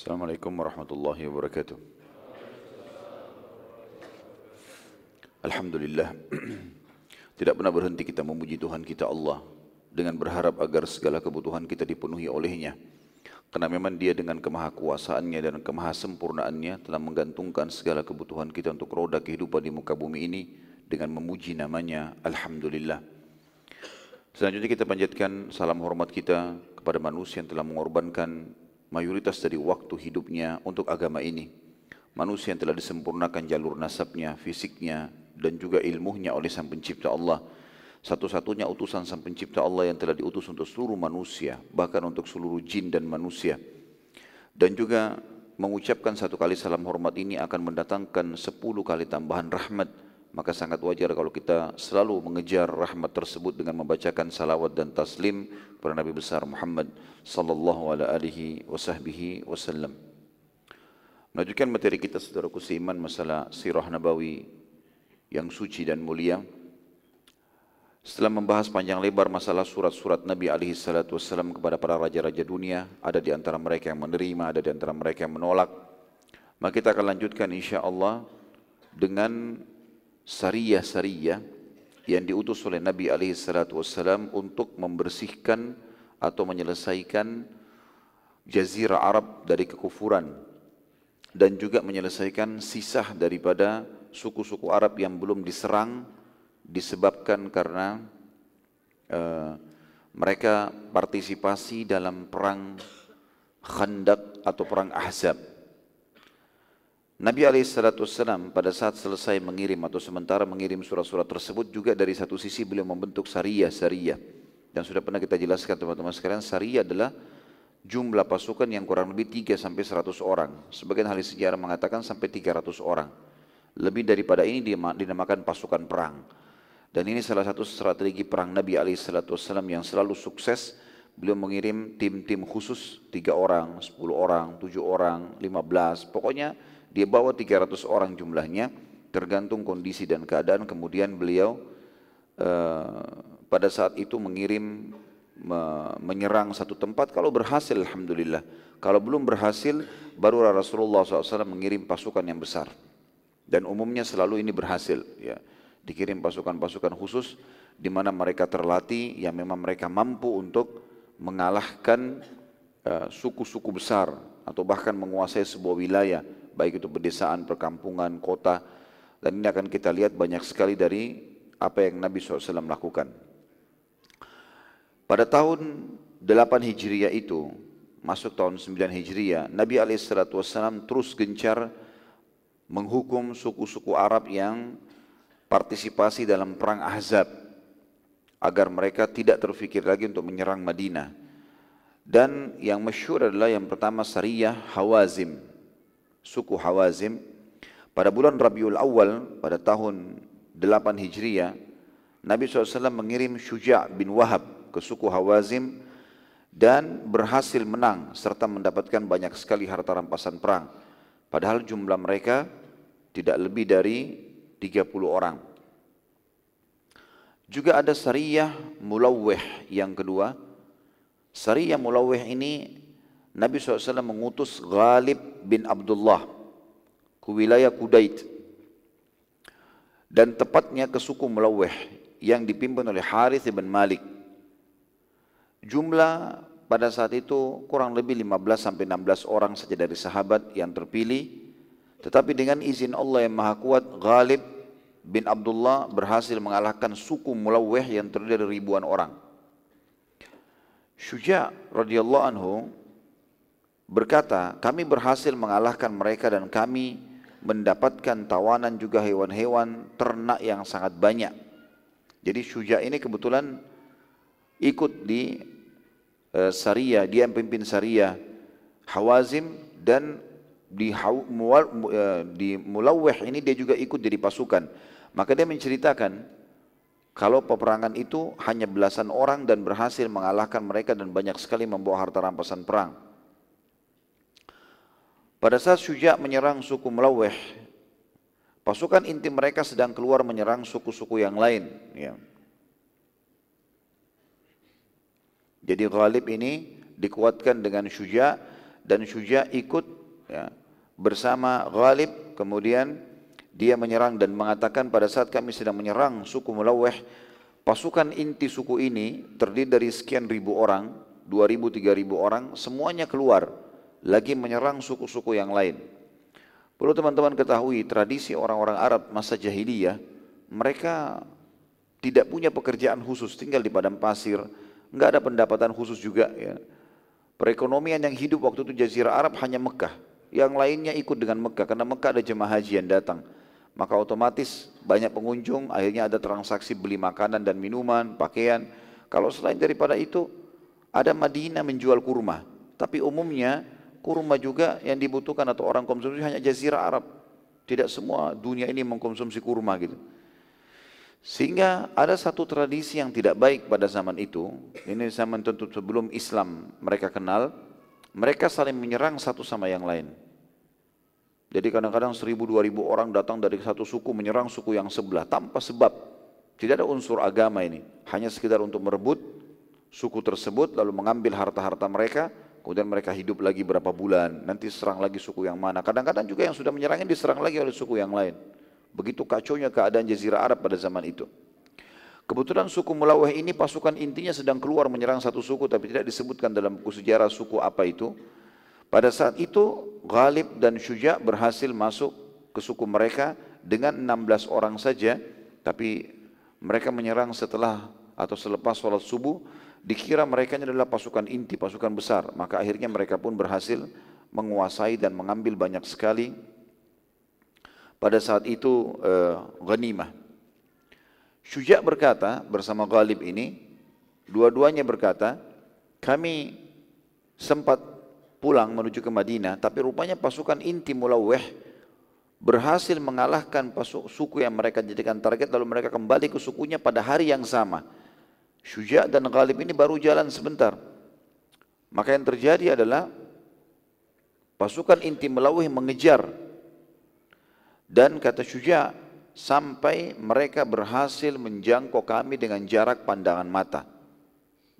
Assalamualaikum warahmatullahi wabarakatuh. Alhamdulillah. Tidak pernah berhenti kita memuji Tuhan kita Allah dengan berharap agar segala kebutuhan kita dipenuhi olehnya. Karena memang dia dengan kemahakuasaannya dan kemahasempurnaannya telah menggantungkan segala kebutuhan kita untuk roda kehidupan di muka bumi ini dengan memuji namanya Alhamdulillah. Selanjutnya kita panjatkan salam hormat kita kepada manusia yang telah mengorbankan mayoritas dari waktu hidupnya untuk agama ini. Manusia yang telah disempurnakan jalur nasabnya, fisiknya, dan juga ilmunya oleh Sang Pencipta Allah. Satu-satunya utusan Sang Pencipta Allah yang telah diutus untuk seluruh manusia, bahkan untuk seluruh jin dan manusia. Dan juga mengucapkan satu kali salam hormat ini akan mendatangkan sepuluh kali tambahan rahmat. Maka sangat wajar kalau kita selalu mengejar rahmat tersebut dengan membacakan salawat dan taslim kepada Nabi besar Muhammad sallallahu alaihi wasallam. Melanjutkan materi kita saudaraku seiman masalah sirah nabawi yang suci dan mulia. Setelah membahas panjang lebar masalah surat-surat Nabi alaihi salatu wasallam kepada para raja-raja dunia, ada di antara mereka yang menerima, ada di antara mereka yang menolak. Maka kita akan lanjutkan insya Allah dengan sariyah-sariyah yang diutus oleh Nabi alaihi salatu wasallam untuk membersihkan atau menyelesaikan jazirah Arab dari kekufuran dan juga menyelesaikan sisa daripada suku-suku Arab yang belum diserang disebabkan karena uh, mereka partisipasi dalam perang Khandak atau perang Ahzab. Nabi SAW pada saat selesai mengirim atau sementara mengirim surat-surat tersebut juga dari satu sisi beliau membentuk syariah-syariah. Dan sudah pernah kita jelaskan teman-teman sekalian, syariah adalah jumlah pasukan yang kurang lebih 3 sampai 100 orang. Sebagian ahli sejarah mengatakan sampai 300 orang. Lebih daripada ini dinamakan pasukan perang. Dan ini salah satu strategi perang Nabi SAW yang selalu sukses. Beliau mengirim tim-tim khusus, tiga orang, 10 orang, 7 orang, 15. Pokoknya dia bawa 300 orang jumlahnya, tergantung kondisi dan keadaan. Kemudian beliau uh, pada saat itu mengirim me menyerang satu tempat. Kalau berhasil, Alhamdulillah. Kalau belum berhasil, baru Rasulullah SAW mengirim pasukan yang besar. Dan umumnya selalu ini berhasil. Ya dikirim pasukan-pasukan khusus di mana mereka terlatih yang memang mereka mampu untuk mengalahkan eh, suku-suku uh, besar atau bahkan menguasai sebuah wilayah baik itu pedesaan, perkampungan, kota dan ini akan kita lihat banyak sekali dari apa yang Nabi SAW lakukan. Pada tahun 8 Hijriah itu, masuk tahun 9 Hijriah, Nabi SAW terus gencar menghukum suku-suku Arab yang partisipasi dalam perang Ahzab agar mereka tidak terfikir lagi untuk menyerang Madinah. Dan yang masyhur adalah yang pertama Sariyah Hawazim, suku Hawazim. Pada bulan Rabiul Awal pada tahun 8 Hijriah, Nabi SAW mengirim Syuja' bin Wahab ke suku Hawazim dan berhasil menang serta mendapatkan banyak sekali harta rampasan perang. Padahal jumlah mereka tidak lebih dari 30 orang. Juga ada Sariyah Mulawih yang kedua. Sariyah Mulawih ini Nabi SAW mengutus Ghalib bin Abdullah ke wilayah Kudait dan tepatnya ke suku Mulawih yang dipimpin oleh Harith bin Malik. Jumlah pada saat itu kurang lebih 15 sampai 16 orang saja dari sahabat yang terpilih tetapi dengan izin Allah yang Maha Kuat, Ghalib bin Abdullah berhasil mengalahkan suku Mulawih yang terdiri dari ribuan orang. Syuja radhiyallahu anhu berkata, kami berhasil mengalahkan mereka dan kami mendapatkan tawanan juga hewan-hewan ternak yang sangat banyak. Jadi Syuja ini kebetulan ikut di uh, eh, Saria, dia yang pimpin Saria Hawazim dan di, eh, di Mulawih ini dia juga ikut jadi pasukan. Maka dia menceritakan kalau peperangan itu hanya belasan orang dan berhasil mengalahkan mereka dan banyak sekali membawa harta rampasan perang. Pada saat Syuja menyerang suku Mulawih, pasukan inti mereka sedang keluar menyerang suku-suku yang lain. Ya. Jadi Ghalib ini dikuatkan dengan Syuja dan Syuja ikut ya, bersama Ghalib kemudian dia menyerang dan mengatakan pada saat kami sedang menyerang suku Mulaweh pasukan inti suku ini terdiri dari sekian ribu orang 2000 3000 orang semuanya keluar lagi menyerang suku-suku yang lain. Perlu teman-teman ketahui tradisi orang-orang Arab masa jahiliyah mereka tidak punya pekerjaan khusus tinggal di padang pasir. Nggak ada pendapatan khusus juga ya. Perekonomian yang hidup waktu itu Jazirah Arab hanya Mekah. Yang lainnya ikut dengan Mekah karena Mekah ada jemaah haji yang datang. Maka otomatis banyak pengunjung akhirnya ada transaksi beli makanan dan minuman pakaian. Kalau selain daripada itu ada Madinah menjual kurma. Tapi umumnya kurma juga yang dibutuhkan atau orang konsumsi hanya Jazirah Arab tidak semua dunia ini mengkonsumsi kurma gitu sehingga ada satu tradisi yang tidak baik pada zaman itu ini zaman tentu sebelum Islam mereka kenal mereka saling menyerang satu sama yang lain. Jadi kadang-kadang seribu dua ribu orang datang dari satu suku menyerang suku yang sebelah tanpa sebab. Tidak ada unsur agama ini. Hanya sekedar untuk merebut suku tersebut lalu mengambil harta-harta mereka. Kemudian mereka hidup lagi berapa bulan. Nanti serang lagi suku yang mana. Kadang-kadang juga yang sudah menyerangnya diserang lagi oleh suku yang lain. Begitu kacaunya keadaan jazirah Arab pada zaman itu. Kebetulan suku Mulawah ini pasukan intinya sedang keluar menyerang satu suku tapi tidak disebutkan dalam buku sejarah suku apa itu. Pada saat itu Ghalib dan Syuja berhasil masuk ke suku mereka dengan 16 orang saja tapi mereka menyerang setelah atau selepas sholat subuh dikira mereka adalah pasukan inti, pasukan besar. Maka akhirnya mereka pun berhasil menguasai dan mengambil banyak sekali. Pada saat itu uh, ghanimah. Syuja berkata bersama Ghalib ini, dua-duanya berkata, kami sempat pulang menuju ke Madinah, tapi rupanya pasukan inti Mulaweh berhasil mengalahkan pasuk, suku yang mereka jadikan target, lalu mereka kembali ke sukunya pada hari yang sama. Syuja dan Ghalib ini baru jalan sebentar. Maka yang terjadi adalah pasukan inti Mulaweh mengejar dan kata Syuja, sampai mereka berhasil menjangkau kami dengan jarak pandangan mata.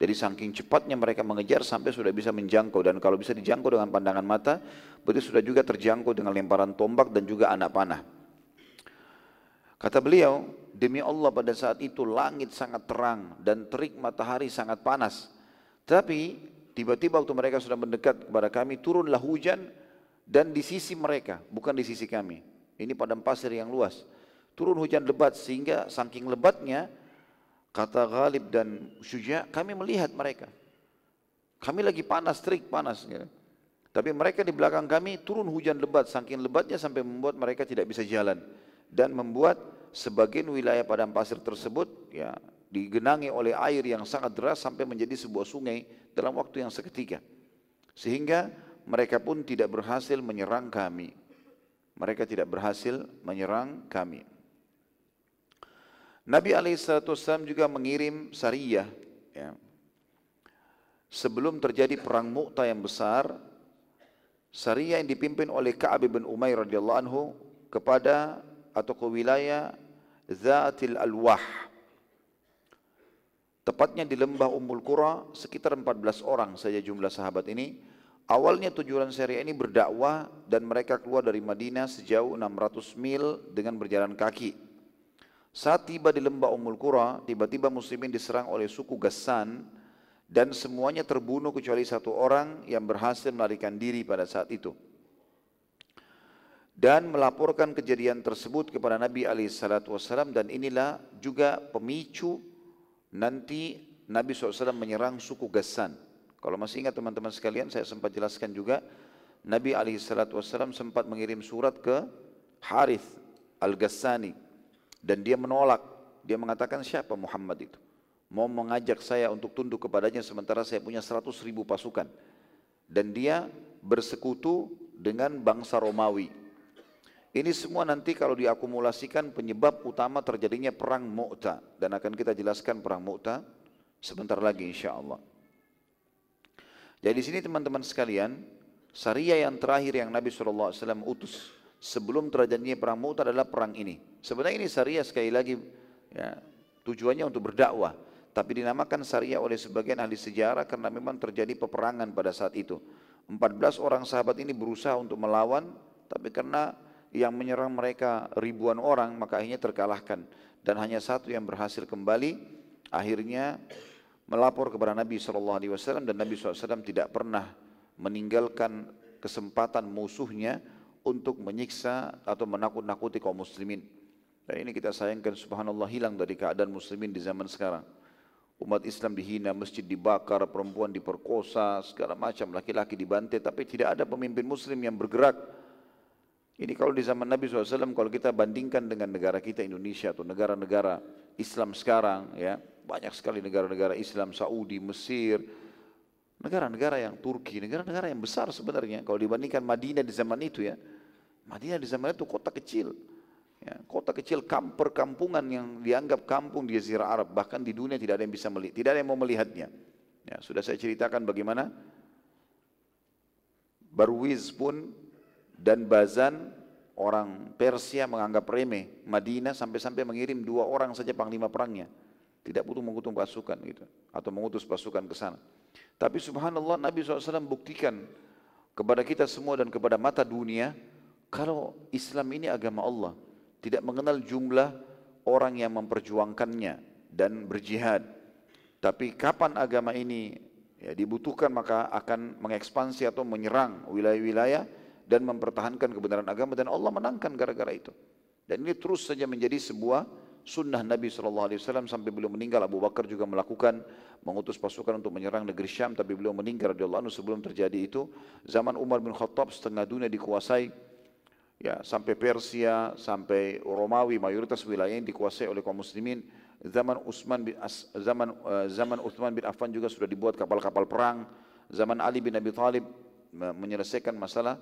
Jadi saking cepatnya mereka mengejar sampai sudah bisa menjangkau dan kalau bisa dijangkau dengan pandangan mata, berarti sudah juga terjangkau dengan lemparan tombak dan juga anak panah. Kata beliau, demi Allah pada saat itu langit sangat terang dan terik matahari sangat panas. Tapi tiba-tiba waktu mereka sudah mendekat kepada kami, turunlah hujan dan di sisi mereka, bukan di sisi kami. Ini padang pasir yang luas turun hujan lebat sehingga saking lebatnya kata Ghalib dan Syuja kami melihat mereka kami lagi panas terik panas ya. tapi mereka di belakang kami turun hujan lebat saking lebatnya sampai membuat mereka tidak bisa jalan dan membuat sebagian wilayah padang pasir tersebut ya digenangi oleh air yang sangat deras sampai menjadi sebuah sungai dalam waktu yang seketika. Sehingga mereka pun tidak berhasil menyerang kami. Mereka tidak berhasil menyerang kami. Nabi SAW juga mengirim sariyah ya. sebelum terjadi perang Mu'tah yang besar sariyah yang dipimpin oleh Ka'ab bin Umair radhiyallahu anhu kepada atau ke wilayah Zatil Alwah. Tepatnya di lembah Ummul Qura sekitar 14 orang saja jumlah sahabat ini. Awalnya tujuan seriah ini berdakwah dan mereka keluar dari Madinah sejauh 600 mil dengan berjalan kaki. Saat tiba di lembah Ummul Qura, tiba-tiba muslimin diserang oleh suku Gassan dan semuanya terbunuh kecuali satu orang yang berhasil melarikan diri pada saat itu. Dan melaporkan kejadian tersebut kepada Nabi SAW dan inilah juga pemicu nanti Nabi SAW menyerang suku Gassan. Kalau masih ingat teman-teman sekalian, saya sempat jelaskan juga, Nabi SAW sempat mengirim surat ke Harith Al-Ghassani dan dia menolak. Dia mengatakan siapa Muhammad itu? Mau mengajak saya untuk tunduk kepadanya sementara saya punya seratus ribu pasukan. Dan dia bersekutu dengan bangsa Romawi. Ini semua nanti kalau diakumulasikan penyebab utama terjadinya perang Mu'ta. Dan akan kita jelaskan perang Mu'ta sebentar lagi insya Allah. Jadi di sini teman-teman sekalian, syariah yang terakhir yang Nabi SAW utus sebelum terjadinya perang Mu'tah adalah perang ini. Sebenarnya ini syariah sekali lagi ya, tujuannya untuk berdakwah. Tapi dinamakan syariah oleh sebagian ahli sejarah karena memang terjadi peperangan pada saat itu. 14 orang sahabat ini berusaha untuk melawan, tapi karena yang menyerang mereka ribuan orang, maka akhirnya terkalahkan. Dan hanya satu yang berhasil kembali, akhirnya melapor kepada Nabi SAW dan Nabi SAW tidak pernah meninggalkan kesempatan musuhnya untuk menyiksa atau menakut-nakuti kaum muslimin. Dan ini kita sayangkan subhanallah hilang dari keadaan muslimin di zaman sekarang. Umat Islam dihina, masjid dibakar, perempuan diperkosa, segala macam, laki-laki dibantai, tapi tidak ada pemimpin muslim yang bergerak. Ini kalau di zaman Nabi SAW, kalau kita bandingkan dengan negara kita Indonesia atau negara-negara Islam sekarang, ya banyak sekali negara-negara Islam, Saudi, Mesir, negara-negara yang Turki, negara-negara yang besar sebenarnya. Kalau dibandingkan Madinah di zaman itu ya, Madinah di zaman itu kota kecil, Ya, kota kecil kam, perkampungan yang dianggap kampung di Jazirah Arab, bahkan di dunia tidak ada yang bisa melihat, tidak ada yang mau melihatnya. Ya, sudah saya ceritakan bagaimana Barwiz pun dan Bazan orang Persia menganggap remeh Madinah sampai-sampai mengirim dua orang saja panglima perangnya. Tidak butuh mengutus pasukan gitu atau mengutus pasukan ke sana. Tapi subhanallah Nabi SAW buktikan kepada kita semua dan kepada mata dunia kalau Islam ini agama Allah tidak mengenal jumlah orang yang memperjuangkannya dan berjihad. Tapi kapan agama ini ya, dibutuhkan maka akan mengekspansi atau menyerang wilayah-wilayah dan mempertahankan kebenaran agama dan Allah menangkan gara-gara itu. Dan ini terus saja menjadi sebuah sunnah Nabi SAW sampai beliau meninggal Abu Bakar juga melakukan mengutus pasukan untuk menyerang negeri Syam tapi beliau meninggal radhiyallahu anhu sebelum terjadi itu zaman Umar bin Khattab setengah dunia dikuasai ya sampai Persia, sampai Romawi, mayoritas wilayah yang dikuasai oleh kaum muslimin. Zaman Utsman bin As, zaman uh, zaman Utsman bin Affan juga sudah dibuat kapal-kapal perang. Zaman Ali bin Abi Thalib menyelesaikan masalah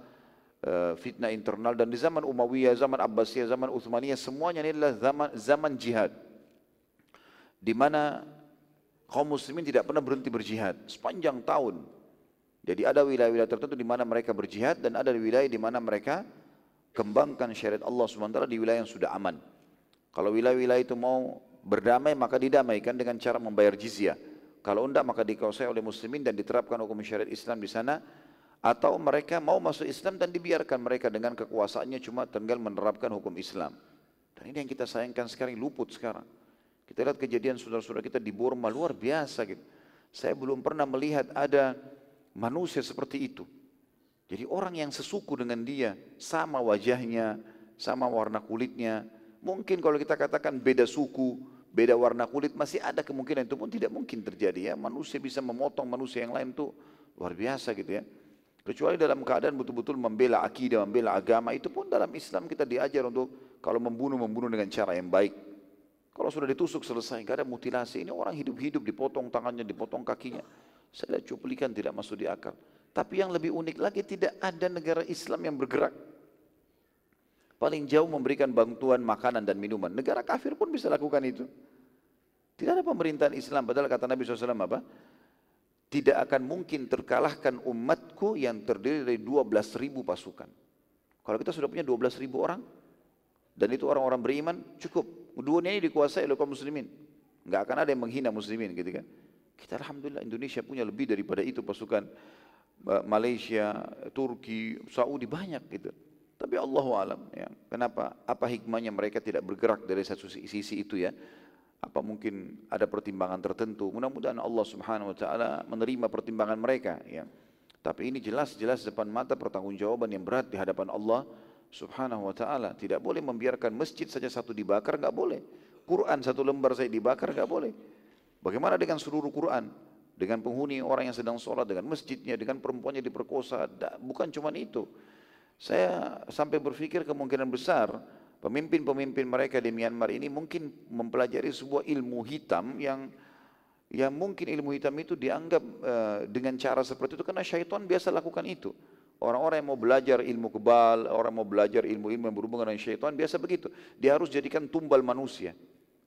fitnah internal dan di zaman Umayyah, zaman Abbasiyah, zaman Utsmaniyah semuanya ini adalah zaman zaman jihad. Di mana kaum muslimin tidak pernah berhenti berjihad sepanjang tahun. Jadi ada wilayah-wilayah tertentu di mana mereka berjihad dan ada wilayah di mana mereka kembangkan syariat Allah SWT di wilayah yang sudah aman. Kalau wilayah-wilayah itu mau berdamai maka didamaikan dengan cara membayar jizyah. Kalau tidak maka dikuasai oleh muslimin dan diterapkan hukum syariat Islam di sana atau mereka mau masuk Islam dan dibiarkan mereka dengan kekuasaannya cuma tinggal menerapkan hukum Islam. Dan ini yang kita sayangkan sekarang luput sekarang. Kita lihat kejadian saudara-saudara kita di Burma luar biasa gitu. Saya belum pernah melihat ada manusia seperti itu. Jadi orang yang sesuku dengan dia, sama wajahnya, sama warna kulitnya. Mungkin kalau kita katakan beda suku, beda warna kulit, masih ada kemungkinan itu pun tidak mungkin terjadi ya. Manusia bisa memotong manusia yang lain itu luar biasa gitu ya. Kecuali dalam keadaan betul-betul membela akidah, membela agama, itu pun dalam Islam kita diajar untuk kalau membunuh, membunuh dengan cara yang baik. Kalau sudah ditusuk selesai, tidak ada mutilasi. Ini orang hidup-hidup, dipotong tangannya, dipotong kakinya. Saya lihat cuplikan tidak masuk di akal. Tapi yang lebih unik lagi tidak ada negara Islam yang bergerak. Paling jauh memberikan bantuan makanan dan minuman. Negara kafir pun bisa lakukan itu. Tidak ada pemerintahan Islam. Padahal kata Nabi SAW apa? Tidak akan mungkin terkalahkan umatku yang terdiri dari 12 ribu pasukan. Kalau kita sudah punya 12 ribu orang, dan itu orang-orang beriman, cukup. Dunia ini dikuasai oleh kaum muslimin. Enggak akan ada yang menghina muslimin gitu kan. Kita Alhamdulillah Indonesia punya lebih daripada itu pasukan Malaysia, Turki, Saudi banyak gitu. Tapi Allah alam ya. Kenapa? Apa hikmahnya mereka tidak bergerak dari satu sisi itu ya? Apa mungkin ada pertimbangan tertentu? Mudah-mudahan Allah Subhanahu wa taala menerima pertimbangan mereka ya. Tapi ini jelas-jelas depan mata pertanggungjawaban yang berat di hadapan Allah Subhanahu wa taala. Tidak boleh membiarkan masjid saja satu dibakar, enggak boleh. Quran satu lembar saja dibakar, enggak boleh. Bagaimana dengan seluruh Quran? dengan penghuni orang yang sedang sholat, dengan masjidnya, dengan perempuannya diperkosa. Bukan cuma itu. Saya sampai berpikir kemungkinan besar pemimpin-pemimpin mereka di Myanmar ini mungkin mempelajari sebuah ilmu hitam yang yang mungkin ilmu hitam itu dianggap uh, dengan cara seperti itu karena syaitan biasa lakukan itu. Orang-orang yang mau belajar ilmu kebal, orang mau belajar ilmu-ilmu yang berhubungan dengan syaitan biasa begitu. Dia harus jadikan tumbal manusia.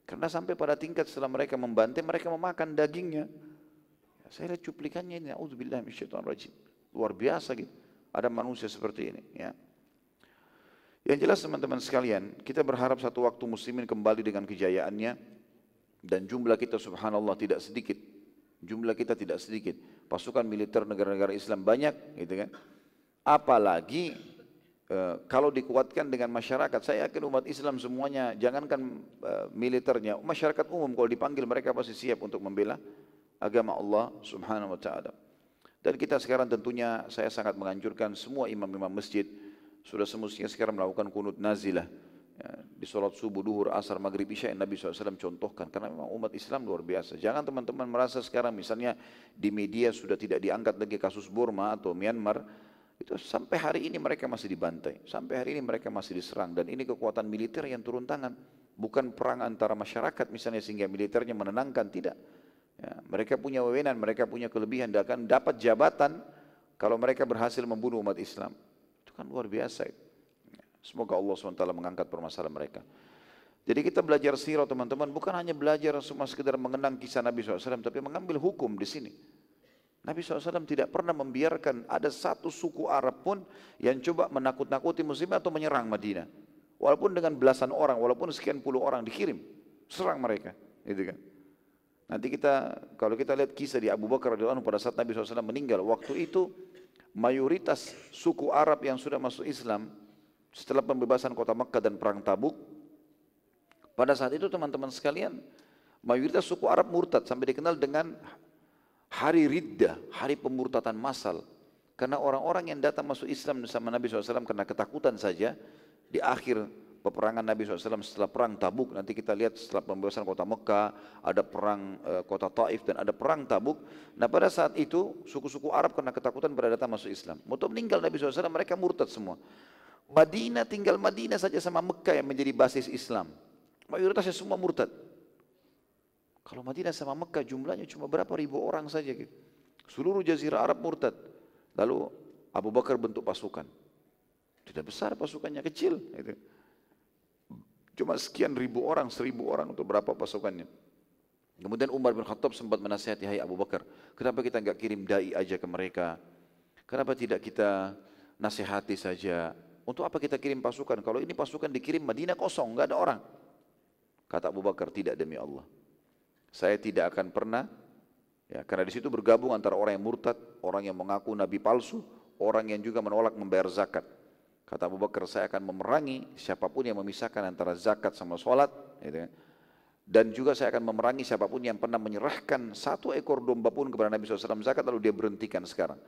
Karena sampai pada tingkat setelah mereka membantai, mereka memakan dagingnya. Saya lihat cuplikannya ini, auzubillah rajim. Luar biasa gitu. Ada manusia seperti ini, ya. Yang jelas teman-teman sekalian, kita berharap satu waktu muslimin kembali dengan kejayaannya dan jumlah kita subhanallah tidak sedikit. Jumlah kita tidak sedikit. Pasukan militer negara-negara Islam banyak, gitu kan. Apalagi e, kalau dikuatkan dengan masyarakat, saya yakin umat Islam semuanya, jangankan e, militernya, masyarakat umum kalau dipanggil mereka pasti siap untuk membela agama Allah Subhanahu wa taala. Dan kita sekarang tentunya saya sangat menganjurkan semua imam-imam masjid sudah semestinya sekarang melakukan kunut nazilah. Ya, di sholat subuh, duhur, asar, maghrib, isya yang Nabi SAW contohkan. Karena memang umat Islam luar biasa. Jangan teman-teman merasa sekarang misalnya di media sudah tidak diangkat lagi kasus Burma atau Myanmar itu sampai hari ini mereka masih dibantai, sampai hari ini mereka masih diserang. Dan ini kekuatan militer yang turun tangan, bukan perang antara masyarakat misalnya sehingga militernya menenangkan. Tidak. Ya, mereka punya wewenang, mereka punya kelebihan, dan akan dapat jabatan kalau mereka berhasil membunuh umat Islam. Itu kan luar biasa. Semoga Allah SWT mengangkat permasalahan mereka. Jadi kita belajar sirah teman-teman bukan hanya belajar cuma sekedar mengenang kisah Nabi SAW tapi mengambil hukum di sini. Nabi SAW tidak pernah membiarkan ada satu suku Arab pun yang coba menakut-nakuti muslim atau menyerang Madinah. Walaupun dengan belasan orang, walaupun sekian puluh orang dikirim, serang mereka. Gitu kan. Nanti kita kalau kita lihat kisah di Abu Bakar radhiyallahu pada saat Nabi SAW meninggal, waktu itu mayoritas suku Arab yang sudah masuk Islam setelah pembebasan kota Mekah dan perang Tabuk, pada saat itu teman-teman sekalian, mayoritas suku Arab murtad sampai dikenal dengan hari riddah, hari pemurtatan massal. Karena orang-orang yang datang masuk Islam bersama Nabi SAW karena ketakutan saja, di akhir peperangan Nabi SAW setelah perang Tabuk. Nanti kita lihat setelah pembebasan kota Mekah ada perang e, kota Taif dan ada perang Tabuk. Nah pada saat itu suku-suku Arab karena ketakutan pada datang masuk Islam. Waktu meninggal Nabi SAW mereka murtad semua. Madinah tinggal Madinah saja sama Mekah yang menjadi basis Islam. Mayoritasnya semua murtad. Kalau Madinah sama Mekah jumlahnya cuma berapa ribu orang saja gitu. Seluruh jazirah Arab murtad. Lalu Abu Bakar bentuk pasukan. Tidak besar pasukannya kecil gitu. Cuma sekian ribu orang, seribu orang untuk berapa pasukannya. Kemudian Umar bin Khattab sempat menasihati Hai Abu Bakar, kenapa kita enggak kirim dai aja ke mereka? Kenapa tidak kita nasihati saja? Untuk apa kita kirim pasukan? Kalau ini pasukan dikirim Madinah kosong, enggak ada orang. Kata Abu Bakar, tidak demi Allah. Saya tidak akan pernah, ya, karena di situ bergabung antara orang yang murtad, orang yang mengaku nabi palsu, orang yang juga menolak membayar zakat. Kata Abu Bakar, saya akan memerangi siapa pun yang memisahkan antara zakat sama sholat. Gitu kan. Dan juga saya akan memerangi siapa pun yang pernah menyerahkan satu ekor domba pun kepada Nabi SAW zakat lalu dia berhentikan sekarang.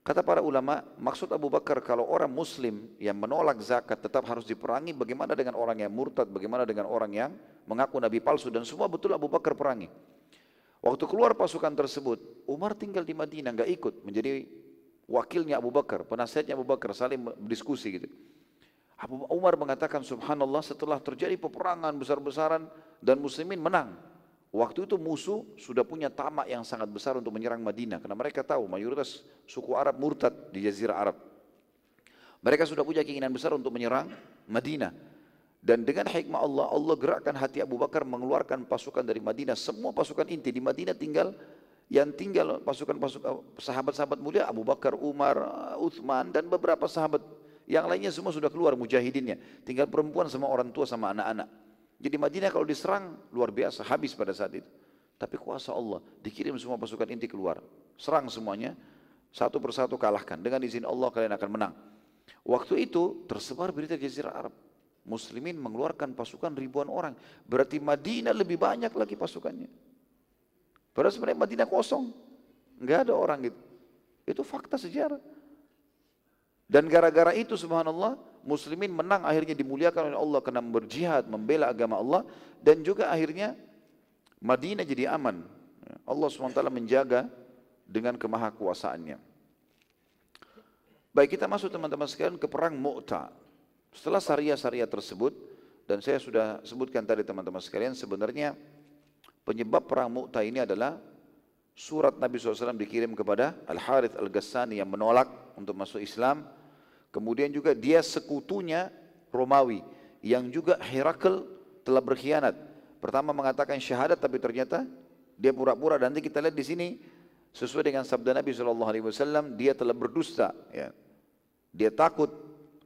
Kata para ulama, maksud Abu Bakar kalau orang muslim yang menolak zakat tetap harus diperangi bagaimana dengan orang yang murtad, bagaimana dengan orang yang mengaku Nabi palsu dan semua betul Abu Bakar perangi. Waktu keluar pasukan tersebut, Umar tinggal di Madinah, nggak ikut menjadi wakilnya Abu Bakar, penasihatnya Abu Bakar saling berdiskusi gitu. Abu Umar mengatakan subhanallah setelah terjadi peperangan besar-besaran dan muslimin menang. Waktu itu musuh sudah punya tamak yang sangat besar untuk menyerang Madinah karena mereka tahu mayoritas suku Arab murtad di jazirah Arab. Mereka sudah punya keinginan besar untuk menyerang Madinah. Dan dengan hikmah Allah, Allah gerakkan hati Abu Bakar mengeluarkan pasukan dari Madinah. Semua pasukan inti di Madinah tinggal yang tinggal pasukan-pasukan sahabat-sahabat mulia Abu Bakar, Umar, Uthman dan beberapa sahabat yang lainnya semua sudah keluar mujahidinnya. Tinggal perempuan sama orang tua sama anak-anak. Jadi Madinah kalau diserang luar biasa habis pada saat itu. Tapi kuasa Allah dikirim semua pasukan inti keluar. Serang semuanya. Satu persatu kalahkan. Dengan izin Allah kalian akan menang. Waktu itu tersebar berita Jazirah Arab. Muslimin mengeluarkan pasukan ribuan orang. Berarti Madinah lebih banyak lagi pasukannya. Padahal sebenarnya Madinah kosong. Enggak ada orang gitu. Itu fakta sejarah. Dan gara-gara itu subhanallah muslimin menang akhirnya dimuliakan oleh Allah karena berjihad membela agama Allah dan juga akhirnya Madinah jadi aman. Allah SWT menjaga dengan kemahakuasaannya. Baik kita masuk teman-teman sekalian ke perang Mu'ta. Setelah syariah-syariah tersebut dan saya sudah sebutkan tadi teman-teman sekalian sebenarnya Penyebab perang Mu'tah ini adalah surat Nabi SAW dikirim kepada Al-Harith Al-Ghassani yang menolak untuk masuk Islam. Kemudian juga dia sekutunya Romawi yang juga Herakl telah berkhianat. Pertama mengatakan syahadat tapi ternyata dia pura-pura dan nanti kita lihat di sini sesuai dengan sabda Nabi SAW dia telah berdusta. Ya. Dia takut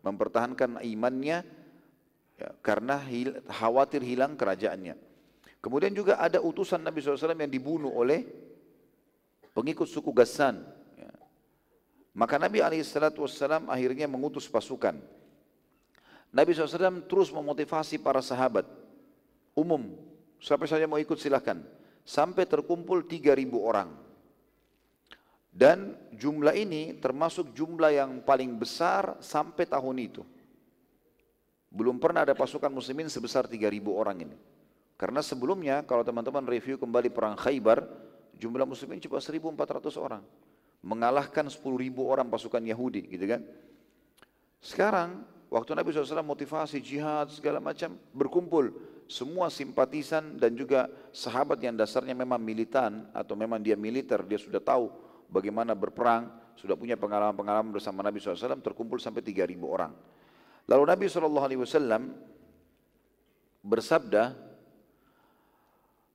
mempertahankan imannya ya, karena khawatir hilang kerajaannya. Kemudian juga ada utusan Nabi SAW yang dibunuh oleh pengikut suku Gassan. Ya. Maka Nabi SAW akhirnya mengutus pasukan. Nabi SAW terus memotivasi para sahabat umum, siapa saja mau ikut silahkan. Sampai terkumpul 3.000 orang. Dan jumlah ini termasuk jumlah yang paling besar sampai tahun itu. Belum pernah ada pasukan muslimin sebesar 3.000 orang ini. Karena sebelumnya kalau teman-teman review kembali perang Khaybar, jumlah muslimin cuma 1.400 orang. Mengalahkan 10.000 orang pasukan Yahudi gitu kan. Sekarang waktu Nabi SAW motivasi jihad segala macam berkumpul semua simpatisan dan juga sahabat yang dasarnya memang militan atau memang dia militer dia sudah tahu bagaimana berperang, sudah punya pengalaman-pengalaman bersama Nabi SAW, terkumpul sampai 3.000 orang. Lalu Nabi SAW bersabda,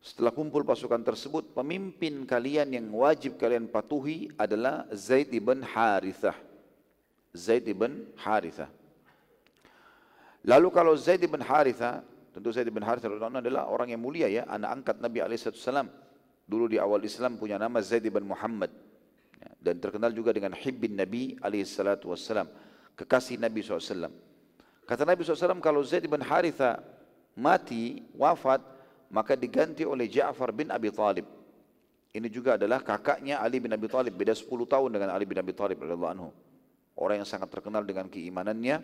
setelah kumpul pasukan tersebut, pemimpin kalian yang wajib kalian patuhi adalah Zaid ibn Harithah. Zaid ibn Harithah. Lalu kalau Zaid ibn Harithah, tentu Zaid ibn Harithah adalah orang yang mulia ya, anak angkat Nabi SAW. Dulu di awal Islam punya nama Zaid ibn Muhammad dan terkenal juga dengan hibbin Nabi wassalam, kekasih Nabi SAW. Kata Nabi SAW, kalau Zaid bin Haritha mati, wafat, maka diganti oleh Ja'far bin Abi Talib. Ini juga adalah kakaknya Ali bin Abi Talib, beda 10 tahun dengan Ali bin Abi Talib anhu. Orang yang sangat terkenal dengan keimanannya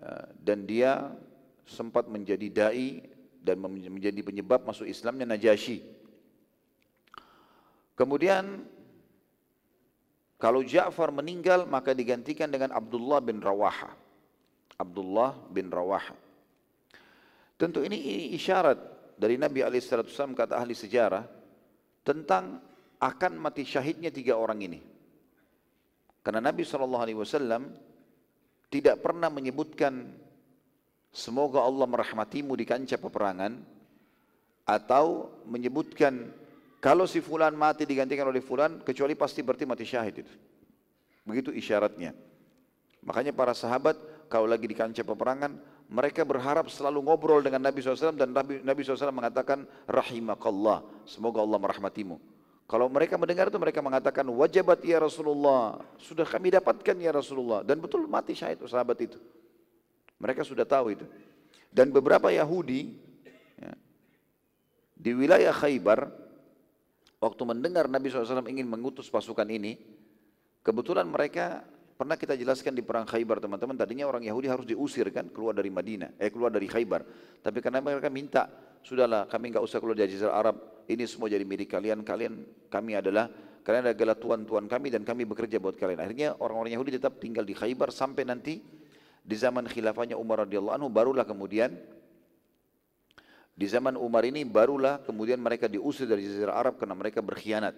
eh, dan dia sempat menjadi dai dan menjadi penyebab masuk Islamnya Najasyi. Kemudian kalau Ja'far meninggal maka digantikan dengan Abdullah bin Rawaha. Abdullah bin Rawaha. Tentu ini isyarat dari Nabi SAW kata ahli sejarah tentang akan mati syahidnya tiga orang ini. Karena Nabi SAW tidak pernah menyebutkan semoga Allah merahmatimu di kancah peperangan atau menyebutkan kalau si fulan mati digantikan oleh fulan, kecuali pasti berarti mati syahid itu. Begitu isyaratnya. Makanya para sahabat kalau lagi di kancah peperangan, mereka berharap selalu ngobrol dengan Nabi SAW dan Nabi, Nabi SAW mengatakan rahimakallah, semoga Allah merahmatimu. Kalau mereka mendengar itu mereka mengatakan wajabat ya Rasulullah, sudah kami dapatkan ya Rasulullah dan betul mati syahid sahabat itu. Mereka sudah tahu itu. Dan beberapa Yahudi ya, di wilayah Khaybar Waktu mendengar Nabi SAW ingin mengutus pasukan ini, kebetulan mereka pernah kita jelaskan di perang Khaybar teman-teman, tadinya orang Yahudi harus diusir kan, keluar dari Madinah, eh keluar dari Khaybar. Tapi karena mereka minta, sudahlah kami nggak usah keluar dari Jazirah Arab, ini semua jadi milik kalian, kalian kami adalah kalian adalah tuan-tuan kami dan kami bekerja buat kalian. Akhirnya orang-orang Yahudi tetap tinggal di Khaybar sampai nanti di zaman khilafahnya Umar radhiyallahu anhu barulah kemudian di zaman Umar ini barulah kemudian mereka diusir dari Jazirah Arab karena mereka berkhianat.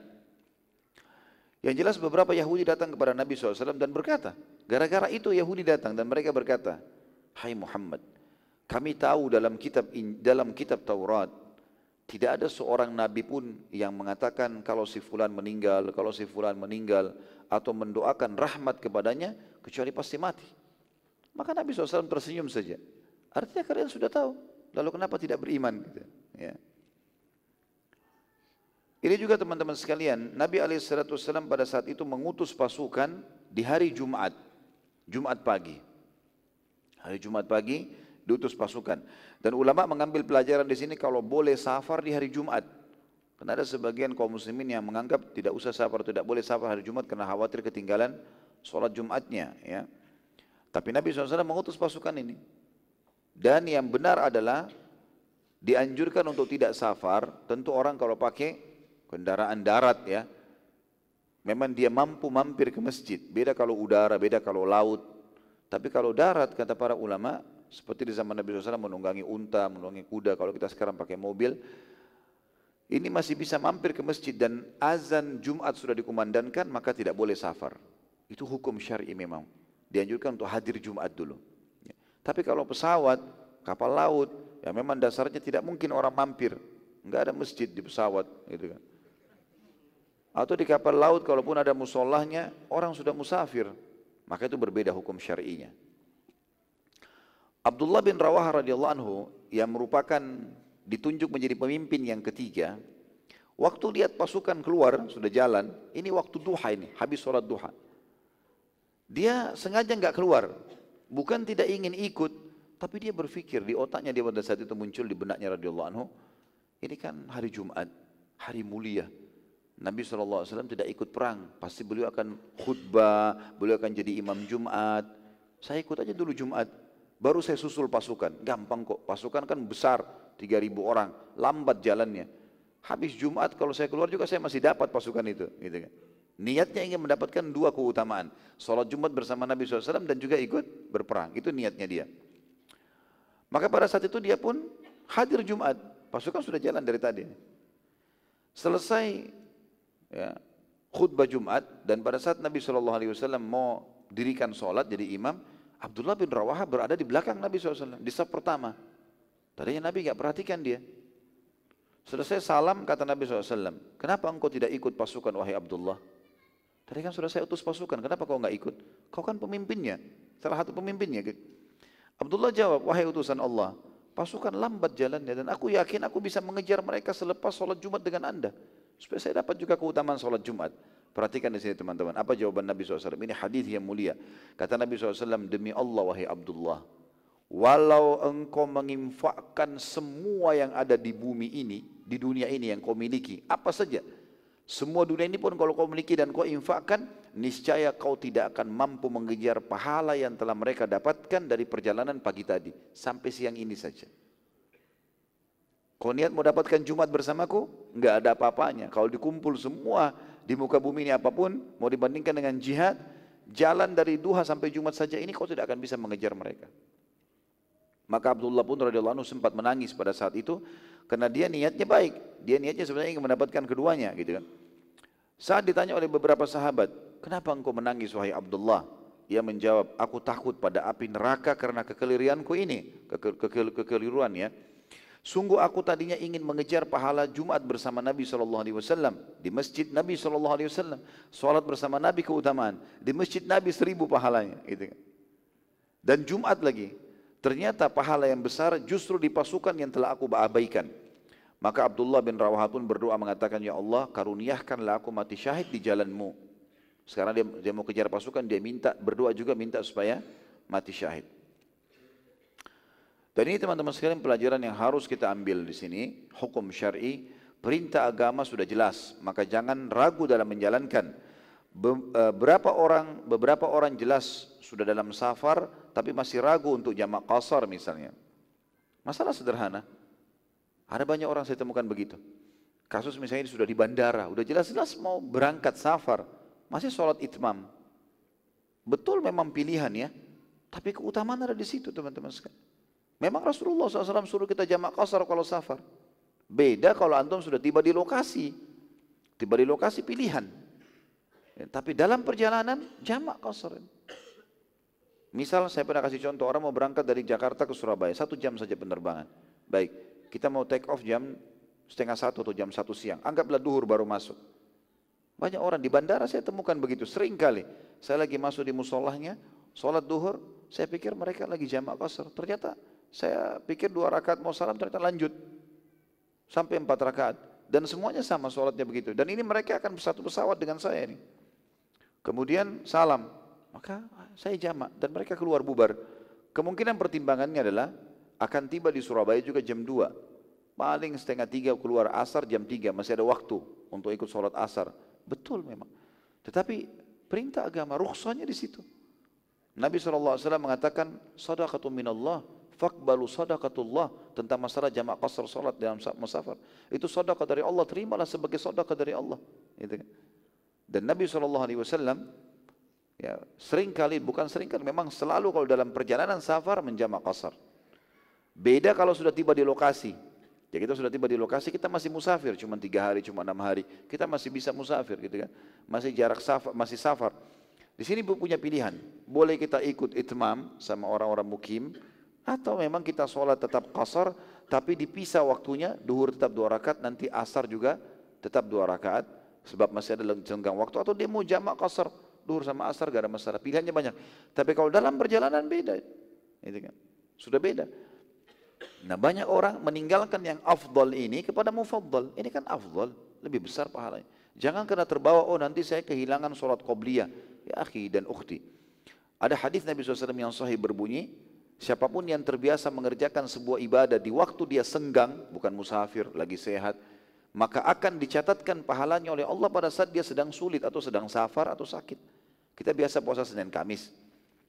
Yang jelas beberapa Yahudi datang kepada Nabi SAW dan berkata, gara-gara itu Yahudi datang dan mereka berkata, Hai Muhammad, kami tahu dalam kitab dalam kitab Taurat tidak ada seorang nabi pun yang mengatakan kalau si fulan meninggal, kalau si fulan meninggal atau mendoakan rahmat kepadanya kecuali pasti mati. Maka Nabi SAW tersenyum saja. Artinya kalian sudah tahu lalu kenapa tidak beriman? Gitu. Ya. Ini juga teman-teman sekalian, Nabi SAW pada saat itu mengutus pasukan di hari Jumat, Jumat pagi. Hari Jumat pagi diutus pasukan. Dan ulama mengambil pelajaran di sini kalau boleh safar di hari Jumat. Karena ada sebagian kaum muslimin yang menganggap tidak usah safar, tidak boleh safar hari Jumat karena khawatir ketinggalan sholat Jumatnya. Ya. Tapi Nabi SAW mengutus pasukan ini. Dan yang benar adalah dianjurkan untuk tidak safar, tentu orang kalau pakai kendaraan darat ya, memang dia mampu mampir ke masjid. Beda kalau udara, beda kalau laut. Tapi kalau darat, kata para ulama, seperti di zaman Nabi SAW menunggangi unta, menunggangi kuda, kalau kita sekarang pakai mobil, ini masih bisa mampir ke masjid dan azan Jumat sudah dikumandangkan, maka tidak boleh safar. Itu hukum syar'i memang. Dianjurkan untuk hadir Jumat dulu. Tapi kalau pesawat, kapal laut, ya memang dasarnya tidak mungkin orang mampir. Enggak ada masjid di pesawat gitu kan. Atau di kapal laut kalaupun ada musolahnya, orang sudah musafir. Maka itu berbeda hukum syar'inya. Abdullah bin Rawah radhiyallahu anhu yang merupakan ditunjuk menjadi pemimpin yang ketiga, Waktu lihat pasukan keluar, sudah jalan, ini waktu duha ini, habis sholat duha. Dia sengaja nggak keluar, bukan tidak ingin ikut, tapi dia berpikir di otaknya dia pada saat itu muncul di benaknya radhiyallahu anhu, ini kan hari Jumat, hari mulia. Nabi SAW tidak ikut perang, pasti beliau akan khutbah, beliau akan jadi imam Jumat. Saya ikut aja dulu Jumat, baru saya susul pasukan. Gampang kok, pasukan kan besar, 3000 orang, lambat jalannya. Habis Jumat kalau saya keluar juga saya masih dapat pasukan itu. Gitu kan. Niatnya ingin mendapatkan dua keutamaan. Sholat Jumat bersama Nabi SAW dan juga ikut berperang. Itu niatnya dia. Maka pada saat itu dia pun hadir Jumat. Pasukan sudah jalan dari tadi. Selesai ya, khutbah Jumat dan pada saat Nabi SAW mau dirikan sholat jadi imam, Abdullah bin Rawaha berada di belakang Nabi SAW di saf pertama. Tadinya Nabi nggak perhatikan dia. Selesai salam kata Nabi SAW, kenapa engkau tidak ikut pasukan wahai Abdullah? Tadi kan sudah saya utus pasukan, kenapa kau nggak ikut? Kau kan pemimpinnya, salah satu pemimpinnya. Abdullah jawab, wahai utusan Allah, pasukan lambat jalannya dan aku yakin aku bisa mengejar mereka selepas sholat Jumat dengan anda. Supaya saya dapat juga keutamaan sholat Jumat. Perhatikan di sini teman-teman, apa jawaban Nabi SAW? Ini hadis yang mulia. Kata Nabi SAW, demi Allah wahai Abdullah, Walau engkau menginfakkan semua yang ada di bumi ini, di dunia ini yang kau miliki, apa saja. Semua dunia ini pun kalau kau miliki dan kau infakkan, niscaya kau tidak akan mampu mengejar pahala yang telah mereka dapatkan dari perjalanan pagi tadi. Sampai siang ini saja. Kau niat mau dapatkan Jumat bersamaku? Enggak ada apa-apanya. Kalau dikumpul semua di muka bumi ini apa pun, mau dibandingkan dengan jihad, jalan dari duha sampai Jumat saja ini kau tidak akan bisa mengejar mereka. Maka Abdullah pun radhiyallahu anhu sempat menangis pada saat itu karena dia niatnya baik. Dia niatnya sebenarnya ingin mendapatkan keduanya gitu kan. Saat ditanya oleh beberapa sahabat, "Kenapa engkau menangis wahai Abdullah?" Ia menjawab, "Aku takut pada api neraka karena kekelirianku ini, ke ke ke kekeliruan ya." Sungguh aku tadinya ingin mengejar pahala Jumat bersama Nabi Wasallam di masjid Nabi Wasallam, sholat bersama Nabi keutamaan di masjid Nabi seribu pahalanya, gitu kan. Dan Jumat lagi, Ternyata pahala yang besar justru di pasukan yang telah aku abaikan. Maka Abdullah bin Rawah pun berdoa mengatakan, Ya Allah karuniahkanlah aku mati syahid di jalanmu. Sekarang dia, dia mau kejar pasukan, dia minta berdoa juga minta supaya mati syahid. Dan ini teman-teman sekalian pelajaran yang harus kita ambil di sini, hukum syar'i, perintah agama sudah jelas, maka jangan ragu dalam menjalankan. Eh, berapa orang beberapa orang jelas sudah dalam safar tapi masih ragu untuk jamak kasar misalnya. Masalah sederhana. Ada banyak orang saya temukan begitu. Kasus misalnya ini sudah di bandara, udah jelas-jelas mau berangkat safar, masih sholat itmam. Betul memang pilihan ya, tapi keutamaan ada di situ teman-teman sekalian. Memang Rasulullah SAW suruh kita jamak kasar kalau safar. Beda kalau antum sudah tiba di lokasi. Tiba di lokasi pilihan. Ya, tapi dalam perjalanan jamak kasar. Misal saya pernah kasih contoh orang mau berangkat dari Jakarta ke Surabaya, satu jam saja penerbangan. Baik, kita mau take off jam setengah satu atau jam satu siang. Anggaplah duhur baru masuk. Banyak orang di bandara saya temukan begitu, sering kali. Saya lagi masuk di musolahnya, sholat duhur, saya pikir mereka lagi jamak kasar. Ternyata saya pikir dua rakaat mau salam, ternyata lanjut. Sampai empat rakaat. Dan semuanya sama sholatnya begitu. Dan ini mereka akan satu pesawat dengan saya ini. Kemudian salam, maka saya jamak dan mereka keluar bubar. Kemungkinan pertimbangannya adalah akan tiba di Surabaya juga jam 2. Paling setengah tiga keluar asar jam 3 masih ada waktu untuk ikut sholat asar. Betul memang. Tetapi perintah agama rukhsahnya di situ. Nabi SAW mengatakan sadaqatu minallah fakbalu sadaqatullah tentang masalah jamak qasar salat dalam musafar. Itu sedekah dari Allah, terimalah sebagai sedekah dari Allah. Gitu kan. Dan Nabi SAW Ya, sering kali, bukan sering kali, memang selalu kalau dalam perjalanan safar menjamak kasar. Beda kalau sudah tiba di lokasi. Ya kita sudah tiba di lokasi, kita masih musafir, cuma tiga hari, cuma enam hari. Kita masih bisa musafir gitu kan. Masih jarak safar, masih safar. Di sini punya pilihan. Boleh kita ikut itmam sama orang-orang mukim, atau memang kita sholat tetap kasar, tapi dipisah waktunya, duhur tetap dua rakaat, nanti asar juga tetap dua rakaat, sebab masih ada lenggang waktu, atau dia mau jamak kasar, duhur sama asar gak ada masalah. Pilihannya banyak. Tapi kalau dalam perjalanan beda. Itu kan. Sudah beda. Nah banyak orang meninggalkan yang afdal ini kepada mufaddal. Ini kan afdal. lebih besar pahalanya. Jangan karena terbawa, oh nanti saya kehilangan sholat qobliyah. Ya akhi dan ukhti. Ada hadis Nabi SAW yang sahih berbunyi, siapa pun yang terbiasa mengerjakan sebuah ibadah di waktu dia senggang, bukan musafir, lagi sehat, maka akan dicatatkan pahalanya oleh Allah pada saat dia sedang sulit atau sedang safar atau sakit. Kita biasa puasa Senin Kamis,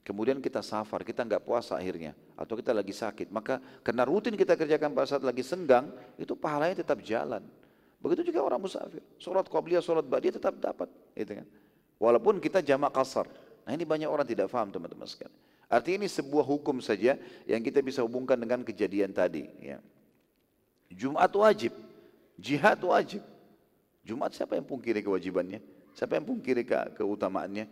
kemudian kita safar, kita nggak puasa akhirnya, atau kita lagi sakit, maka karena rutin kita kerjakan pada saat lagi senggang, itu pahalanya tetap jalan. Begitu juga orang musafir, sholat qabliyah, sholat ba'diyah tetap dapat, gitu kan. Walaupun kita jamak kasar, Nah ini banyak orang tidak paham teman-teman sekalian. Artinya ini sebuah hukum saja yang kita bisa hubungkan dengan kejadian tadi. Ya. Jumat wajib, jihad wajib. Jumat siapa yang pungkiri kewajibannya? Siapa yang pungkiri ke keutamaannya?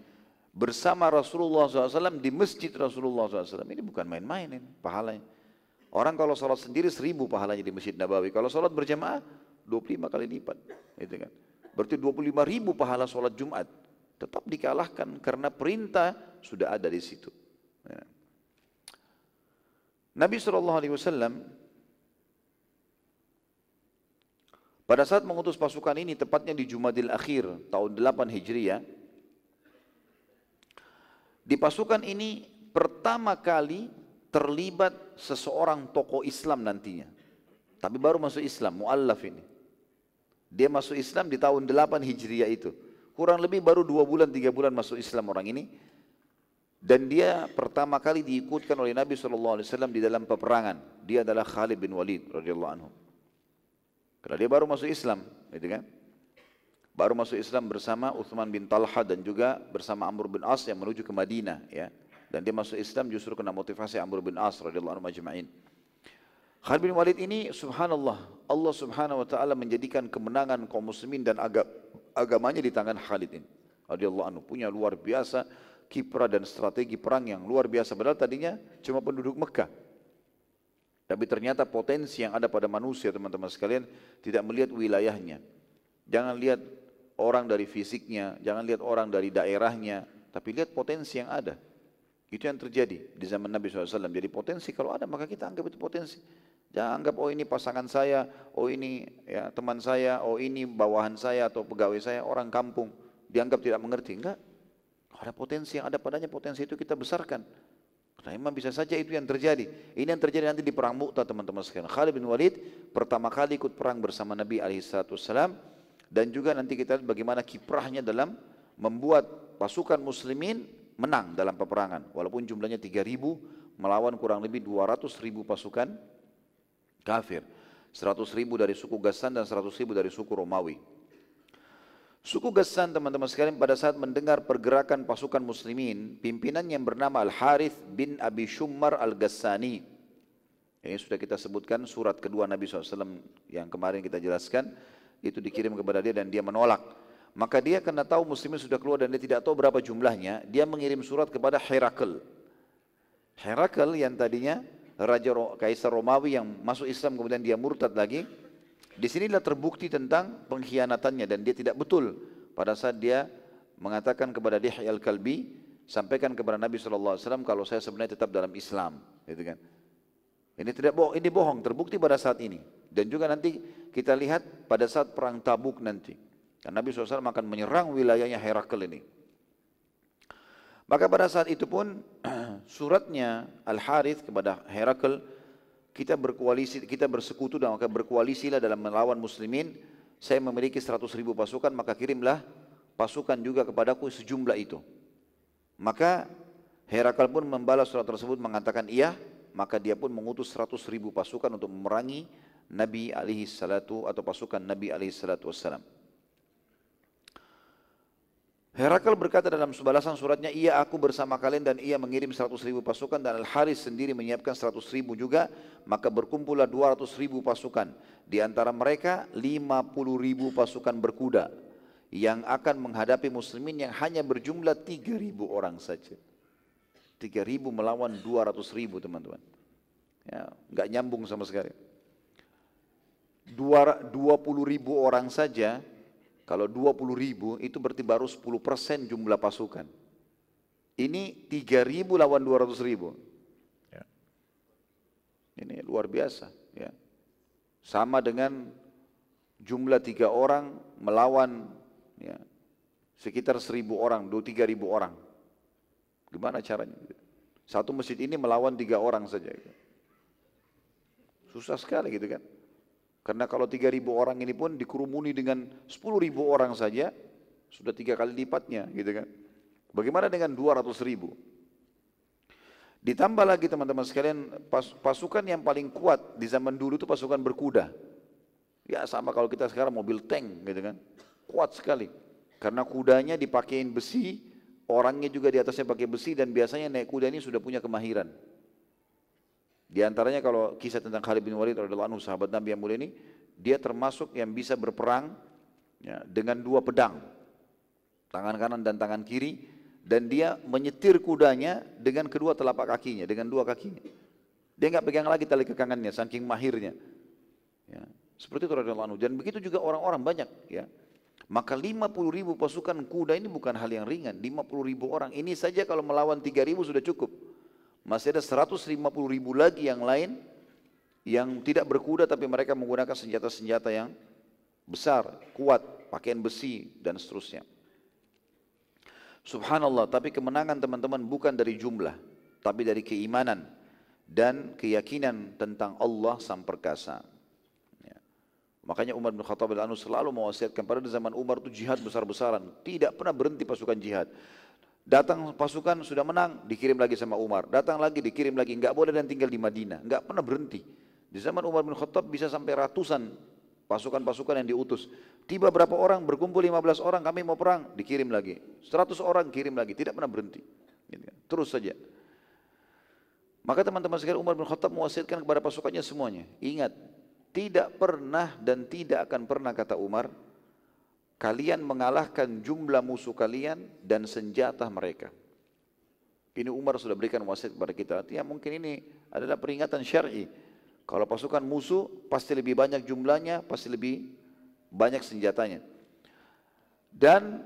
Bersama Rasulullah SAW di masjid Rasulullah SAW. Ini bukan main-main ini pahalanya. Orang kalau sholat sendiri seribu pahalanya di Masjid Nabawi. Kalau sholat berjamaah 25 kali lipat. Gitu kan. Berarti 25 ribu pahala sholat Jumat tetap dikalahkan karena perintah sudah ada di situ. Ya. Nabi SAW pada saat mengutus pasukan ini tepatnya di Jumadil Akhir tahun 8 Hijriah di pasukan ini pertama kali terlibat seseorang tokoh Islam nantinya tapi baru masuk Islam, muallaf ini dia masuk Islam di tahun 8 Hijriah itu Kurang lebih baru dua bulan, tiga bulan masuk Islam orang ini. Dan dia pertama kali diikutkan oleh Nabi SAW di dalam peperangan. Dia adalah Khalid bin Walid radhiyallahu anhu. Karena dia baru masuk Islam, gitu kan? Baru masuk Islam bersama Uthman bin Talha dan juga bersama Amr bin As yang menuju ke Madinah, ya. Dan dia masuk Islam justru kena motivasi Amr bin As radhiyallahu anhu majma'in. Khalid bin Walid ini subhanallah Allah subhanahu wa ta'ala menjadikan kemenangan kaum muslimin dan agamanya di tangan Khalid ini. Radiyallahu anhu punya luar biasa kiprah dan strategi perang yang luar biasa. Padahal tadinya cuma penduduk Mekah. Tapi ternyata potensi yang ada pada manusia teman-teman sekalian tidak melihat wilayahnya. Jangan lihat orang dari fisiknya, jangan lihat orang dari daerahnya, tapi lihat potensi yang ada. Itu yang terjadi di zaman Nabi SAW. Jadi potensi kalau ada maka kita anggap itu potensi. Jangan anggap oh ini pasangan saya, oh ini ya teman saya, oh ini bawahan saya atau pegawai saya orang kampung dianggap tidak mengerti. Enggak. Ada potensi yang ada padanya, potensi itu kita besarkan. Karena memang bisa saja itu yang terjadi. Ini yang terjadi nanti di perang Mu'tah teman-teman sekalian. Khalid bin Walid pertama kali ikut perang bersama Nabi SAW dan juga nanti kita lihat bagaimana kiprahnya dalam membuat pasukan muslimin menang dalam peperangan. Walaupun jumlahnya 3000 melawan kurang lebih 200 ribu pasukan kafir. 100 ribu dari suku Gassan dan 100 ribu dari suku Romawi. Suku Gassan teman-teman sekalian pada saat mendengar pergerakan pasukan muslimin, pimpinan yang bernama Al-Harith bin Abi Shummar Al-Gassani. Ini sudah kita sebutkan surat kedua Nabi SAW yang kemarin kita jelaskan, itu dikirim kepada dia dan dia menolak. Maka dia karena tahu muslimin sudah keluar dan dia tidak tahu berapa jumlahnya, dia mengirim surat kepada Herakl. Herakl yang tadinya raja kaisar Romawi yang masuk Islam kemudian dia murtad lagi. Di sinilah terbukti tentang pengkhianatannya dan dia tidak betul. Pada saat dia mengatakan kepada Dihya al-Kalbi sampaikan kepada Nabi SAW kalau saya sebenarnya tetap dalam Islam gitu kan. Ini tidak bohong ini bohong terbukti pada saat ini. Dan juga nanti kita lihat pada saat perang Tabuk nanti dan Nabi SAW akan menyerang wilayahnya Herakl ini. Maka pada saat itu pun suratnya Al-Harith kepada Herakl, kita berkoalisi, kita bersekutu dan maka berkoalisilah dalam melawan muslimin. Saya memiliki 100 ribu pasukan, maka kirimlah pasukan juga kepadaku sejumlah itu. Maka Herakl pun membalas surat tersebut mengatakan iya, maka dia pun mengutus 100 ribu pasukan untuk memerangi Nabi alaihi salatu atau pasukan Nabi alaihi salatu wassalam. Herakl berkata dalam sebalasan suratnya, ia aku bersama kalian dan ia mengirim 100 ribu pasukan dan Al-Haris sendiri menyiapkan 100 ribu juga, maka berkumpullah 200 ribu pasukan. Di antara mereka 50 ribu pasukan berkuda yang akan menghadapi muslimin yang hanya berjumlah 3 ribu orang saja. 3 ribu melawan 200 ribu teman-teman. Ya, nggak nyambung sama sekali. 20 ribu orang saja kalau 20 ribu itu berarti baru 10 persen jumlah pasukan. Ini 3 ribu lawan 200 ribu. Ya. Ini luar biasa. Ya. Sama dengan jumlah tiga orang melawan ya, sekitar seribu orang, dua tiga ribu orang. Gimana caranya? Satu masjid ini melawan tiga orang saja. Susah sekali gitu kan. Karena kalau tiga ribu orang ini pun dikerumuni dengan sepuluh ribu orang saja, sudah tiga kali lipatnya gitu kan. Bagaimana dengan dua ratus ribu? Ditambah lagi teman-teman sekalian pasukan yang paling kuat di zaman dulu itu pasukan berkuda. Ya sama kalau kita sekarang mobil tank gitu kan. Kuat sekali. Karena kudanya dipakein besi, orangnya juga di atasnya pakai besi dan biasanya naik kuda ini sudah punya kemahiran. Di antaranya kalau kisah tentang Khalid bin Walid radhiyallahu anhu sahabat Nabi yang mulia ini, dia termasuk yang bisa berperang ya, dengan dua pedang. Tangan kanan dan tangan kiri dan dia menyetir kudanya dengan kedua telapak kakinya, dengan dua kakinya. Dia nggak pegang lagi tali kekangannya, saking mahirnya. Ya. Seperti itu radhiyallahu anhu. Dan begitu juga orang-orang banyak. Ya. Maka 50 ribu pasukan kuda ini bukan hal yang ringan. 50 ribu orang. Ini saja kalau melawan 3 ribu sudah cukup. Masih ada 150 ribu lagi yang lain yang tidak berkuda tapi mereka menggunakan senjata-senjata yang besar, kuat, pakaian besi dan seterusnya. Subhanallah, tapi kemenangan teman-teman bukan dari jumlah, tapi dari keimanan dan keyakinan tentang Allah Sang Perkasa. Ya. Makanya Umar bin Khattab al selalu mewasiatkan pada zaman Umar itu jihad besar-besaran, tidak pernah berhenti pasukan jihad. Datang pasukan sudah menang, dikirim lagi sama Umar. Datang lagi, dikirim lagi. Enggak boleh dan tinggal di Madinah. Enggak pernah berhenti. Di zaman Umar bin Khattab bisa sampai ratusan pasukan-pasukan yang diutus. Tiba berapa orang, berkumpul 15 orang, kami mau perang, dikirim lagi. 100 orang kirim lagi, tidak pernah berhenti. Gitu kan. Terus saja. Maka teman-teman sekalian Umar bin Khattab mewasiatkan kepada pasukannya semuanya. Ingat, tidak pernah dan tidak akan pernah kata Umar, kalian mengalahkan jumlah musuh kalian dan senjata mereka. Ini Umar sudah berikan wasiat kepada kita. Artinya mungkin ini adalah peringatan syar'i. Kalau pasukan musuh pasti lebih banyak jumlahnya, pasti lebih banyak senjatanya. Dan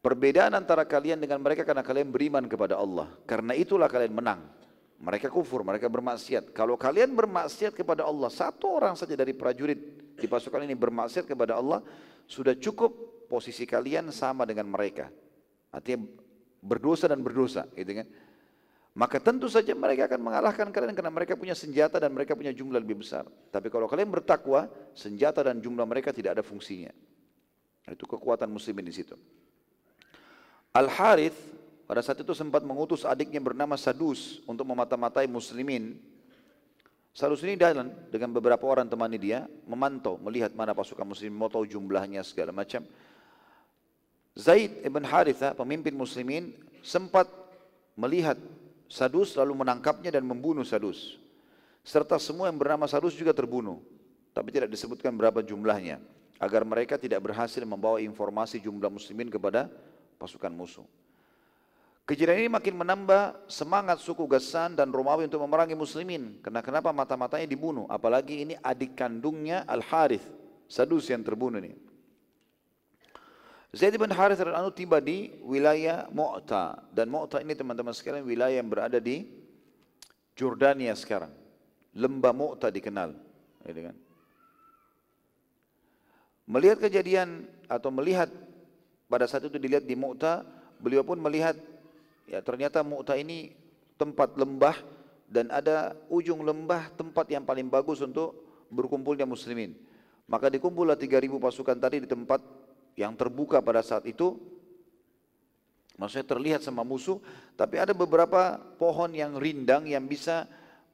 perbedaan antara kalian dengan mereka karena kalian beriman kepada Allah. Karena itulah kalian menang. Mereka kufur, mereka bermaksiat. Kalau kalian bermaksiat kepada Allah, satu orang saja dari prajurit di pasukan ini bermaksiat kepada Allah, sudah cukup posisi kalian sama dengan mereka. Artinya berdosa dan berdosa, gitu kan? Maka tentu saja mereka akan mengalahkan kalian karena mereka punya senjata dan mereka punya jumlah lebih besar. Tapi kalau kalian bertakwa, senjata dan jumlah mereka tidak ada fungsinya. Itu kekuatan muslimin di situ. Al Harith pada saat itu sempat mengutus adiknya bernama Sadus untuk memata-matai muslimin. Sadus ini jalan dengan beberapa orang temani dia, memantau, melihat mana pasukan muslimin, mau jumlahnya segala macam. Zaid ibn Haritha, pemimpin muslimin, sempat melihat Sadus lalu menangkapnya dan membunuh Sadus. Serta semua yang bernama Sadus juga terbunuh. Tapi tidak disebutkan berapa jumlahnya. Agar mereka tidak berhasil membawa informasi jumlah muslimin kepada pasukan musuh. Kejadian ini makin menambah semangat suku Gassan dan Romawi untuk memerangi muslimin. Karena kenapa mata-matanya dibunuh? Apalagi ini adik kandungnya Al-Harith. Sadus yang terbunuh ini. Zaid bin Harith radhiyallahu tiba di wilayah Mu'ta dan Mu'ta ini teman-teman sekalian wilayah yang berada di Jordania sekarang. Lembah Mu'ta dikenal, gitu kan. Melihat kejadian atau melihat pada saat itu dilihat di Mu'ta, beliau pun melihat ya ternyata Mu'ta ini tempat lembah dan ada ujung lembah tempat yang paling bagus untuk berkumpulnya muslimin. Maka dikumpullah 3000 pasukan tadi di tempat yang terbuka pada saat itu maksudnya terlihat sama musuh tapi ada beberapa pohon yang rindang yang bisa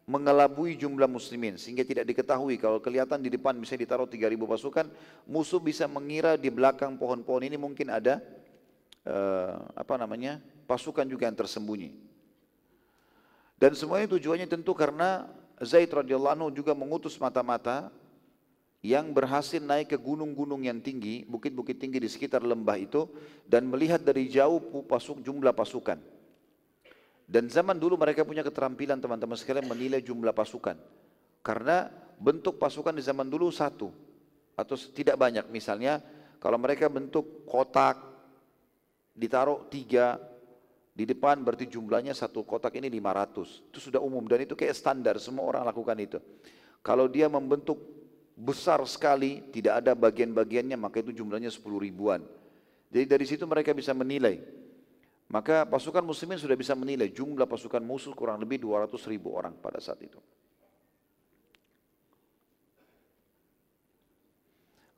mengelabui jumlah muslimin sehingga tidak diketahui kalau kelihatan di depan bisa ditaruh 3000 pasukan musuh bisa mengira di belakang pohon-pohon ini mungkin ada uh, apa namanya pasukan juga yang tersembunyi dan semuanya tujuannya tentu karena Zaid radhiyallahu anhu juga mengutus mata-mata yang berhasil naik ke gunung-gunung yang tinggi, bukit-bukit tinggi di sekitar lembah itu dan melihat dari jauh pasuk jumlah pasukan. Dan zaman dulu mereka punya keterampilan teman-teman sekalian menilai jumlah pasukan. Karena bentuk pasukan di zaman dulu satu atau tidak banyak. Misalnya kalau mereka bentuk kotak ditaruh tiga di depan berarti jumlahnya satu kotak ini 500. Itu sudah umum dan itu kayak standar semua orang lakukan itu. Kalau dia membentuk besar sekali, tidak ada bagian-bagiannya, maka itu jumlahnya 10 ribuan. Jadi dari situ mereka bisa menilai. Maka pasukan muslimin sudah bisa menilai jumlah pasukan musuh kurang lebih 200 ribu orang pada saat itu.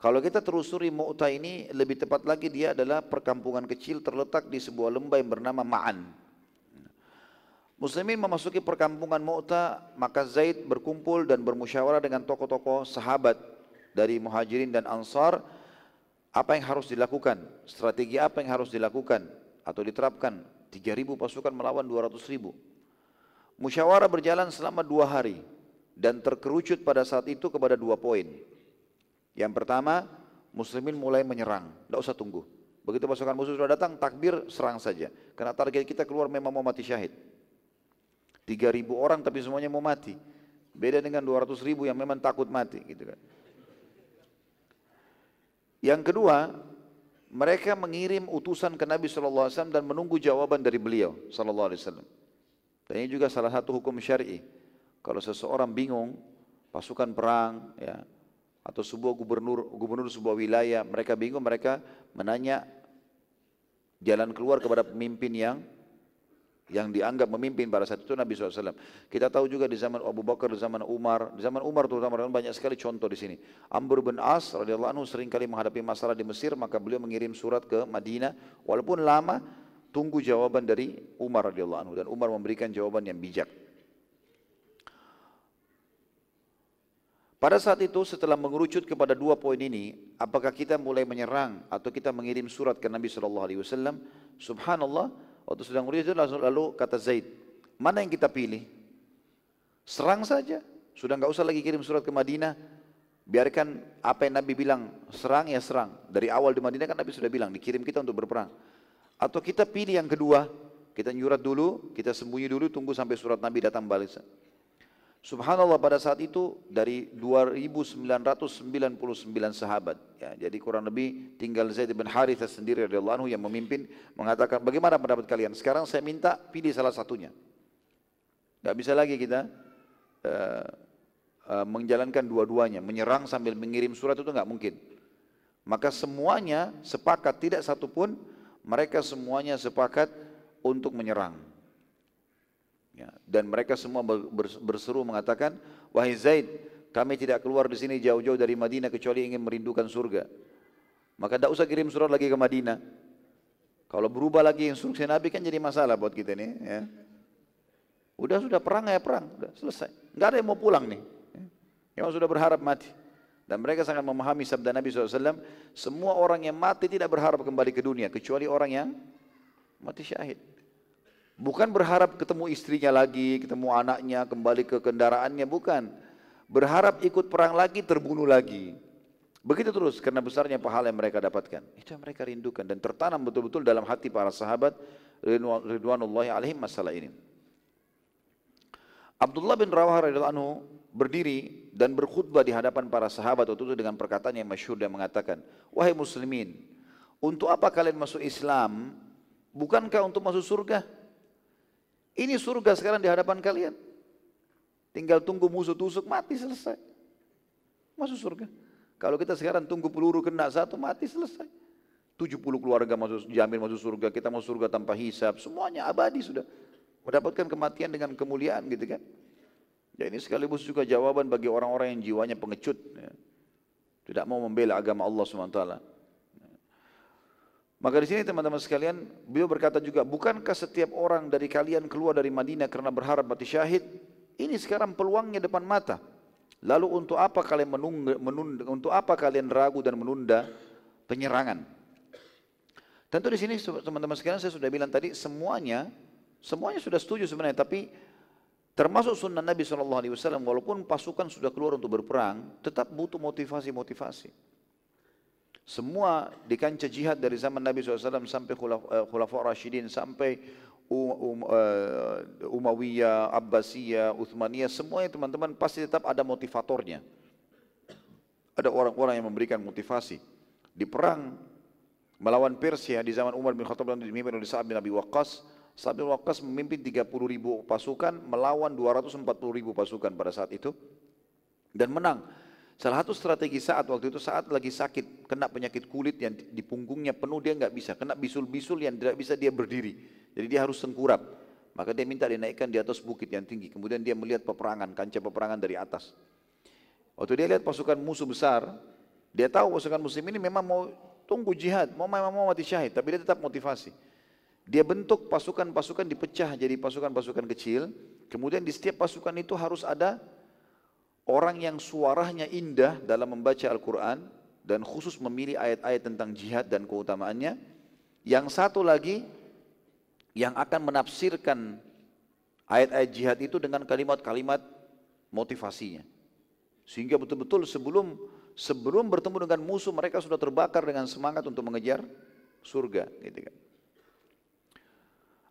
Kalau kita telusuri Mu'ta ini lebih tepat lagi dia adalah perkampungan kecil terletak di sebuah lembah yang bernama Ma'an. Muslimin memasuki perkampungan Mu'ta, maka Zaid berkumpul dan bermusyawarah dengan tokoh-tokoh sahabat dari Muhajirin dan Ansar apa yang harus dilakukan, strategi apa yang harus dilakukan atau diterapkan. 3000 pasukan melawan 200 ribu. Musyawarah berjalan selama dua hari dan terkerucut pada saat itu kepada dua poin. Yang pertama, muslimin mulai menyerang, tidak usah tunggu. Begitu pasukan musuh sudah datang, takbir serang saja. Karena target kita keluar memang mau mati syahid. 3000 orang tapi semuanya mau mati. Beda dengan 200 ribu yang memang takut mati gitu kan. Yang kedua, mereka mengirim utusan ke Nabi SAW dan menunggu jawaban dari beliau SAW. Dan ini juga salah satu hukum syar'i. Kalau seseorang bingung, pasukan perang, ya, atau sebuah gubernur gubernur sebuah wilayah mereka bingung mereka menanya jalan keluar kepada pemimpin yang yang dianggap memimpin pada saat itu Nabi SAW. Kita tahu juga di zaman Abu Bakar, di zaman Umar, di zaman Umar terutama banyak sekali contoh di sini. Amr bin As radhiyallahu anhu sering kali menghadapi masalah di Mesir, maka beliau mengirim surat ke Madinah, walaupun lama, tunggu jawaban dari Umar radhiyallahu anhu dan Umar memberikan jawaban yang bijak. Pada saat itu setelah mengerucut kepada dua poin ini, apakah kita mulai menyerang atau kita mengirim surat ke Nabi Shallallahu Alaihi Wasallam? Subhanallah, waktu sedang mengerucut langsung lalu kata Zaid, mana yang kita pilih? Serang saja, sudah nggak usah lagi kirim surat ke Madinah. Biarkan apa yang Nabi bilang, serang ya serang. Dari awal di Madinah kan Nabi sudah bilang, dikirim kita untuk berperang. Atau kita pilih yang kedua, kita nyurat dulu, kita sembunyi dulu, tunggu sampai surat Nabi datang balik. Subhanallah pada saat itu dari 2999 sahabat ya, jadi kurang lebih tinggal Zaid bin Harithah sendiri radhiyallahu anhu yang memimpin mengatakan bagaimana pendapat kalian? Sekarang saya minta pilih salah satunya. Tidak bisa lagi kita uh, uh, menjalankan dua-duanya menyerang sambil mengirim surat itu nggak mungkin. Maka semuanya sepakat tidak satupun mereka semuanya sepakat untuk menyerang Ya, dan mereka semua berseru mengatakan, wahai Zaid, kami tidak keluar di sini jauh-jauh dari Madinah kecuali ingin merindukan surga. Maka tidak usah kirim surat lagi ke Madinah. Kalau berubah lagi instruksi Nabi kan jadi masalah buat kita nih. Ya. Udah sudah perang ya perang, udah selesai. Enggak ada yang mau pulang nih. Ya. Yang sudah berharap mati. Dan mereka sangat memahami sabda Nabi SAW, semua orang yang mati tidak berharap kembali ke dunia, kecuali orang yang mati syahid. Bukan berharap ketemu istrinya lagi, ketemu anaknya, kembali ke kendaraannya, bukan. Berharap ikut perang lagi, terbunuh lagi. Begitu terus karena besarnya pahala yang mereka dapatkan. Itu yang mereka rindukan dan tertanam betul-betul dalam hati para sahabat ridwanullahi alaihim masalah ini. Abdullah bin Rawah radhiyallahu anhu berdiri dan berkhutbah di hadapan para sahabat waktu itu dengan perkataan yang masyhur dan mengatakan, "Wahai muslimin, untuk apa kalian masuk Islam? Bukankah untuk masuk surga?" Ini surga sekarang di hadapan kalian. Tinggal tunggu musuh tusuk, mati selesai. Masuk surga. Kalau kita sekarang tunggu peluru kena satu, mati selesai. 70 keluarga masuk jamin masuk surga, kita masuk surga tanpa hisap, semuanya abadi sudah. Mendapatkan kematian dengan kemuliaan gitu kan. Ya ini sekaligus juga jawaban bagi orang-orang yang jiwanya pengecut. Ya. Tidak mau membela agama Allah SWT. Maka di sini teman-teman sekalian, beliau berkata juga, bukankah setiap orang dari kalian keluar dari Madinah karena berharap mati syahid? Ini sekarang peluangnya depan mata. Lalu untuk apa kalian menunda, menunda untuk apa kalian ragu dan menunda penyerangan? Tentu di sini teman-teman sekalian saya sudah bilang tadi semuanya semuanya sudah setuju sebenarnya tapi termasuk sunnah Nabi SAW walaupun pasukan sudah keluar untuk berperang tetap butuh motivasi-motivasi. Semua di kancah jihad dari zaman Nabi SAW sampai eh, Khulafa Rashidin sampai um, um, uh, Umayyah, Abbasiyah, Uthmaniyah, semuanya teman-teman pasti tetap ada motivatornya. Ada orang-orang yang memberikan motivasi. Di perang melawan Persia di zaman Umar bin Khattab dan dipimpin oleh Sa'ad bin Abi Waqqas, Sa'ad bin Waqqas memimpin 30 ribu pasukan melawan 240 ribu pasukan pada saat itu dan menang. Salah satu strategi saat waktu itu saat lagi sakit, kena penyakit kulit yang di punggungnya penuh dia nggak bisa, kena bisul-bisul yang tidak bisa dia berdiri. Jadi dia harus tengkurap. Maka dia minta dinaikkan di atas bukit yang tinggi. Kemudian dia melihat peperangan, kancah peperangan dari atas. Waktu dia lihat pasukan musuh besar, dia tahu pasukan muslim ini memang mau tunggu jihad, mau memang mau mati syahid, tapi dia tetap motivasi. Dia bentuk pasukan-pasukan dipecah jadi pasukan-pasukan kecil. Kemudian di setiap pasukan itu harus ada orang yang suaranya indah dalam membaca Al-Quran dan khusus memilih ayat-ayat tentang jihad dan keutamaannya. Yang satu lagi yang akan menafsirkan ayat-ayat jihad itu dengan kalimat-kalimat motivasinya. Sehingga betul-betul sebelum sebelum bertemu dengan musuh mereka sudah terbakar dengan semangat untuk mengejar surga. Gitu kan.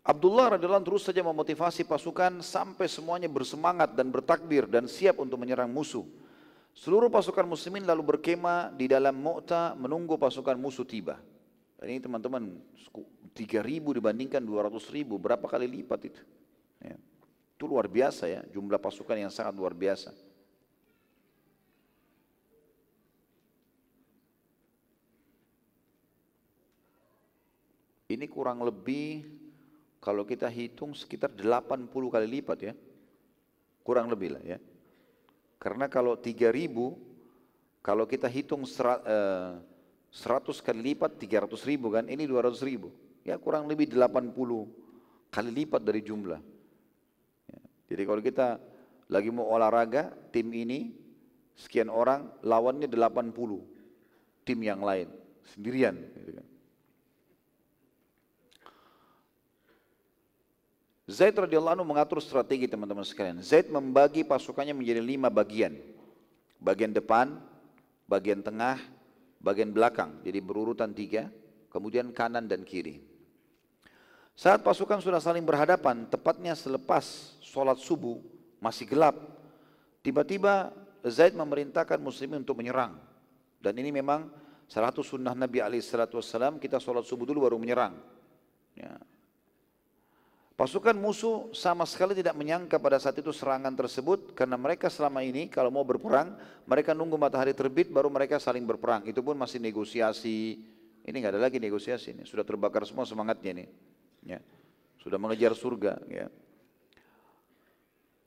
Abdullah radhiyallahu terus saja memotivasi pasukan sampai semuanya bersemangat dan bertakbir dan siap untuk menyerang musuh. Seluruh pasukan muslimin lalu berkemah di dalam Mu'ta menunggu pasukan musuh tiba. Ini teman-teman 3000 dibandingkan 200 ribu, berapa kali lipat itu. Ya. Itu luar biasa ya, jumlah pasukan yang sangat luar biasa. Ini kurang lebih kalau kita hitung sekitar 80 kali lipat ya. Kurang lebih lah ya. Karena kalau 3000 kalau kita hitung 100 eh, kali lipat 300 ribu kan, ini 200 ribu. Ya kurang lebih 80 kali lipat dari jumlah. Ya. Jadi kalau kita lagi mau olahraga, tim ini sekian orang, lawannya 80 tim yang lain, sendirian. Gitu kan. Zaid radhiyallahu anhu mengatur strategi teman-teman sekalian. Zaid membagi pasukannya menjadi lima bagian. Bagian depan, bagian tengah, bagian belakang. Jadi berurutan tiga, kemudian kanan dan kiri. Saat pasukan sudah saling berhadapan, tepatnya selepas sholat subuh, masih gelap. Tiba-tiba Zaid memerintahkan muslimin untuk menyerang. Dan ini memang salah satu sunnah Nabi SAW, kita sholat subuh dulu baru menyerang. Ya, Pasukan musuh sama sekali tidak menyangka pada saat itu serangan tersebut karena mereka selama ini kalau mau berperang mereka nunggu matahari terbit baru mereka saling berperang. Itu pun masih negosiasi. Ini nggak ada lagi negosiasi ini. Sudah terbakar semua semangatnya ini. Ya. Sudah mengejar surga. Ya.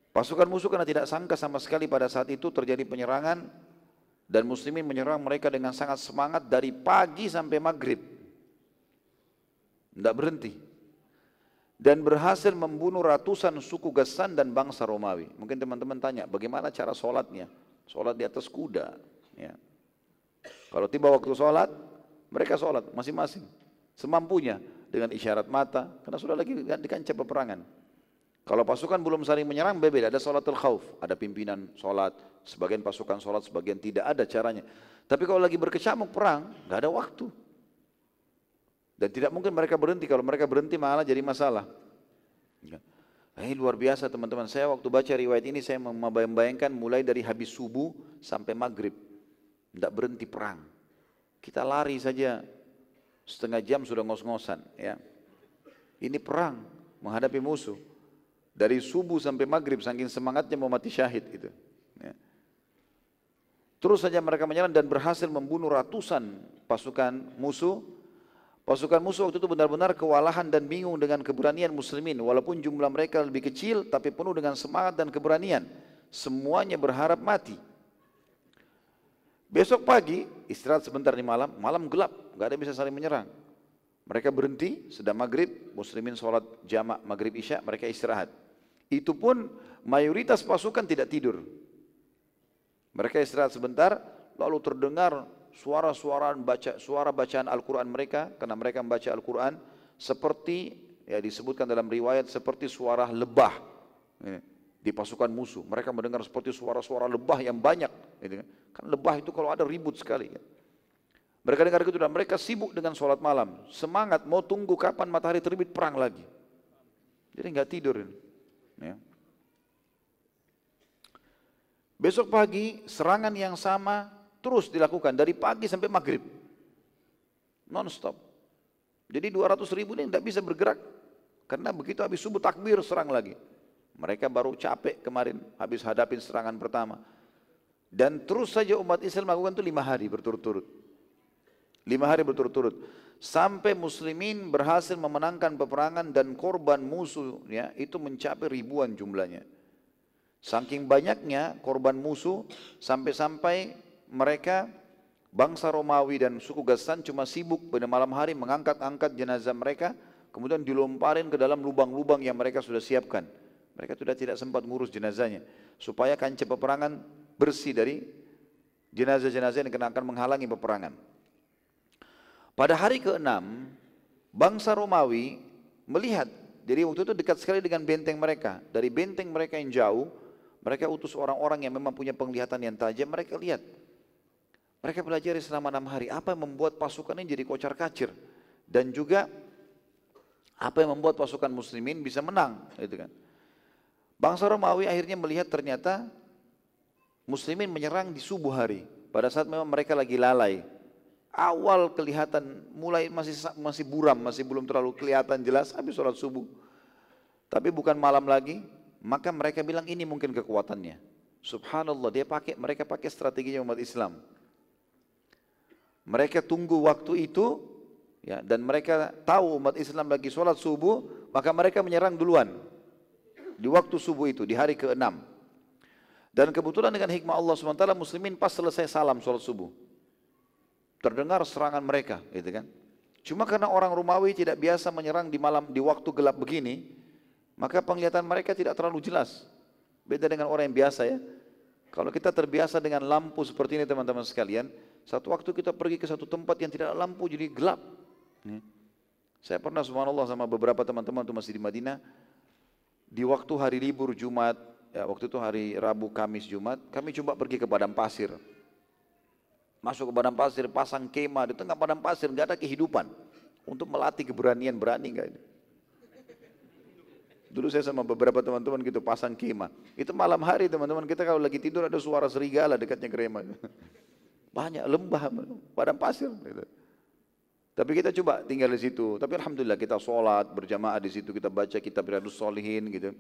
Pasukan musuh karena tidak sangka sama sekali pada saat itu terjadi penyerangan dan muslimin menyerang mereka dengan sangat semangat dari pagi sampai maghrib. Tidak berhenti dan berhasil membunuh ratusan suku Gassan dan bangsa Romawi. Mungkin teman-teman tanya, bagaimana cara sholatnya? Sholat di atas kuda. Ya. Kalau tiba waktu sholat, mereka sholat masing-masing. Semampunya dengan isyarat mata, karena sudah lagi di kancah peperangan. Kalau pasukan belum saling menyerang, berbeda. Ada sholatul khauf, ada pimpinan sholat, sebagian pasukan sholat, sebagian tidak ada caranya. Tapi kalau lagi berkecamuk perang, nggak ada waktu. Dan tidak mungkin mereka berhenti, kalau mereka berhenti malah jadi masalah. Ya. Ini luar biasa teman-teman, saya waktu baca riwayat ini saya membayangkan mulai dari habis subuh sampai maghrib. Tidak berhenti perang. Kita lari saja setengah jam sudah ngos-ngosan. Ya. Ini perang menghadapi musuh. Dari subuh sampai maghrib saking semangatnya mau mati syahid itu. Ya. Terus saja mereka menyerang dan berhasil membunuh ratusan pasukan musuh Pasukan musuh waktu itu benar-benar kewalahan dan bingung dengan keberanian muslimin. Walaupun jumlah mereka lebih kecil, tapi penuh dengan semangat dan keberanian. Semuanya berharap mati. Besok pagi, istirahat sebentar di malam, malam gelap, gak ada bisa saling menyerang. Mereka berhenti, sedang maghrib, muslimin sholat jamak maghrib isya, mereka istirahat. Itu pun mayoritas pasukan tidak tidur. Mereka istirahat sebentar, lalu terdengar suara-suara baca suara bacaan Al-Qur'an mereka karena mereka membaca Al-Qur'an seperti ya disebutkan dalam riwayat seperti suara lebah ya, di pasukan musuh. Mereka mendengar seperti suara-suara lebah yang banyak. Gitu kan. kan lebah itu kalau ada ribut sekali. Kan. Mereka dengar itu dan mereka sibuk dengan sholat malam. Semangat mau tunggu kapan matahari terbit perang lagi. Jadi nggak tidur. Ya. Besok pagi serangan yang sama Terus dilakukan dari pagi sampai maghrib. Non stop. Jadi 200 ribu ini tidak bisa bergerak. Karena begitu habis subuh takbir serang lagi. Mereka baru capek kemarin habis hadapin serangan pertama. Dan terus saja umat Islam melakukan itu lima hari berturut-turut. Lima hari berturut-turut. Sampai muslimin berhasil memenangkan peperangan dan korban musuh ya, itu mencapai ribuan jumlahnya. Saking banyaknya korban musuh sampai-sampai mereka bangsa Romawi dan suku Gassan cuma sibuk pada malam hari mengangkat-angkat jenazah mereka kemudian dilomparin ke dalam lubang-lubang yang mereka sudah siapkan. Mereka sudah tidak sempat ngurus jenazahnya supaya kancah peperangan bersih dari jenazah-jenazah yang akan menghalangi peperangan. Pada hari ke-6, bangsa Romawi melihat, jadi waktu itu dekat sekali dengan benteng mereka. Dari benteng mereka yang jauh, mereka utus orang-orang yang memang punya penglihatan yang tajam, mereka lihat. Mereka belajar selama enam hari, apa yang membuat pasukan ini jadi kocar kacir. Dan juga apa yang membuat pasukan muslimin bisa menang. Gitu kan. Bangsa Romawi akhirnya melihat ternyata muslimin menyerang di subuh hari. Pada saat memang mereka lagi lalai awal kelihatan mulai masih masih buram, masih belum terlalu kelihatan jelas habis sholat subuh. Tapi bukan malam lagi, maka mereka bilang ini mungkin kekuatannya. Subhanallah, dia pakai mereka pakai strategi umat Islam. Mereka tunggu waktu itu ya dan mereka tahu umat Islam lagi sholat subuh, maka mereka menyerang duluan di waktu subuh itu di hari ke-6. Dan kebetulan dengan hikmah Allah SWT muslimin pas selesai salam sholat subuh terdengar serangan mereka, gitu kan. Cuma karena orang Romawi tidak biasa menyerang di malam di waktu gelap begini, maka penglihatan mereka tidak terlalu jelas. Beda dengan orang yang biasa ya. Kalau kita terbiasa dengan lampu seperti ini teman-teman sekalian, satu waktu kita pergi ke satu tempat yang tidak ada lampu jadi gelap. Saya pernah subhanallah sama beberapa teman-teman itu masih di Madinah, di waktu hari libur Jumat, ya waktu itu hari Rabu, Kamis, Jumat, kami coba pergi ke padang pasir. Masuk ke padang pasir, pasang kemah di tengah padang pasir, nggak ada kehidupan. Untuk melatih keberanian, berani nggak ini? Dulu saya sama beberapa teman-teman gitu pasang kemah. Itu malam hari teman-teman kita kalau lagi tidur ada suara serigala dekatnya kemah. Banyak lembah, padang pasir. Gitu. Tapi kita coba tinggal di situ. Tapi alhamdulillah kita sholat berjamaah di situ, kita baca kitab Riyadus Solihin gitu.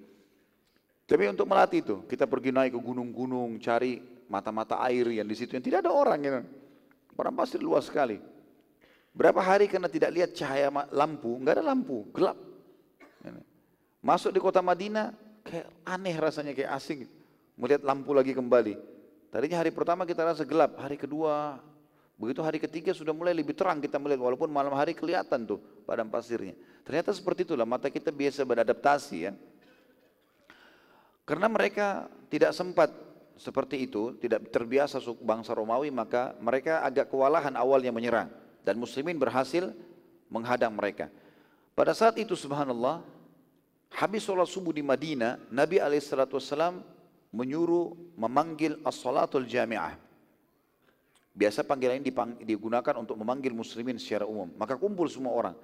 Tapi untuk melatih itu, kita pergi naik ke gunung-gunung, cari mata-mata air yang di situ yang tidak ada orang gitu. Padang pasir luas sekali. Berapa hari karena tidak lihat cahaya lampu, nggak ada lampu, gelap. Masuk di kota Madinah, kayak aneh rasanya, kayak asing. Melihat lampu lagi kembali. Tadinya hari pertama kita rasa gelap, hari kedua, begitu hari ketiga sudah mulai lebih terang kita melihat, walaupun malam hari kelihatan tuh padang pasirnya. Ternyata seperti itulah, mata kita biasa beradaptasi ya. Karena mereka tidak sempat seperti itu, tidak terbiasa bangsa Romawi, maka mereka agak kewalahan awalnya menyerang. Dan muslimin berhasil menghadang mereka. Pada saat itu subhanallah, habis sholat subuh di Madinah, Nabi SAW menyuruh memanggil as-salatul jami'ah. Biasa panggilan ini digunakan untuk memanggil muslimin secara umum. Maka kumpul semua orang.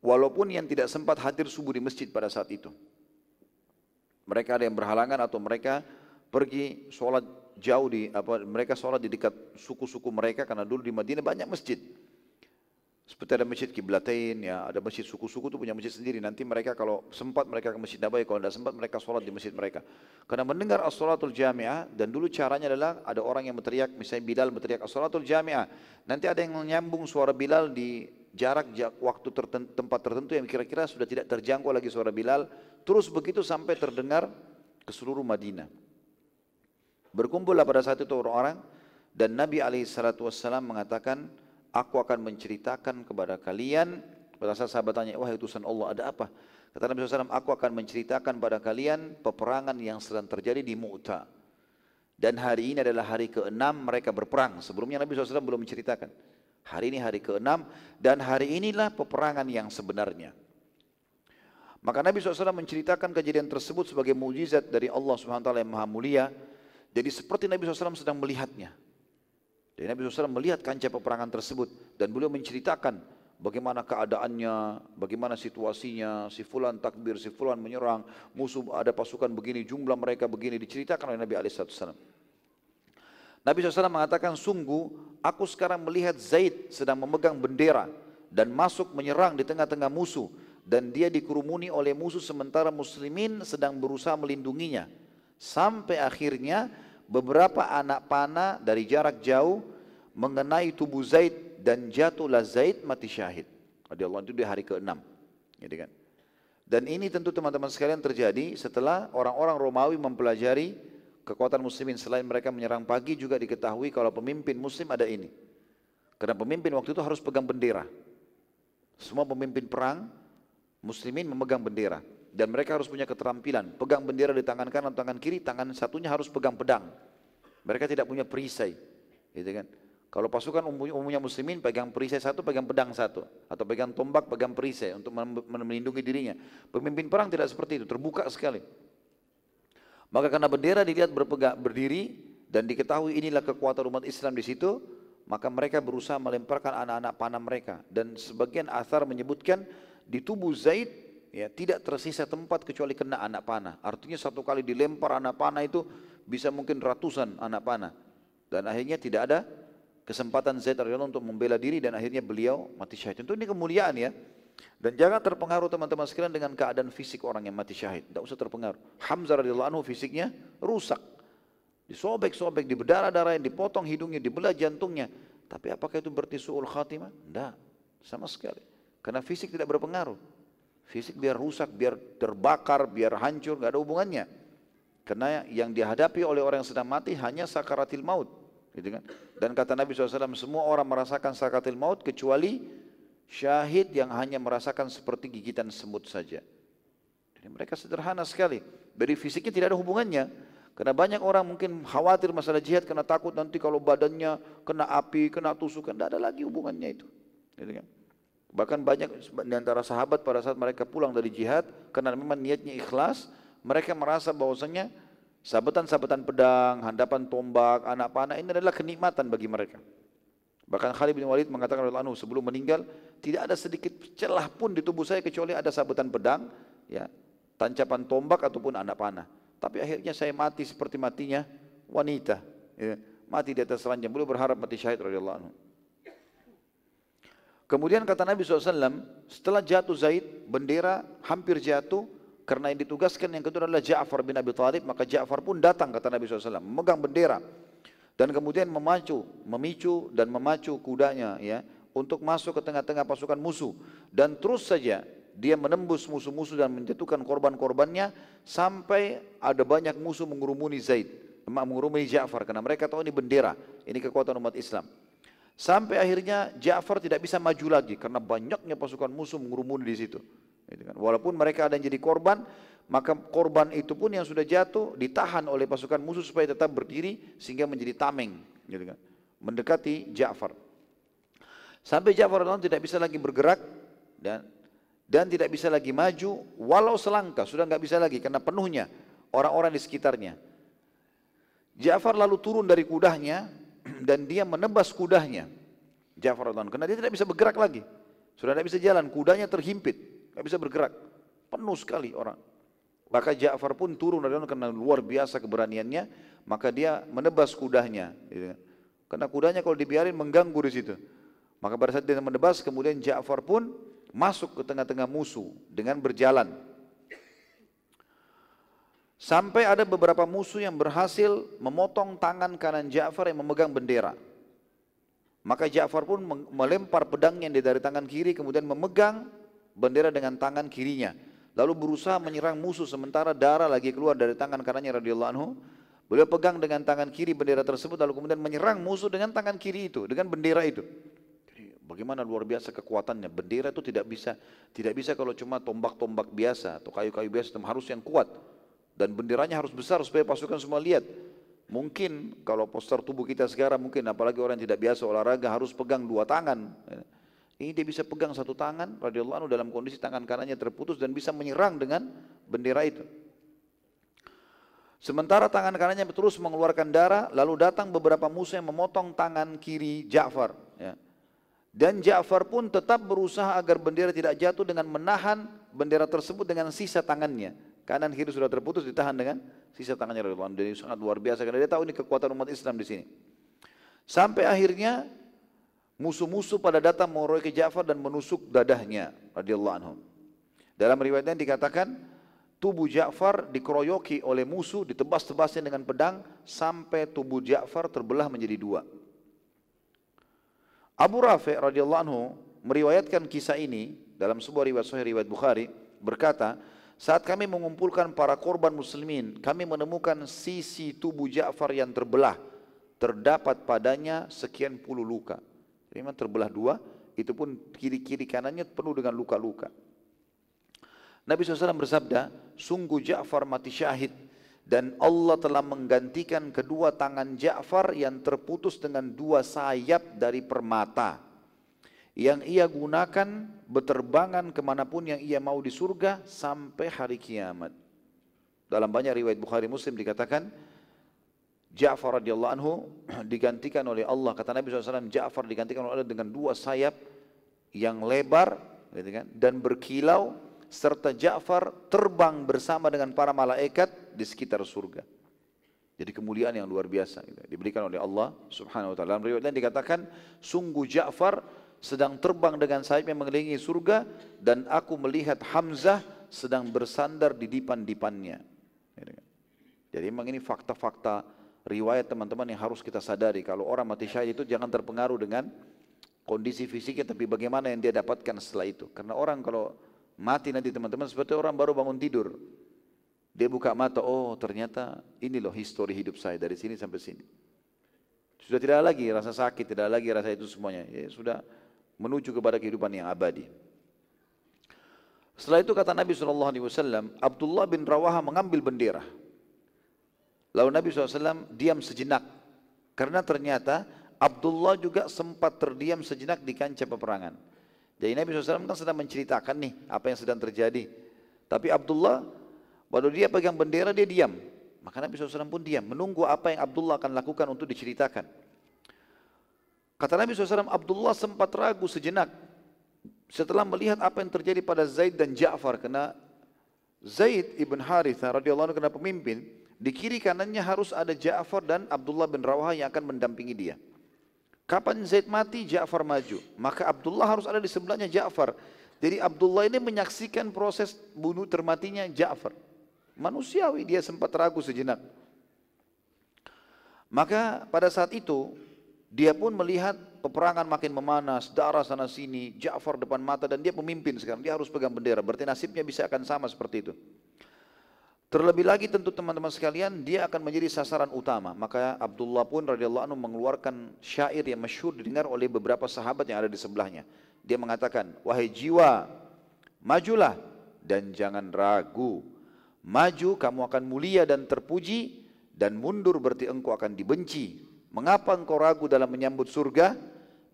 Walaupun yang tidak sempat hadir subuh di masjid pada saat itu. Mereka ada yang berhalangan atau mereka pergi sholat jauh di apa mereka sholat di dekat suku-suku mereka karena dulu di Madinah banyak masjid. Seperti ada masjid Kiblatain ya, ada masjid suku-suku itu punya masjid sendiri. Nanti mereka kalau sempat mereka ke masjid Nabawi, kalau tidak sempat mereka sholat di masjid mereka. Karena mendengar as-salatul jami'ah dan dulu caranya adalah ada orang yang berteriak, misalnya Bilal berteriak as-salatul jami'ah. Nanti ada yang menyambung suara Bilal di jarak waktu tertentu, tempat tertentu yang kira-kira sudah tidak terjangkau lagi suara Bilal. Terus begitu sampai terdengar ke seluruh Madinah. Berkumpullah pada saat itu orang-orang dan Nabi SAW mengatakan, aku akan menceritakan kepada kalian, pada saat sahabat tanya, wahai utusan Allah ada apa? Kata Nabi SAW, aku akan menceritakan pada kalian peperangan yang sedang terjadi di Mu'ta. Dan hari ini adalah hari ke-6 mereka berperang. Sebelumnya Nabi SAW belum menceritakan. Hari ini hari ke-6 dan hari inilah peperangan yang sebenarnya. Maka Nabi SAW menceritakan kejadian tersebut sebagai mujizat dari Allah SWT yang maha mulia. Jadi seperti Nabi SAW sedang melihatnya. Jadi Nabi SAW melihat kancah peperangan tersebut dan beliau menceritakan bagaimana keadaannya, bagaimana situasinya, si fulan takbir, si fulan menyerang, musuh ada pasukan begini, jumlah mereka begini, diceritakan oleh Nabi SAW. Nabi SAW mengatakan, sungguh aku sekarang melihat Zaid sedang memegang bendera dan masuk menyerang di tengah-tengah musuh dan dia dikerumuni oleh musuh sementara muslimin sedang berusaha melindunginya. Sampai akhirnya beberapa anak panah dari jarak jauh mengenai tubuh Zaid dan jatuhlah Zaid mati syahid. Allah itu di hari ke-6. Gitu kan? Dan ini tentu teman-teman sekalian terjadi setelah orang-orang Romawi mempelajari kekuatan muslimin. Selain mereka menyerang pagi juga diketahui kalau pemimpin muslim ada ini. Karena pemimpin waktu itu harus pegang bendera. Semua pemimpin perang muslimin memegang bendera dan mereka harus punya keterampilan. Pegang bendera di tangan kanan tangan kiri tangan satunya harus pegang pedang. Mereka tidak punya perisai gitu kan? Kalau pasukan umumnya muslimin pegang perisai satu pegang pedang satu. Atau pegang tombak pegang perisai untuk melindungi dirinya. Pemimpin perang tidak seperti itu terbuka sekali. Maka karena bendera dilihat berpegang berdiri dan diketahui inilah kekuatan umat Islam di situ maka mereka berusaha melemparkan anak-anak panah mereka. Dan sebagian asar menyebutkan di tubuh Zaid ya tidak tersisa tempat kecuali kena anak panah. Artinya satu kali dilempar anak panah itu bisa mungkin ratusan anak panah. Dan akhirnya tidak ada kesempatan Zaid radhiyallahu untuk membela diri dan akhirnya beliau mati syahid. Tentu ini kemuliaan ya. Dan jangan terpengaruh teman-teman sekalian dengan keadaan fisik orang yang mati syahid. Tidak usah terpengaruh. Hamzah radhiyallahu anhu fisiknya rusak. Disobek-sobek, di berdarah-darah yang dipotong hidungnya, dibelah jantungnya. Tapi apakah itu berarti su'ul khatimah? Tidak, sama sekali. Karena fisik tidak berpengaruh. Fisik biar rusak, biar terbakar, biar hancur, nggak ada hubungannya. Karena yang dihadapi oleh orang yang sedang mati hanya sakaratil maut. Gitu kan? Dan kata Nabi SAW, semua orang merasakan sakaratil maut kecuali syahid yang hanya merasakan seperti gigitan semut saja. Jadi mereka sederhana sekali. Dari fisiknya tidak ada hubungannya. Karena banyak orang mungkin khawatir masalah jihad karena takut nanti kalau badannya kena api, kena tusukan. Tidak ada lagi hubungannya itu. Gitu kan? Bahkan banyak di antara sahabat pada saat mereka pulang dari jihad karena memang niatnya ikhlas, mereka merasa bahwasanya sabetan-sabetan pedang, handapan tombak, anak panah ini adalah kenikmatan bagi mereka. Bahkan Khalid bin Walid mengatakan oleh Anu sebelum meninggal, tidak ada sedikit celah pun di tubuh saya kecuali ada sabetan pedang, ya, tancapan tombak ataupun anak panah. Tapi akhirnya saya mati seperti matinya wanita, ya, mati di atas ranjang. Beliau berharap mati syahid radhiyallahu anhu. Kemudian kata Nabi SAW, setelah jatuh Zaid, bendera hampir jatuh, karena yang ditugaskan yang kedua adalah Ja'far bin Abi Thalib, maka Ja'far pun datang kata Nabi SAW, memegang bendera. Dan kemudian memacu, memicu dan memacu kudanya ya untuk masuk ke tengah-tengah pasukan musuh. Dan terus saja dia menembus musuh-musuh dan menjatuhkan korban-korbannya sampai ada banyak musuh mengurumuni Zaid, mengurumuni Ja'far karena mereka tahu ini bendera, ini kekuatan umat Islam. Sampai akhirnya Ja'far tidak bisa maju lagi karena banyaknya pasukan musuh mengurumuni di situ. Gitu kan. Walaupun mereka ada yang jadi korban, maka korban itu pun yang sudah jatuh ditahan oleh pasukan musuh supaya tetap berdiri sehingga menjadi tameng. Gitu kan. Mendekati Ja'far. Sampai Ja'far tidak bisa lagi bergerak dan dan tidak bisa lagi maju walau selangkah sudah nggak bisa lagi karena penuhnya orang-orang di sekitarnya. Ja'far lalu turun dari kudahnya dan dia menebas kudanya. Ja'far radhiallahu karena dia tidak bisa bergerak lagi. Sudah tidak bisa jalan, kudanya terhimpit, tidak bisa bergerak. Penuh sekali orang. Maka Ja'far pun turun dari karena luar biasa keberaniannya, maka dia menebas kudanya. Gitu. Karena kudanya kalau dibiarin mengganggu di situ. Maka pada saat dia menebas, kemudian Ja'far pun masuk ke tengah-tengah musuh dengan berjalan. Sampai ada beberapa musuh yang berhasil memotong tangan kanan Ja'far yang memegang bendera. Maka Ja'far pun melempar pedangnya dari tangan kiri kemudian memegang bendera dengan tangan kirinya. Lalu berusaha menyerang musuh sementara darah lagi keluar dari tangan kanannya radhiyallahu anhu. Beliau pegang dengan tangan kiri bendera tersebut lalu kemudian menyerang musuh dengan tangan kiri itu, dengan bendera itu. Bagaimana luar biasa kekuatannya. Bendera itu tidak bisa tidak bisa kalau cuma tombak-tombak biasa atau kayu-kayu biasa, harus yang kuat dan benderanya harus besar supaya pasukan semua lihat. Mungkin kalau poster tubuh kita sekarang mungkin apalagi orang yang tidak biasa olahraga harus pegang dua tangan. Ini dia bisa pegang satu tangan radhiyallahu anhu dalam kondisi tangan kanannya terputus dan bisa menyerang dengan bendera itu. Sementara tangan kanannya terus mengeluarkan darah, lalu datang beberapa musuh yang memotong tangan kiri Ja'far. Ya. Dan Ja'far pun tetap berusaha agar bendera tidak jatuh dengan menahan bendera tersebut dengan sisa tangannya. Kanan kiri sudah terputus ditahan dengan sisa tangannya radhiyallahu Jadi sangat luar biasa karena dia tahu ini kekuatan umat Islam di sini. Sampai akhirnya musuh-musuh pada datang ke Ja'far dan menusuk dadahnya radhiyallahu anhu. Dalam riwayatnya dikatakan tubuh Ja'far dikeroyoki oleh musuh, ditebas-tebasnya dengan pedang sampai tubuh Ja'far terbelah menjadi dua. Abu Rafi radhiyallahu anhu meriwayatkan kisah ini dalam sebuah riwayat sahih riwayat Bukhari berkata, saat kami mengumpulkan para korban muslimin, kami menemukan sisi tubuh Ja'far yang terbelah. Terdapat padanya sekian puluh luka. Memang terbelah dua, itu pun kiri-kiri kanannya penuh dengan luka-luka. Nabi SAW bersabda, sungguh Ja'far mati syahid dan Allah telah menggantikan kedua tangan Ja'far yang terputus dengan dua sayap dari permata yang ia gunakan berterbangan ke mana pun yang ia mau di surga sampai hari kiamat. Dalam banyak riwayat Bukhari Muslim dikatakan Ja'far radhiyallahu anhu digantikan oleh Allah kata Nabi SAW Ja'far digantikan oleh Allah dengan dua sayap yang lebar gitu kan, dan berkilau serta Ja'far terbang bersama dengan para malaikat di sekitar surga. Jadi kemuliaan yang luar biasa gitu. diberikan oleh Allah Subhanahu wa taala. Dalam riwayat lain dikatakan sungguh Ja'far sedang terbang dengan sayapnya mengelilingi surga dan aku melihat Hamzah sedang bersandar di dipan-dipannya. Jadi memang ini fakta-fakta riwayat teman-teman yang harus kita sadari. Kalau orang mati syahid itu jangan terpengaruh dengan kondisi fisiknya tapi bagaimana yang dia dapatkan setelah itu. Karena orang kalau mati nanti teman-teman seperti orang baru bangun tidur. Dia buka mata, oh ternyata ini loh histori hidup saya dari sini sampai sini. Sudah tidak lagi rasa sakit, tidak lagi rasa itu semuanya. Ya, sudah menuju kepada kehidupan yang abadi. Setelah itu kata Nabi SAW, Abdullah bin Rawaha mengambil bendera. Lalu Nabi SAW diam sejenak. Karena ternyata Abdullah juga sempat terdiam sejenak di kancah peperangan. Jadi Nabi SAW kan sedang menceritakan nih apa yang sedang terjadi. Tapi Abdullah, waktu dia pegang bendera dia diam. Maka Nabi SAW pun diam, menunggu apa yang Abdullah akan lakukan untuk diceritakan. Kata Nabi SAW, Abdullah sempat ragu sejenak setelah melihat apa yang terjadi pada Zaid dan Ja'far karena Zaid ibn Haritha radhiyallahu anhu kena pemimpin di kiri kanannya harus ada Ja'far dan Abdullah bin Rawah yang akan mendampingi dia. Kapan Zaid mati, Ja'far maju. Maka Abdullah harus ada di sebelahnya Ja'far. Jadi Abdullah ini menyaksikan proses bunuh termatinya Ja'far. Manusiawi dia sempat ragu sejenak. Maka pada saat itu dia pun melihat peperangan makin memanas, darah sana sini, Ja'far depan mata dan dia pemimpin sekarang. Dia harus pegang bendera. Berarti nasibnya bisa akan sama seperti itu. Terlebih lagi tentu teman-teman sekalian dia akan menjadi sasaran utama. Maka Abdullah pun radhiyallahu anhu mengeluarkan syair yang masyhur didengar oleh beberapa sahabat yang ada di sebelahnya. Dia mengatakan, "Wahai jiwa, majulah dan jangan ragu. Maju kamu akan mulia dan terpuji dan mundur berarti engkau akan dibenci Mengapa engkau ragu dalam menyambut surga?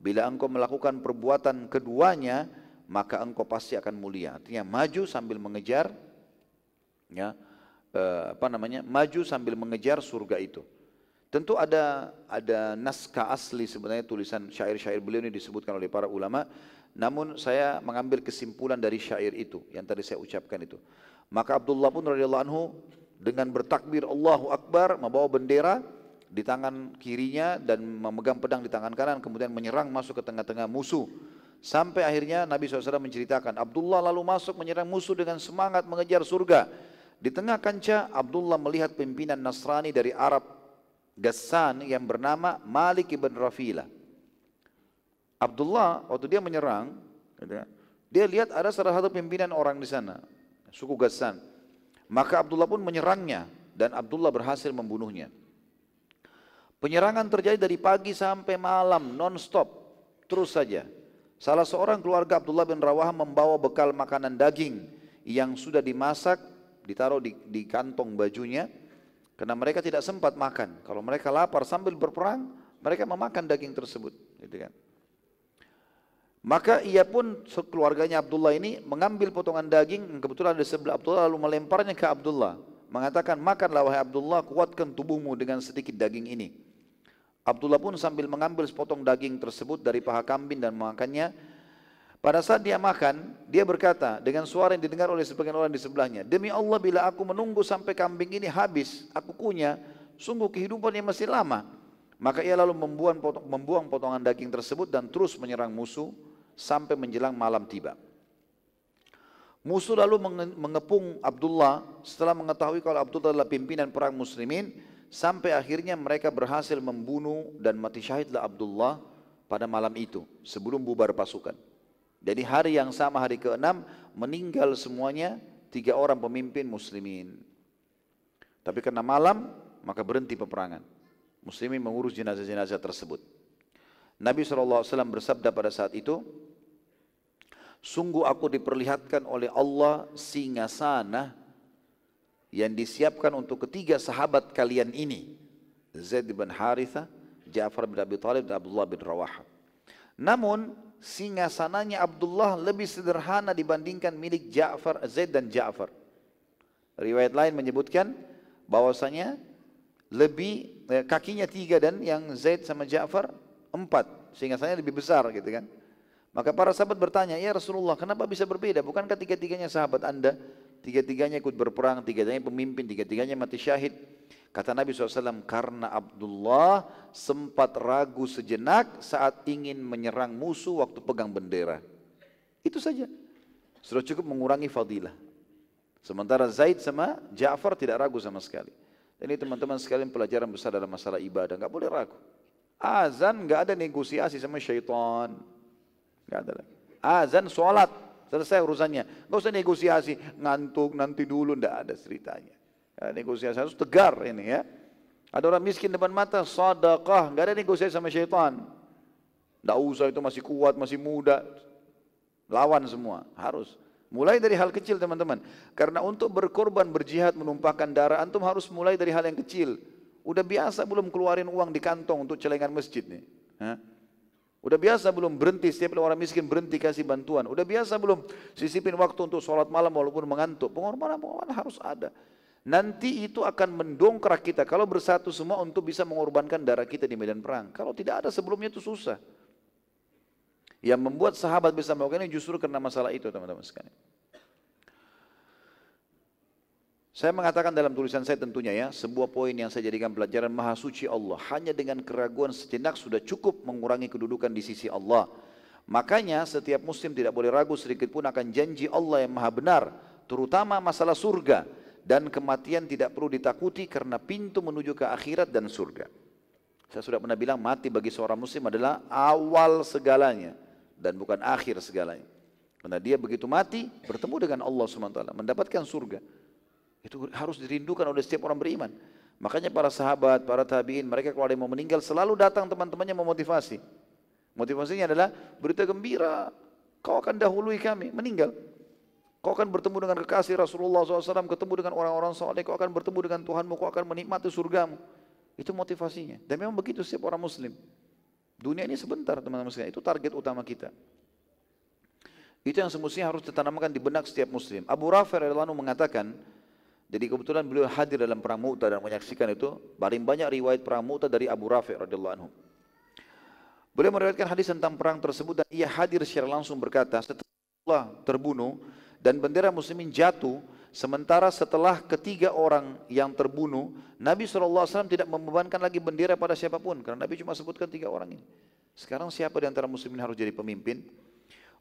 Bila engkau melakukan perbuatan keduanya, maka engkau pasti akan mulia. Artinya maju sambil mengejar, ya, eh, apa namanya? Maju sambil mengejar surga itu. Tentu ada ada naskah asli sebenarnya tulisan syair-syair beliau ini disebutkan oleh para ulama. Namun saya mengambil kesimpulan dari syair itu yang tadi saya ucapkan itu. Maka Abdullah pun radhiyallahu anhu dengan bertakbir Allahu Akbar membawa bendera di tangan kirinya dan memegang pedang di tangan kanan kemudian menyerang masuk ke tengah-tengah musuh. Sampai akhirnya Nabi SAW menceritakan Abdullah lalu masuk menyerang musuh dengan semangat mengejar surga. Di tengah kancah Abdullah melihat pimpinan Nasrani dari Arab Gassan yang bernama Malik ibn Rafila. Abdullah waktu dia menyerang gitu ya, dia lihat ada salah satu pimpinan orang di sana suku Gassan maka Abdullah pun menyerangnya dan Abdullah berhasil membunuhnya Penyerangan terjadi dari pagi sampai malam non-stop, terus saja. Salah seorang keluarga Abdullah bin Rawah membawa bekal makanan daging yang sudah dimasak, ditaruh di, di kantong bajunya, karena mereka tidak sempat makan. Kalau mereka lapar sambil berperang, mereka memakan daging tersebut. Gitu kan. Maka ia pun keluarganya Abdullah ini mengambil potongan daging kebetulan ada sebelah Abdullah lalu melemparnya ke Abdullah mengatakan makanlah wahai Abdullah kuatkan tubuhmu dengan sedikit daging ini Abdullah pun sambil mengambil sepotong daging tersebut dari paha kambing dan memakannya. Pada saat dia makan, dia berkata dengan suara yang didengar oleh sebagian orang di sebelahnya, Demi Allah bila aku menunggu sampai kambing ini habis, aku kunyah, sungguh kehidupan yang masih lama. Maka ia lalu membuang, potong, membuang potongan daging tersebut dan terus menyerang musuh sampai menjelang malam tiba. Musuh lalu mengepung Abdullah setelah mengetahui kalau Abdullah adalah pimpinan perang muslimin sampai akhirnya mereka berhasil membunuh dan mati syahidlah Abdullah pada malam itu sebelum bubar pasukan. Jadi hari yang sama hari ke-6 meninggal semuanya tiga orang pemimpin muslimin. Tapi karena malam maka berhenti peperangan. Muslimin mengurus jenazah-jenazah tersebut. Nabi SAW bersabda pada saat itu, Sungguh aku diperlihatkan oleh Allah singa sana yang disiapkan untuk ketiga sahabat kalian ini. Zaid bin Haritha, Ja'far bin Abi Talib dan Abdullah bin Rawaha. Namun singa sananya Abdullah lebih sederhana dibandingkan milik Ja'far, Zaid dan Ja'far. Riwayat lain menyebutkan bahwasanya lebih eh, kakinya tiga dan yang Zaid sama Ja'far empat. Sehingga sananya lebih besar gitu kan. Maka para sahabat bertanya, ya Rasulullah kenapa bisa berbeda? Bukankah tiga-tiganya sahabat anda? Tiga-tiganya ikut berperang, tiga-tiganya pemimpin, tiga-tiganya mati syahid. Kata Nabi SAW, karena Abdullah sempat ragu sejenak saat ingin menyerang musuh waktu pegang bendera. Itu saja. Sudah cukup mengurangi fadilah. Sementara Zaid sama Ja'far tidak ragu sama sekali. Ini teman-teman sekalian pelajaran besar dalam masalah ibadah. Enggak boleh ragu. Azan enggak ada negosiasi sama syaitan. Enggak ada lagi. Azan, sholat, selesai urusannya. Enggak usah negosiasi, ngantuk nanti dulu, enggak ada ceritanya. Ya, negosiasi harus tegar ini ya. Ada orang miskin depan mata, sadaqah, enggak ada negosiasi sama syaitan. Enggak usah itu masih kuat, masih muda. Lawan semua, harus. Mulai dari hal kecil teman-teman. Karena untuk berkorban, berjihad, menumpahkan darah, antum harus mulai dari hal yang kecil. Udah biasa belum keluarin uang di kantong untuk celengan masjid nih. Hah? Udah biasa belum berhenti setiap orang miskin berhenti kasih bantuan. Udah biasa belum sisipin waktu untuk sholat malam walaupun mengantuk. Pengorbanan-pengorbanan harus ada. Nanti itu akan mendongkrak kita kalau bersatu semua untuk bisa mengorbankan darah kita di medan perang. Kalau tidak ada sebelumnya itu susah. Yang membuat sahabat bisa melakukan ini justru karena masalah itu teman-teman sekalian. Saya mengatakan dalam tulisan saya tentunya ya, sebuah poin yang saya jadikan pelajaran maha suci Allah. Hanya dengan keraguan sejenak sudah cukup mengurangi kedudukan di sisi Allah. Makanya setiap muslim tidak boleh ragu sedikit pun akan janji Allah yang maha benar. Terutama masalah surga. Dan kematian tidak perlu ditakuti karena pintu menuju ke akhirat dan surga. Saya sudah pernah bilang mati bagi seorang muslim adalah awal segalanya. Dan bukan akhir segalanya. Karena dia begitu mati bertemu dengan Allah SWT. Mendapatkan surga. Itu harus dirindukan oleh setiap orang beriman. Makanya para sahabat, para tabiin, mereka kalau ada yang mau meninggal selalu datang teman-temannya memotivasi. Motivasinya adalah berita gembira, kau akan dahului kami, meninggal. Kau akan bertemu dengan kekasih Rasulullah SAW, ketemu dengan orang-orang soleh, kau akan bertemu dengan Tuhanmu, kau akan menikmati surgamu. Itu motivasinya. Dan memang begitu setiap orang muslim. Dunia ini sebentar teman-teman sekalian, itu target utama kita. Itu yang semestinya harus ditanamkan di benak setiap muslim. Abu Rafi radhiyallahu mengatakan, jadi kebetulan beliau hadir dalam perang Mu'tah dan menyaksikan itu. Paling banyak riwayat perang Mu'tah dari Abu Rafi radhiyallahu anhu. Beliau meriwayatkan hadis tentang perang tersebut dan ia hadir secara langsung berkata, setelah terbunuh dan bendera muslimin jatuh, sementara setelah ketiga orang yang terbunuh, Nabi SAW tidak membebankan lagi bendera pada siapa pun, karena Nabi cuma sebutkan tiga orang ini. Sekarang siapa di antara muslimin harus jadi pemimpin?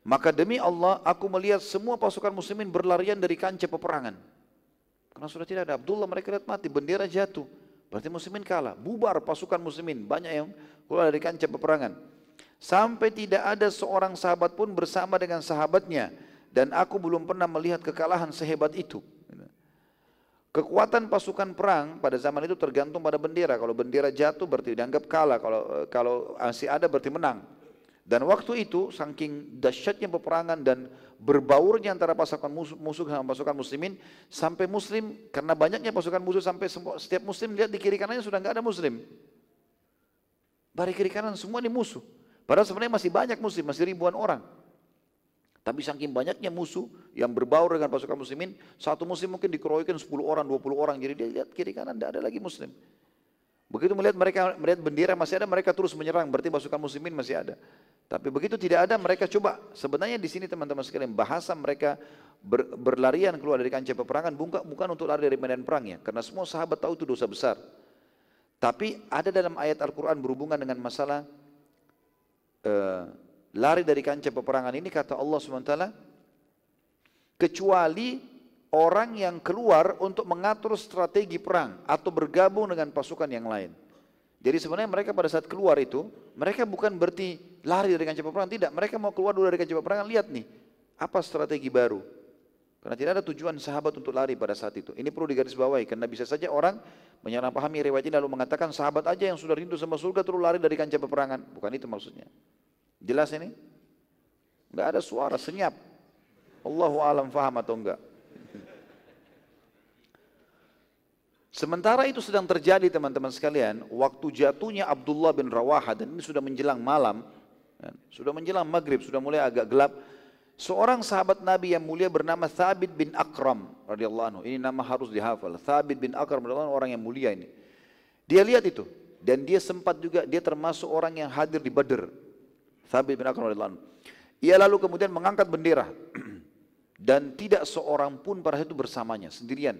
Maka demi Allah, aku melihat semua pasukan muslimin berlarian dari kancah peperangan. Karena sudah tidak ada Abdullah mereka lihat mati, bendera jatuh. Berarti muslimin kalah, bubar pasukan muslimin. Banyak yang keluar dari kancah peperangan. Sampai tidak ada seorang sahabat pun bersama dengan sahabatnya. Dan aku belum pernah melihat kekalahan sehebat itu. Kekuatan pasukan perang pada zaman itu tergantung pada bendera. Kalau bendera jatuh berarti dianggap kalah. Kalau kalau masih ada berarti menang. Dan waktu itu saking dahsyatnya peperangan dan berbaurnya antara pasukan musuh, sama pasukan muslimin sampai muslim karena banyaknya pasukan musuh sampai setiap muslim lihat di kiri kanannya sudah nggak ada muslim. Dari kiri kanan semua ini musuh. Padahal sebenarnya masih banyak muslim, masih ribuan orang. Tapi saking banyaknya musuh yang berbaur dengan pasukan muslimin, satu muslim mungkin dikeroyokin 10 orang, 20 orang. Jadi dia lihat kiri kanan tidak ada lagi muslim. Begitu melihat mereka melihat bendera masih ada, mereka terus menyerang. Berarti pasukan muslimin masih ada. Tapi begitu tidak ada mereka coba sebenarnya di sini teman-teman sekalian bahasa mereka ber, berlarian keluar dari kancah peperangan bukan, bukan untuk lari dari medan perangnya karena semua sahabat tahu itu dosa besar. Tapi ada dalam ayat Al-Quran berhubungan dengan masalah uh, lari dari kancah peperangan ini kata Allah SWT kecuali orang yang keluar untuk mengatur strategi perang atau bergabung dengan pasukan yang lain. Jadi sebenarnya mereka pada saat keluar itu, mereka bukan berarti lari dari kancah peperangan, tidak. Mereka mau keluar dulu dari kancah peperangan, lihat nih, apa strategi baru. Karena tidak ada tujuan sahabat untuk lari pada saat itu. Ini perlu digarisbawahi, karena bisa saja orang menyalahpahami riwayat ini lalu mengatakan sahabat aja yang sudah rindu sama surga terus lari dari kancah peperangan. Bukan itu maksudnya. Jelas ini? Enggak ada suara, senyap. Allahu alam faham atau enggak. Sementara itu sedang terjadi teman-teman sekalian, waktu jatuhnya Abdullah bin Rawaha dan ini sudah menjelang malam, kan, sudah menjelang maghrib, sudah mulai agak gelap. Seorang sahabat Nabi yang mulia bernama Thabit bin Akram radhiyallahu anhu. Ini nama harus dihafal. Thabit bin Akram radhiyallahu anhu orang yang mulia ini. Dia lihat itu dan dia sempat juga dia termasuk orang yang hadir di Badr. Thabit bin Akram radhiyallahu anhu. Ia lalu kemudian mengangkat bendera dan tidak seorang pun pada itu bersamanya sendirian.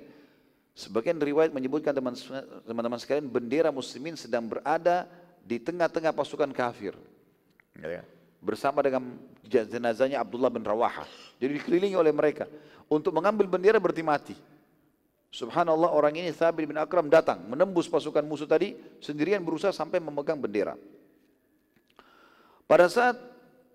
Sebagian riwayat menyebutkan teman-teman sekalian bendera muslimin sedang berada di tengah-tengah pasukan kafir. Ya, ya. Bersama dengan jenazahnya Abdullah bin Rawaha. Jadi dikelilingi oleh mereka. Untuk mengambil bendera berarti mati. Subhanallah orang ini Thabit bin Akram datang menembus pasukan musuh tadi sendirian berusaha sampai memegang bendera. Pada saat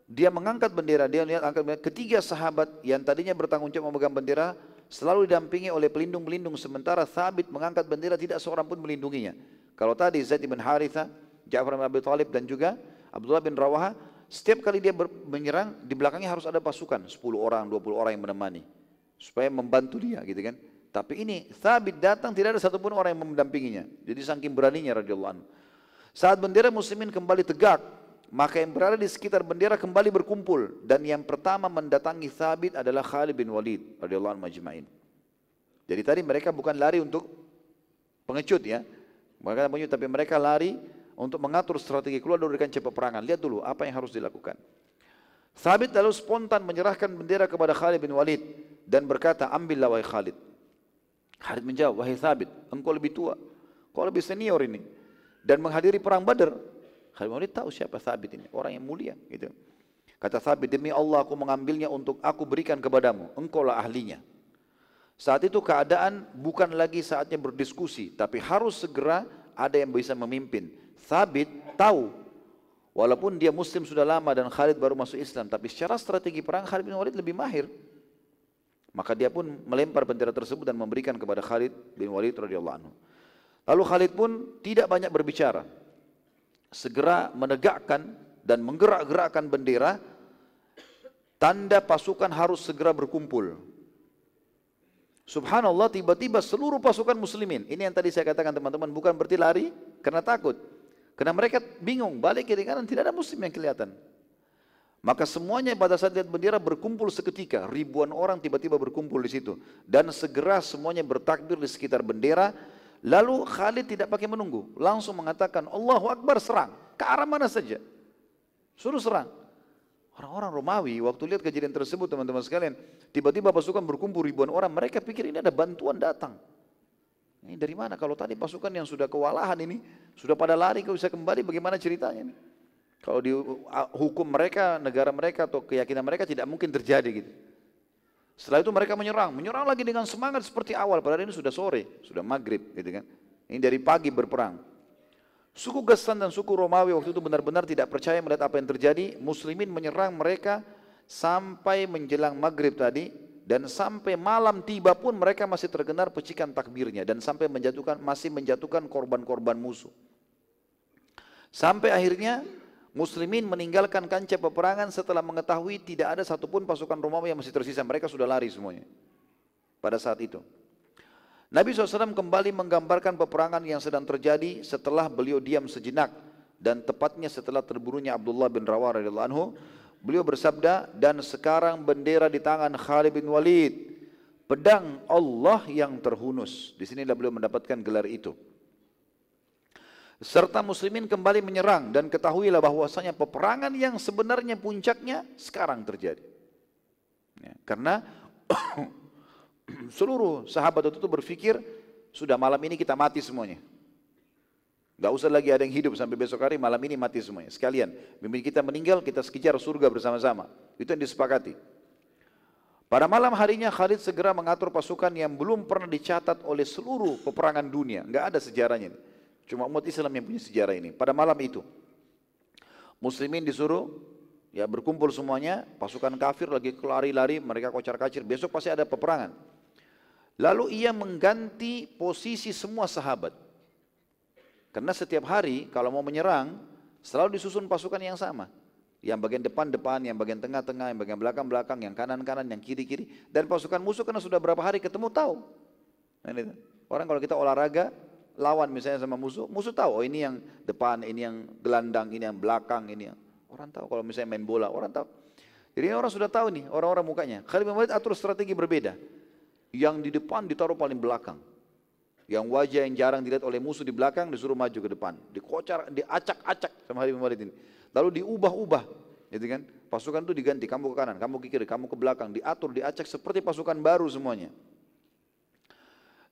dia mengangkat bendera, dia lihat angkat bendera, ketiga sahabat yang tadinya bertanggung jawab memegang bendera selalu didampingi oleh pelindung-pelindung sementara Thabit mengangkat bendera tidak seorang pun melindunginya. Kalau tadi Zaid bin Haritha, Ja'far bin Abi Thalib dan juga Abdullah bin Rawaha, setiap kali dia menyerang di belakangnya harus ada pasukan, 10 orang, 20 orang yang menemani supaya membantu dia gitu kan. Tapi ini Thabit datang tidak ada satupun orang yang mendampinginya. Jadi saking beraninya radhiyallahu anhu. Saat bendera muslimin kembali tegak, maka yang berada di sekitar bendera kembali berkumpul dan yang pertama mendatangi Thabit adalah Khalid bin Walid radhiyallahu anhu majma'in. Jadi tadi mereka bukan lari untuk pengecut ya. Mereka pengecut tapi mereka lari untuk mengatur strategi keluar dari kancah peperangan. Lihat dulu apa yang harus dilakukan. Thabit lalu spontan menyerahkan bendera kepada Khalid bin Walid dan berkata, "Ambillah wahai Khalid." Khalid menjawab, "Wahai Thabit, engkau lebih tua, kau lebih senior ini dan menghadiri perang Badar." Khalid Walid tahu siapa Thabit ini, orang yang mulia gitu. Kata Thabit, "Demi Allah aku mengambilnya untuk aku berikan kepadamu, engkaulah ahlinya." Saat itu keadaan bukan lagi saatnya berdiskusi, tapi harus segera ada yang bisa memimpin. Thabit tahu, walaupun dia muslim sudah lama dan Khalid baru masuk Islam, tapi secara strategi perang Khalid bin Walid lebih mahir. Maka dia pun melempar bendera tersebut dan memberikan kepada Khalid bin Walid radhiyallahu anhu. Lalu Khalid pun tidak banyak berbicara. Segera menegakkan dan menggerak-gerakkan bendera tanda pasukan harus segera berkumpul. Subhanallah tiba-tiba seluruh pasukan muslimin, ini yang tadi saya katakan teman-teman, bukan berarti lari karena takut. Karena mereka bingung, balik kiri kanan tidak ada muslim yang kelihatan. Maka semuanya pada saat lihat bendera berkumpul seketika, ribuan orang tiba-tiba berkumpul di situ dan segera semuanya bertakbir di sekitar bendera. Lalu Khalid tidak pakai menunggu, langsung mengatakan Allahu Akbar serang ke arah mana saja. Suruh serang. Orang-orang Romawi waktu lihat kejadian tersebut teman-teman sekalian, tiba-tiba pasukan berkumpul ribuan orang, mereka pikir ini ada bantuan datang. Ini dari mana? Kalau tadi pasukan yang sudah kewalahan ini, sudah pada lari, kau bisa kembali, bagaimana ceritanya ini? Kalau di hukum mereka, negara mereka atau keyakinan mereka tidak mungkin terjadi gitu. Setelah itu mereka menyerang, menyerang lagi dengan semangat seperti awal. Padahal ini sudah sore, sudah maghrib, gitu kan. Ini dari pagi berperang. Suku Gassan dan suku Romawi waktu itu benar-benar tidak percaya melihat apa yang terjadi. Muslimin menyerang mereka sampai menjelang maghrib tadi dan sampai malam tiba pun mereka masih terdengar pecikan takbirnya dan sampai menjatuhkan masih menjatuhkan korban-korban musuh. Sampai akhirnya Muslimin meninggalkan kancah peperangan setelah mengetahui tidak ada satupun pasukan Romawi yang masih tersisa. Mereka sudah lari semuanya pada saat itu. Nabi SAW kembali menggambarkan peperangan yang sedang terjadi setelah beliau diam sejenak dan tepatnya setelah terburunya Abdullah bin Rawah radhiyallahu anhu. Beliau bersabda dan sekarang bendera di tangan Khalid bin Walid. Pedang Allah yang terhunus. Di sinilah beliau mendapatkan gelar itu serta muslimin kembali menyerang dan ketahuilah bahwasanya peperangan yang sebenarnya puncaknya sekarang terjadi. Ya, karena seluruh sahabat itu berpikir sudah malam ini kita mati semuanya. Gak usah lagi ada yang hidup sampai besok hari malam ini mati semuanya. Sekalian, bimbing kita meninggal kita sekejar surga bersama-sama. Itu yang disepakati. Pada malam harinya Khalid segera mengatur pasukan yang belum pernah dicatat oleh seluruh peperangan dunia. Enggak ada sejarahnya. Cuma umat Islam yang punya sejarah ini. Pada malam itu. Muslimin disuruh ya berkumpul semuanya. Pasukan kafir lagi lari-lari. Mereka kocar-kacir. Besok pasti ada peperangan. Lalu ia mengganti posisi semua sahabat. Karena setiap hari kalau mau menyerang selalu disusun pasukan yang sama. Yang bagian depan-depan, yang bagian tengah-tengah, yang bagian belakang-belakang, yang kanan-kanan, yang kiri-kiri. Dan pasukan musuh karena sudah berapa hari ketemu tahu. Nah. Orang kalau kita olahraga, lawan misalnya sama musuh, musuh tahu, oh ini yang depan, ini yang gelandang, ini yang belakang, ini yang... Orang tahu kalau misalnya main bola, orang tahu. Jadi orang sudah tahu nih, orang-orang mukanya. Khalid bin Walid atur strategi berbeda. Yang di depan ditaruh paling belakang. Yang wajah yang jarang dilihat oleh musuh di belakang disuruh maju ke depan. Dikocar, diacak-acak sama Khalid bin Walid ini. Lalu diubah-ubah, gitu kan? Pasukan itu diganti, kamu ke kanan, kamu ke kiri, kamu ke belakang, diatur, diacak seperti pasukan baru semuanya.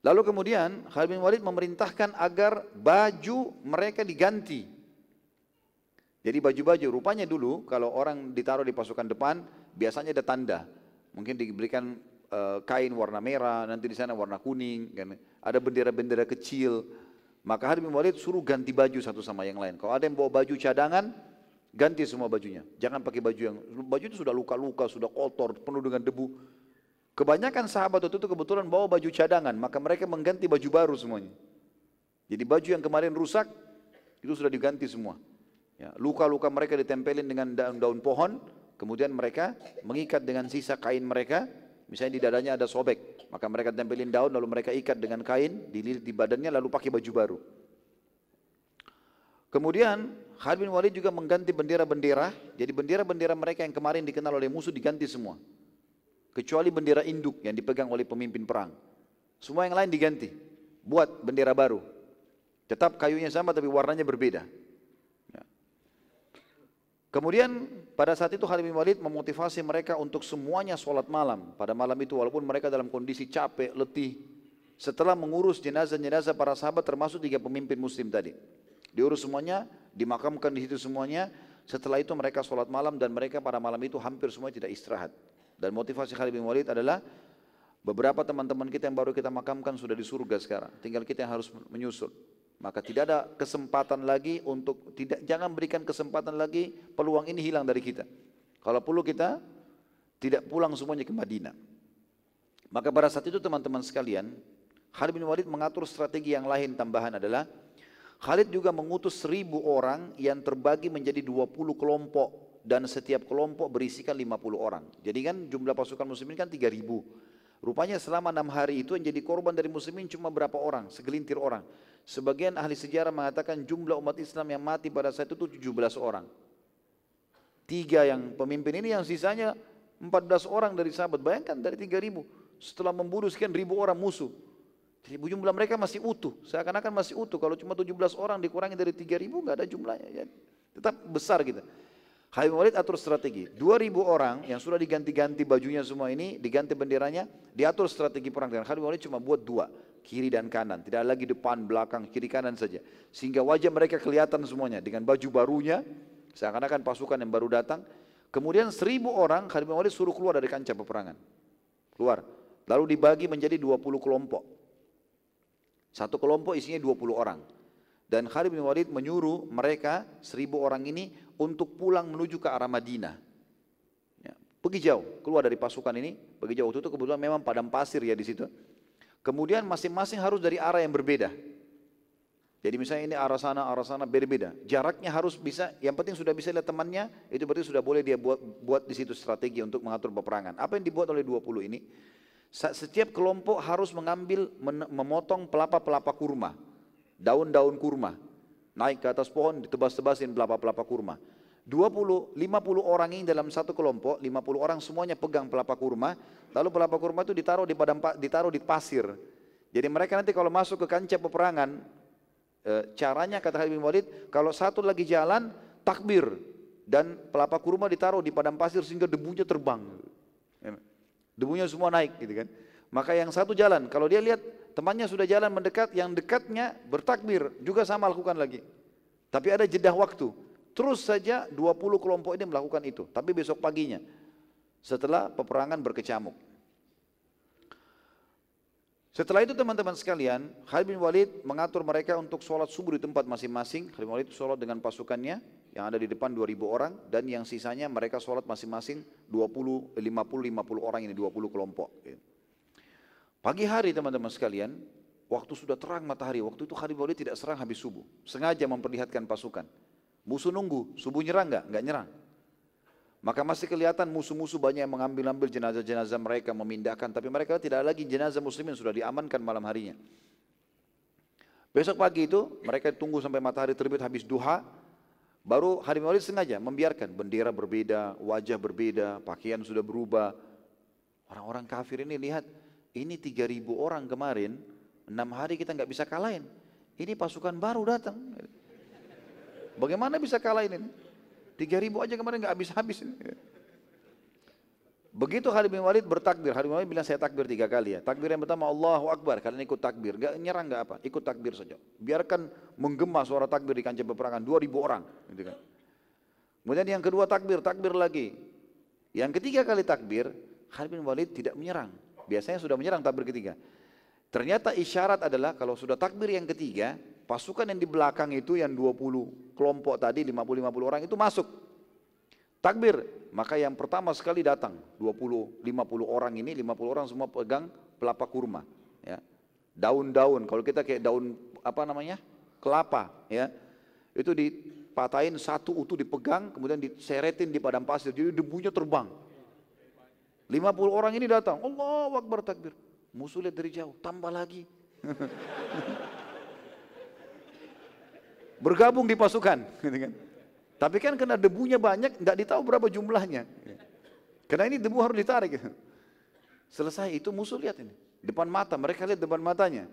Lalu kemudian Khalid bin Walid memerintahkan agar baju mereka diganti. Jadi baju-baju, rupanya dulu kalau orang ditaruh di pasukan depan, biasanya ada tanda. Mungkin diberikan uh, kain warna merah, nanti di sana warna kuning, kan? ada bendera-bendera kecil. Maka Khalid bin Walid suruh ganti baju satu sama yang lain. Kalau ada yang bawa baju cadangan, Ganti semua bajunya. Jangan pakai baju yang baju itu sudah luka-luka, sudah kotor, penuh dengan debu. Kebanyakan sahabat waktu itu kebetulan bawa baju cadangan, maka mereka mengganti baju baru semuanya. Jadi baju yang kemarin rusak itu sudah diganti semua. Ya, luka-luka mereka ditempelin dengan daun-daun pohon, kemudian mereka mengikat dengan sisa kain mereka, misalnya di dadanya ada sobek, maka mereka tempelin daun lalu mereka ikat dengan kain, dililit di badannya lalu pakai baju baru. Kemudian Khalid bin Walid juga mengganti bendera-bendera. Jadi bendera-bendera mereka yang kemarin dikenal oleh musuh diganti semua. Kecuali bendera induk yang dipegang oleh pemimpin perang. Semua yang lain diganti. Buat bendera baru. Tetap kayunya sama tapi warnanya berbeda. Ya. Kemudian pada saat itu Khalid bin Walid memotivasi mereka untuk semuanya sholat malam. Pada malam itu walaupun mereka dalam kondisi capek, letih. Setelah mengurus jenazah-jenazah para sahabat termasuk tiga pemimpin muslim tadi. Diurus semuanya, dimakamkan di situ semuanya. Setelah itu mereka sholat malam dan mereka pada malam itu hampir semua tidak istirahat. Dan motivasi Khalid bin Walid adalah beberapa teman-teman kita yang baru kita makamkan sudah di surga sekarang. Tinggal kita yang harus menyusul. Maka tidak ada kesempatan lagi untuk tidak jangan berikan kesempatan lagi peluang ini hilang dari kita. Kalau perlu kita tidak pulang semuanya ke Madinah. Maka pada saat itu teman-teman sekalian, Khalid bin Walid mengatur strategi yang lain tambahan adalah Khalid juga mengutus seribu orang yang terbagi menjadi 20 kelompok dan setiap kelompok berisikan 50 orang. Jadi kan jumlah pasukan muslimin kan 3000. Rupanya selama enam hari itu yang jadi korban dari muslimin cuma berapa orang, segelintir orang. Sebagian ahli sejarah mengatakan jumlah umat Islam yang mati pada saat itu 17 orang. Tiga yang pemimpin ini yang sisanya 14 orang dari sahabat. Bayangkan dari 3000 setelah membunuh sekian ribu orang musuh. Jadi jumlah mereka masih utuh, seakan-akan masih utuh. Kalau cuma 17 orang dikurangi dari 3000 nggak ada jumlahnya. Ya. Tetap besar kita. Khalid Walid atur strategi. 2000 orang yang sudah diganti-ganti bajunya semua ini, diganti benderanya, diatur strategi perang. Dan Khalid Walid cuma buat dua, kiri dan kanan. Tidak lagi depan, belakang, kiri kanan saja. Sehingga wajah mereka kelihatan semuanya dengan baju barunya, seakan-akan pasukan yang baru datang. Kemudian seribu orang Khalid Walid suruh keluar dari kancah peperangan. Keluar. Lalu dibagi menjadi 20 kelompok. Satu kelompok isinya 20 orang. Dan Khalid bin Walid menyuruh mereka seribu orang ini untuk pulang menuju ke arah Madinah. Ya, pergi jauh, keluar dari pasukan ini, pergi jauh. Itu kebetulan memang padam pasir ya di situ. Kemudian masing-masing harus dari arah yang berbeda. Jadi misalnya ini arah sana, arah sana berbeda. Jaraknya harus bisa, yang penting sudah bisa lihat temannya, itu berarti sudah boleh dia buat buat di situ strategi untuk mengatur peperangan. Apa yang dibuat oleh 20 ini? Setiap kelompok harus mengambil, memotong pelapa-pelapa kurma, daun-daun kurma, naik ke atas pohon, ditebas-tebasin pelapa-pelapa kurma. 20, 50 orang ini dalam satu kelompok, 50 orang semuanya pegang pelapa kurma, lalu pelapa kurma itu ditaruh di padang, ditaruh di pasir. Jadi mereka nanti kalau masuk ke kancah peperangan, e, caranya kata bin Walid, kalau satu lagi jalan, takbir dan pelapa kurma ditaruh di padang pasir sehingga debunya terbang. Debunya semua naik gitu kan. Maka yang satu jalan, kalau dia lihat temannya sudah jalan mendekat, yang dekatnya bertakbir, juga sama lakukan lagi. Tapi ada jeda waktu. Terus saja 20 kelompok ini melakukan itu, tapi besok paginya. setelah peperangan berkecamuk. Setelah itu teman-teman sekalian, Khalid bin Walid mengatur mereka untuk sholat subuh di tempat masing-masing. Khalid bin Walid sholat dengan pasukannya yang ada di depan 2000 orang dan yang sisanya mereka sholat masing-masing 20, 50, 50 orang ini 20 kelompok. Pagi hari teman-teman sekalian, waktu sudah terang matahari, waktu itu Khalid Walid tidak serang habis subuh. Sengaja memperlihatkan pasukan. Musuh nunggu, subuh nyerang enggak? Enggak nyerang. Maka masih kelihatan musuh-musuh banyak yang mengambil-ambil jenazah-jenazah mereka, memindahkan. Tapi mereka tidak lagi jenazah muslimin, sudah diamankan malam harinya. Besok pagi itu mereka tunggu sampai matahari terbit habis duha. Baru hari maulid sengaja membiarkan bendera berbeda, wajah berbeda, pakaian sudah berubah. Orang-orang kafir ini lihat, ini 3000 orang kemarin, enam hari kita nggak bisa kalahin. Ini pasukan baru datang. Bagaimana bisa kalahin ini? Tiga ribu aja kemarin nggak habis-habis. Begitu Khalid bin Walid bertakbir, Khalid bin Walid bilang saya takbir tiga kali ya. Takbir yang pertama Allahu Akbar, kalian ikut takbir. Gak nyerang gak apa, ikut takbir saja. Biarkan menggema suara takbir di kancah peperangan, dua ribu orang. Gitu kan. Kemudian yang kedua takbir, takbir lagi. Yang ketiga kali takbir, Khalid bin Walid tidak menyerang. Biasanya sudah menyerang takbir ketiga. Ternyata isyarat adalah kalau sudah takbir yang ketiga, Pasukan yang di belakang itu yang 20 kelompok tadi 50-50 orang itu masuk. Takbir, maka yang pertama sekali datang 20 50 orang ini 50 orang semua pegang pelapa kurma ya. Daun-daun, kalau kita kayak daun apa namanya? kelapa ya. Itu dipatahin satu utuh dipegang kemudian diseretin di padang pasir jadi debunya terbang. 50 orang ini datang, Allah Akbar takbir. Musuh lihat dari jauh, tambah lagi. bergabung di pasukan. Gitu kan. Tapi kan karena debunya banyak, tidak ditahu berapa jumlahnya. Karena ini debu harus ditarik. Selesai itu musuh lihat ini. Depan mata, mereka lihat depan matanya.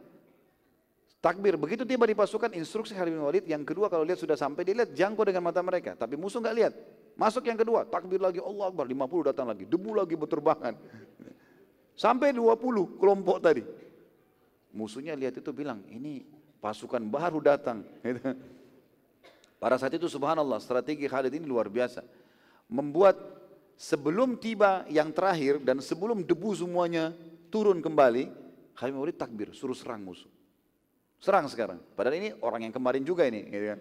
Takbir, begitu tiba di pasukan instruksi Khalid bin Walid, yang kedua kalau lihat sudah sampai, dia lihat jangkau dengan mata mereka. Tapi musuh nggak lihat. Masuk yang kedua, takbir lagi, Allah Akbar, 50 datang lagi, debu lagi berterbangan. Sampai 20 kelompok tadi. Musuhnya lihat itu bilang, ini pasukan baru datang. Pada saat itu subhanallah strategi Khalid ini luar biasa. Membuat sebelum tiba yang terakhir dan sebelum debu semuanya turun kembali, Khalid bin takbir, suruh serang musuh. Serang sekarang. Padahal ini orang yang kemarin juga ini. Gitu kan.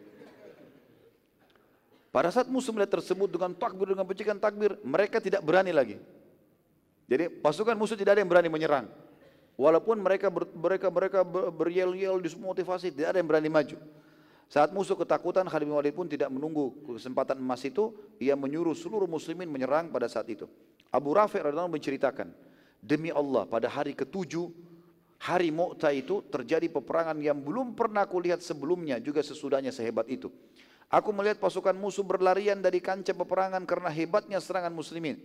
Pada saat musuh melihat tersebut dengan takbir, dengan pecikan takbir, mereka tidak berani lagi. Jadi pasukan musuh tidak ada yang berani menyerang. Walaupun mereka ber, mereka mereka beryel-yel dimotivasi, tidak ada yang berani maju. Saat musuh ketakutan, Khalid bin Walid pun tidak menunggu kesempatan emas itu, ia menyuruh seluruh muslimin menyerang pada saat itu. Abu Rafi radhiyallahu menceritakan, demi Allah pada hari ketujuh hari Mu'tah itu terjadi peperangan yang belum pernah aku lihat sebelumnya juga sesudahnya sehebat itu. Aku melihat pasukan musuh berlarian dari kancah peperangan karena hebatnya serangan muslimin.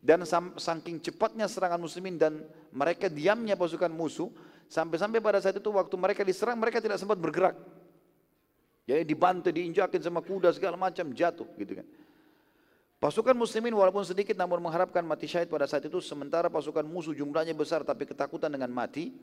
Dan saking cepatnya serangan muslimin dan mereka diamnya pasukan musuh, sampai-sampai pada saat itu waktu mereka diserang mereka tidak sempat bergerak. Jadi dibantu, diinjakin sama kuda segala macam jatuh gitu kan. Pasukan muslimin walaupun sedikit namun mengharapkan mati syahid pada saat itu sementara pasukan musuh jumlahnya besar tapi ketakutan dengan mati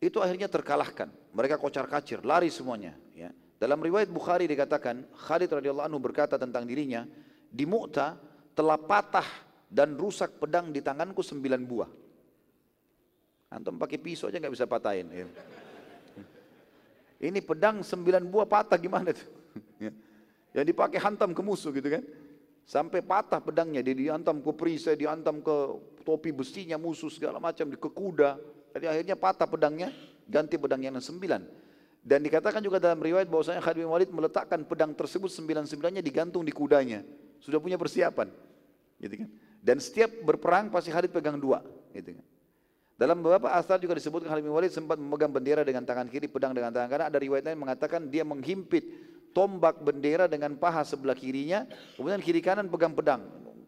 itu akhirnya terkalahkan. Mereka kocar-kacir, lari semuanya ya. Dalam riwayat Bukhari dikatakan Khalid radhiyallahu anhu berkata tentang dirinya di Mu'tah telah patah dan rusak pedang di tanganku sembilan buah. Antum pakai pisau aja nggak bisa patahin. Ya. Ini pedang sembilan buah patah gimana tuh? Ya. Yang dipakai hantam ke musuh gitu kan. Sampai patah pedangnya, dia dihantam ke perisai, dihantam ke topi besinya musuh segala macam, ke kuda. Jadi akhirnya patah pedangnya, ganti pedang yang sembilan. Dan dikatakan juga dalam riwayat bahwasanya Khalid bin Walid meletakkan pedang tersebut sembilan-sembilannya digantung di kudanya. Sudah punya persiapan. Gitu kan. Dan setiap berperang pasti Khalid pegang dua. Gitu kan. Dalam beberapa asal juga disebutkan Khalid bin Walid sempat memegang bendera dengan tangan kiri, pedang dengan tangan kanan. Ada riwayat lain mengatakan dia menghimpit tombak bendera dengan paha sebelah kirinya, kemudian kiri kanan pegang pedang.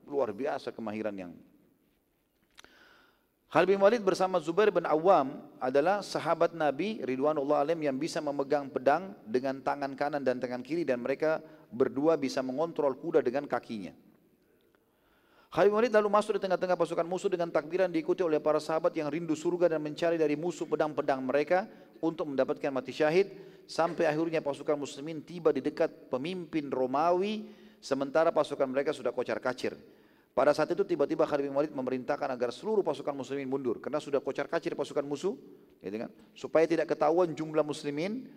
Luar biasa kemahiran yang Khalid bin Walid bersama Zubair bin Awam adalah sahabat Nabi Ridwanullah alim yang bisa memegang pedang dengan tangan kanan dan tangan kiri dan mereka berdua bisa mengontrol kuda dengan kakinya. Khalid bin Walid lalu masuk di tengah-tengah pasukan musuh dengan takbiran diikuti oleh para sahabat yang rindu surga dan mencari dari musuh pedang-pedang mereka untuk mendapatkan mati syahid sampai akhirnya pasukan muslimin tiba di dekat pemimpin Romawi sementara pasukan mereka sudah kocar kacir. Pada saat itu tiba-tiba Khalid bin Walid memerintahkan agar seluruh pasukan muslimin mundur karena sudah kocar-kacir pasukan musuh, gitu kan? Supaya tidak ketahuan jumlah muslimin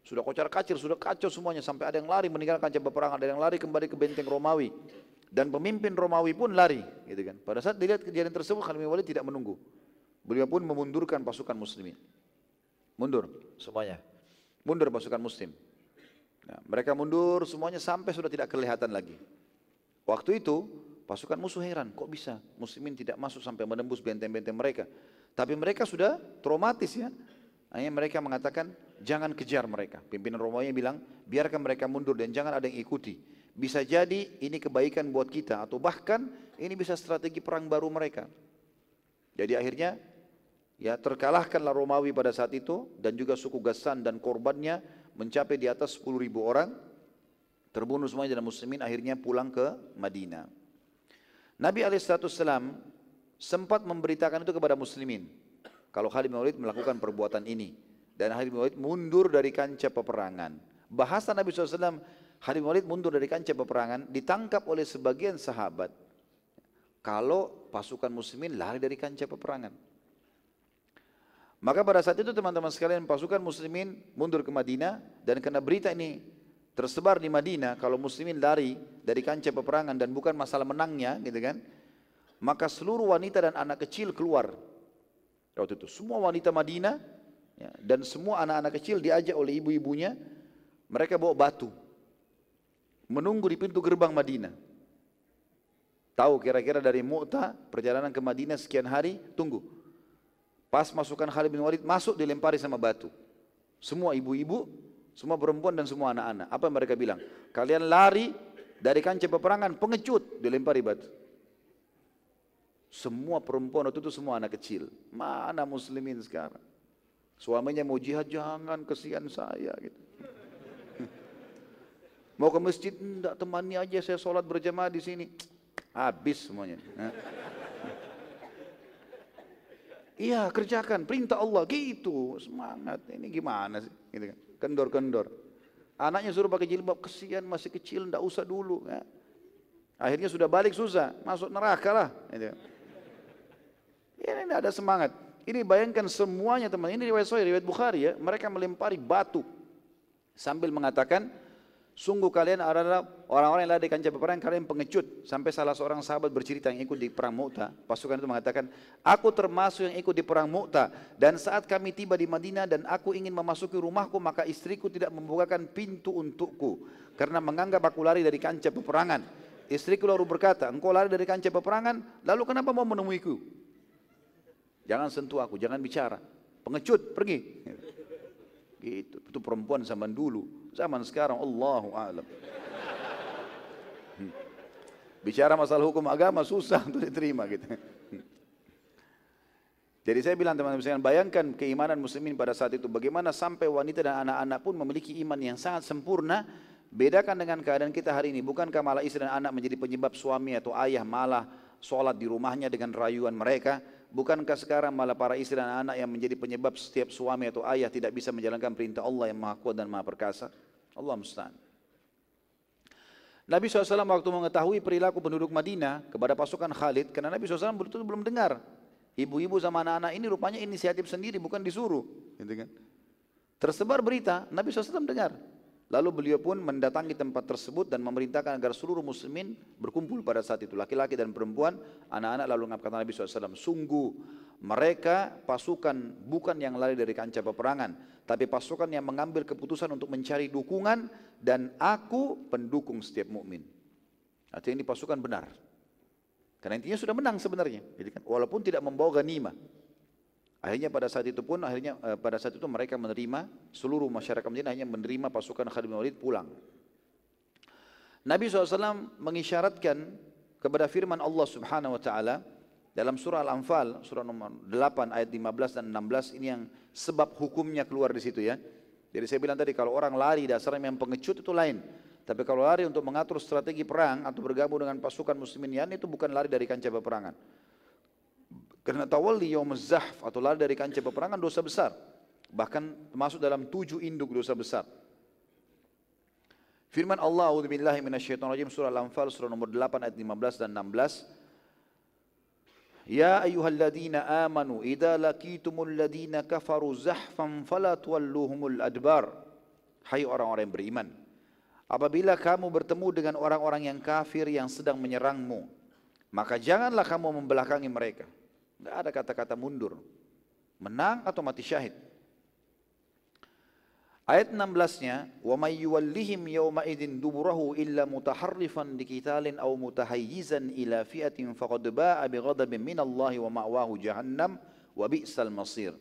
sudah kocar-kacir, sudah kacau semuanya sampai ada yang lari meninggalkan kancah peperangan, ada yang lari kembali ke benteng Romawi. Dan pemimpin Romawi pun lari, gitu kan? Pada saat dilihat kejadian tersebut Khalid bin Walid tidak menunggu. Beliau pun memundurkan pasukan muslimin. Mundur semuanya. Mundur pasukan muslim. Nah, mereka mundur semuanya sampai sudah tidak kelihatan lagi. Waktu itu Pasukan musuh heran, kok bisa muslimin tidak masuk sampai menembus benteng-benteng mereka. Tapi mereka sudah traumatis ya. Hanya mereka mengatakan, jangan kejar mereka. Pimpinan Romawi bilang, biarkan mereka mundur dan jangan ada yang ikuti. Bisa jadi ini kebaikan buat kita atau bahkan ini bisa strategi perang baru mereka. Jadi akhirnya ya terkalahkanlah Romawi pada saat itu dan juga suku Gassan dan korbannya mencapai di atas 10 ribu orang. Terbunuh semuanya dan muslimin akhirnya pulang ke Madinah. Nabi Alaihissalam sempat memberitakan itu kepada muslimin. Kalau Khalid bin Walid melakukan perbuatan ini. Dan Khalid bin Walid mundur dari kancah peperangan. Bahasa Nabi SAW, Khalid bin Walid mundur dari kancah peperangan, ditangkap oleh sebagian sahabat. Kalau pasukan muslimin lari dari kancah peperangan. Maka pada saat itu teman-teman sekalian pasukan muslimin mundur ke Madinah dan kena berita ini tersebar di Madinah kalau muslimin lari dari kancah peperangan dan bukan masalah menangnya gitu kan maka seluruh wanita dan anak kecil keluar. Waktu itu semua wanita Madinah ya, dan semua anak-anak kecil diajak oleh ibu-ibunya mereka bawa batu menunggu di pintu gerbang Madinah. Tahu kira-kira dari Mu'ta perjalanan ke Madinah sekian hari? Tunggu. Pas masukkan Khalid bin Walid masuk dilempari sama batu. Semua ibu-ibu semua perempuan dan semua anak-anak. Apa yang mereka bilang? Kalian lari dari kancah peperangan, pengecut, dilempari batu. Semua perempuan waktu itu semua anak kecil. Mana muslimin sekarang? Suaminya mau jihad, jangan kesian saya gitu. Mau ke masjid, enggak temani aja saya sholat berjamaah di sini. Habis semuanya. Iya kerjakan perintah Allah gitu semangat ini gimana sih gitu kan kendor-kendor. Anaknya suruh pakai jilbab, kesian masih kecil, ndak usah dulu. Ya. Akhirnya sudah balik susah, masuk neraka lah. Gitu. Ini tidak ada semangat. Ini bayangkan semuanya teman. Ini riwayat Sahih, riwayat Bukhari ya. Mereka melempari batu sambil mengatakan, Sungguh kalian adalah orang-orang yang lari di kancah peperangan, kalian pengecut. Sampai salah seorang sahabat bercerita yang ikut di perang Mu'ta. Pasukan itu mengatakan, aku termasuk yang ikut di perang Mu'ta. Dan saat kami tiba di Madinah dan aku ingin memasuki rumahku, maka istriku tidak membukakan pintu untukku. Karena menganggap aku lari dari kancah peperangan. Istriku lalu berkata, engkau lari dari kancah peperangan, lalu kenapa mau menemuiku? Jangan sentuh aku, jangan bicara. Pengecut, pergi. Gitu. Itu perempuan zaman dulu. Zaman sekarang Allahu a'lam. Bicara masalah hukum agama susah untuk diterima gitu. Jadi saya bilang teman-teman bayangkan keimanan muslimin pada saat itu. Bagaimana sampai wanita dan anak-anak pun memiliki iman yang sangat sempurna. Bedakan dengan keadaan kita hari ini. Bukankah malah istri dan anak menjadi penyebab suami atau ayah malah sholat di rumahnya dengan rayuan mereka. Bukankah sekarang malah para istri dan anak yang menjadi penyebab setiap suami atau ayah tidak bisa menjalankan perintah Allah yang maha kuat dan maha perkasa? Allah musta'an. Nabi SAW waktu mengetahui perilaku penduduk Madinah kepada pasukan Khalid, karena Nabi SAW betul belum dengar. Ibu-ibu sama anak-anak ini rupanya inisiatif sendiri, bukan disuruh. Gitu kan? Tersebar berita, Nabi SAW dengar. Lalu beliau pun mendatangi tempat tersebut dan memerintahkan agar seluruh muslimin berkumpul pada saat itu. Laki-laki dan perempuan, anak-anak lalu mengatakan Nabi SAW, sungguh mereka pasukan bukan yang lari dari kancah peperangan, tapi pasukan yang mengambil keputusan untuk mencari dukungan dan aku pendukung setiap mukmin. Artinya ini pasukan benar. Karena intinya sudah menang sebenarnya, jadi kan, walaupun tidak membawa ganima. Akhirnya pada saat itu pun akhirnya eh, pada saat itu mereka menerima seluruh masyarakat Madinah hanya menerima pasukan Khalid bin Walid pulang. Nabi SAW mengisyaratkan kepada firman Allah Subhanahu wa taala dalam surah Al-Anfal surah nomor 8 ayat 15 dan 16 ini yang sebab hukumnya keluar di situ ya. Jadi saya bilang tadi kalau orang lari dasarnya yang pengecut itu lain. Tapi kalau lari untuk mengatur strategi perang atau bergabung dengan pasukan muslimin itu bukan lari dari kancah peperangan. Karena tawalli yaum zahf atau lari dari kancah peperangan dosa besar. Bahkan masuk dalam tujuh induk dosa besar. Firman Allah, A'udzubillahi minasyaitonirrajim surah Al-Anfal surah nomor 8 ayat 15 dan 16. Ya ayyuhalladzina amanu idza laqitumul ladzina kafaru zahfan fala tuwalluhumul adbar. Hai orang-orang yang beriman, apabila kamu bertemu dengan orang-orang yang kafir yang sedang menyerangmu, maka janganlah kamu membelakangi mereka. Tidak ada kata-kata mundur. Menang atau mati syahid. Ayat 16-nya, "Wa may yuwallihim yawma idzin duburahu illa mutaharrifan liqitalin aw mutahayyizan ila fi'atin faqad ba'a bighadabin minallahi wa ma'wahu jahannam wa bi'sal masir."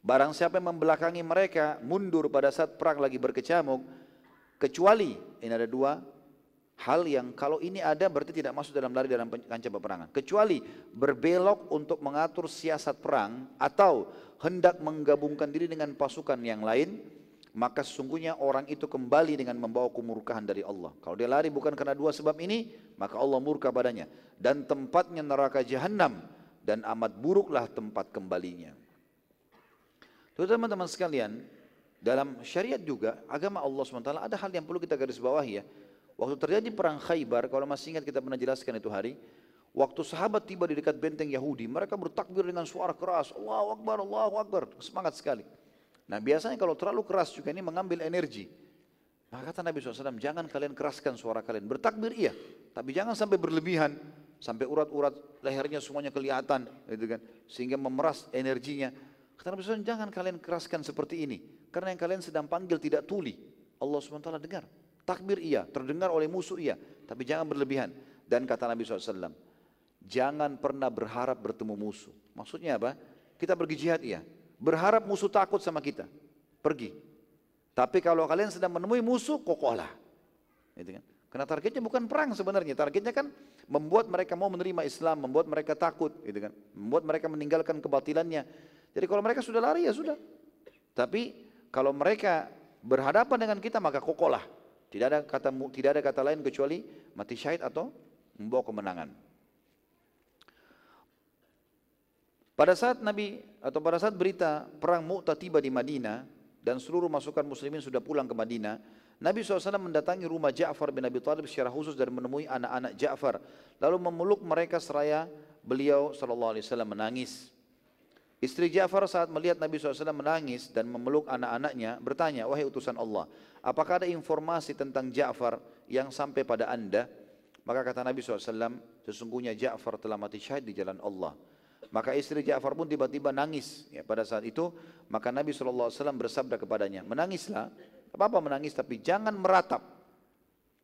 Barang siapa yang membelakangi mereka mundur pada saat perang lagi berkecamuk kecuali ini ada dua hal yang kalau ini ada berarti tidak masuk dalam lari dalam kancah peperangan kecuali berbelok untuk mengatur siasat perang atau hendak menggabungkan diri dengan pasukan yang lain maka sesungguhnya orang itu kembali dengan membawa kemurkaan dari Allah. Kalau dia lari bukan karena dua sebab ini, maka Allah murka padanya. Dan tempatnya neraka jahanam dan amat buruklah tempat kembalinya. Teman-teman sekalian, dalam syariat juga agama Allah SWT ada hal yang perlu kita garis bawahi ya. Waktu terjadi perang Khaybar, kalau masih ingat kita pernah jelaskan itu hari, waktu sahabat tiba di dekat benteng Yahudi, mereka bertakbir dengan suara keras, Allahu Akbar, Allahu Akbar, semangat sekali. Nah biasanya kalau terlalu keras juga ini mengambil energi. Maka kata Nabi SAW, jangan kalian keraskan suara kalian. Bertakbir iya, tapi jangan sampai berlebihan. Sampai urat-urat lehernya semuanya kelihatan. Gitu kan, sehingga memeras energinya. Kata Nabi SAW, jangan kalian keraskan seperti ini. Karena yang kalian sedang panggil tidak tuli. Allah SWT dengar. Takbir iya, terdengar oleh musuh iya. Tapi jangan berlebihan. Dan kata Nabi SAW, jangan pernah berharap bertemu musuh. Maksudnya apa? Kita pergi jihad iya, Berharap musuh takut sama kita. Pergi. Tapi kalau kalian sedang menemui musuh, kokohlah. Gitu kan? Karena targetnya bukan perang sebenarnya. Targetnya kan membuat mereka mau menerima Islam, membuat mereka takut, gitu kan? Membuat mereka meninggalkan kebatilannya. Jadi kalau mereka sudah lari ya sudah. Tapi kalau mereka berhadapan dengan kita maka kokohlah. Tidak ada kata tidak ada kata lain kecuali mati syahid atau membawa kemenangan. Pada saat Nabi atau pada saat berita perang Mu'tah tiba di Madinah dan seluruh masukan muslimin sudah pulang ke Madinah, Nabi SAW mendatangi rumah Ja'far bin Abi Thalib secara khusus dan menemui anak-anak Ja'far. Lalu memeluk mereka seraya beliau SAW menangis. Istri Ja'far saat melihat Nabi SAW menangis dan memeluk anak-anaknya bertanya, wahai utusan Allah, apakah ada informasi tentang Ja'far yang sampai pada anda? Maka kata Nabi SAW, sesungguhnya Ja'far telah mati syahid di jalan Allah. Maka istri Ja'far pun tiba-tiba nangis ya, pada saat itu. Maka Nabi SAW bersabda kepadanya, menangislah, apa-apa menangis tapi jangan meratap.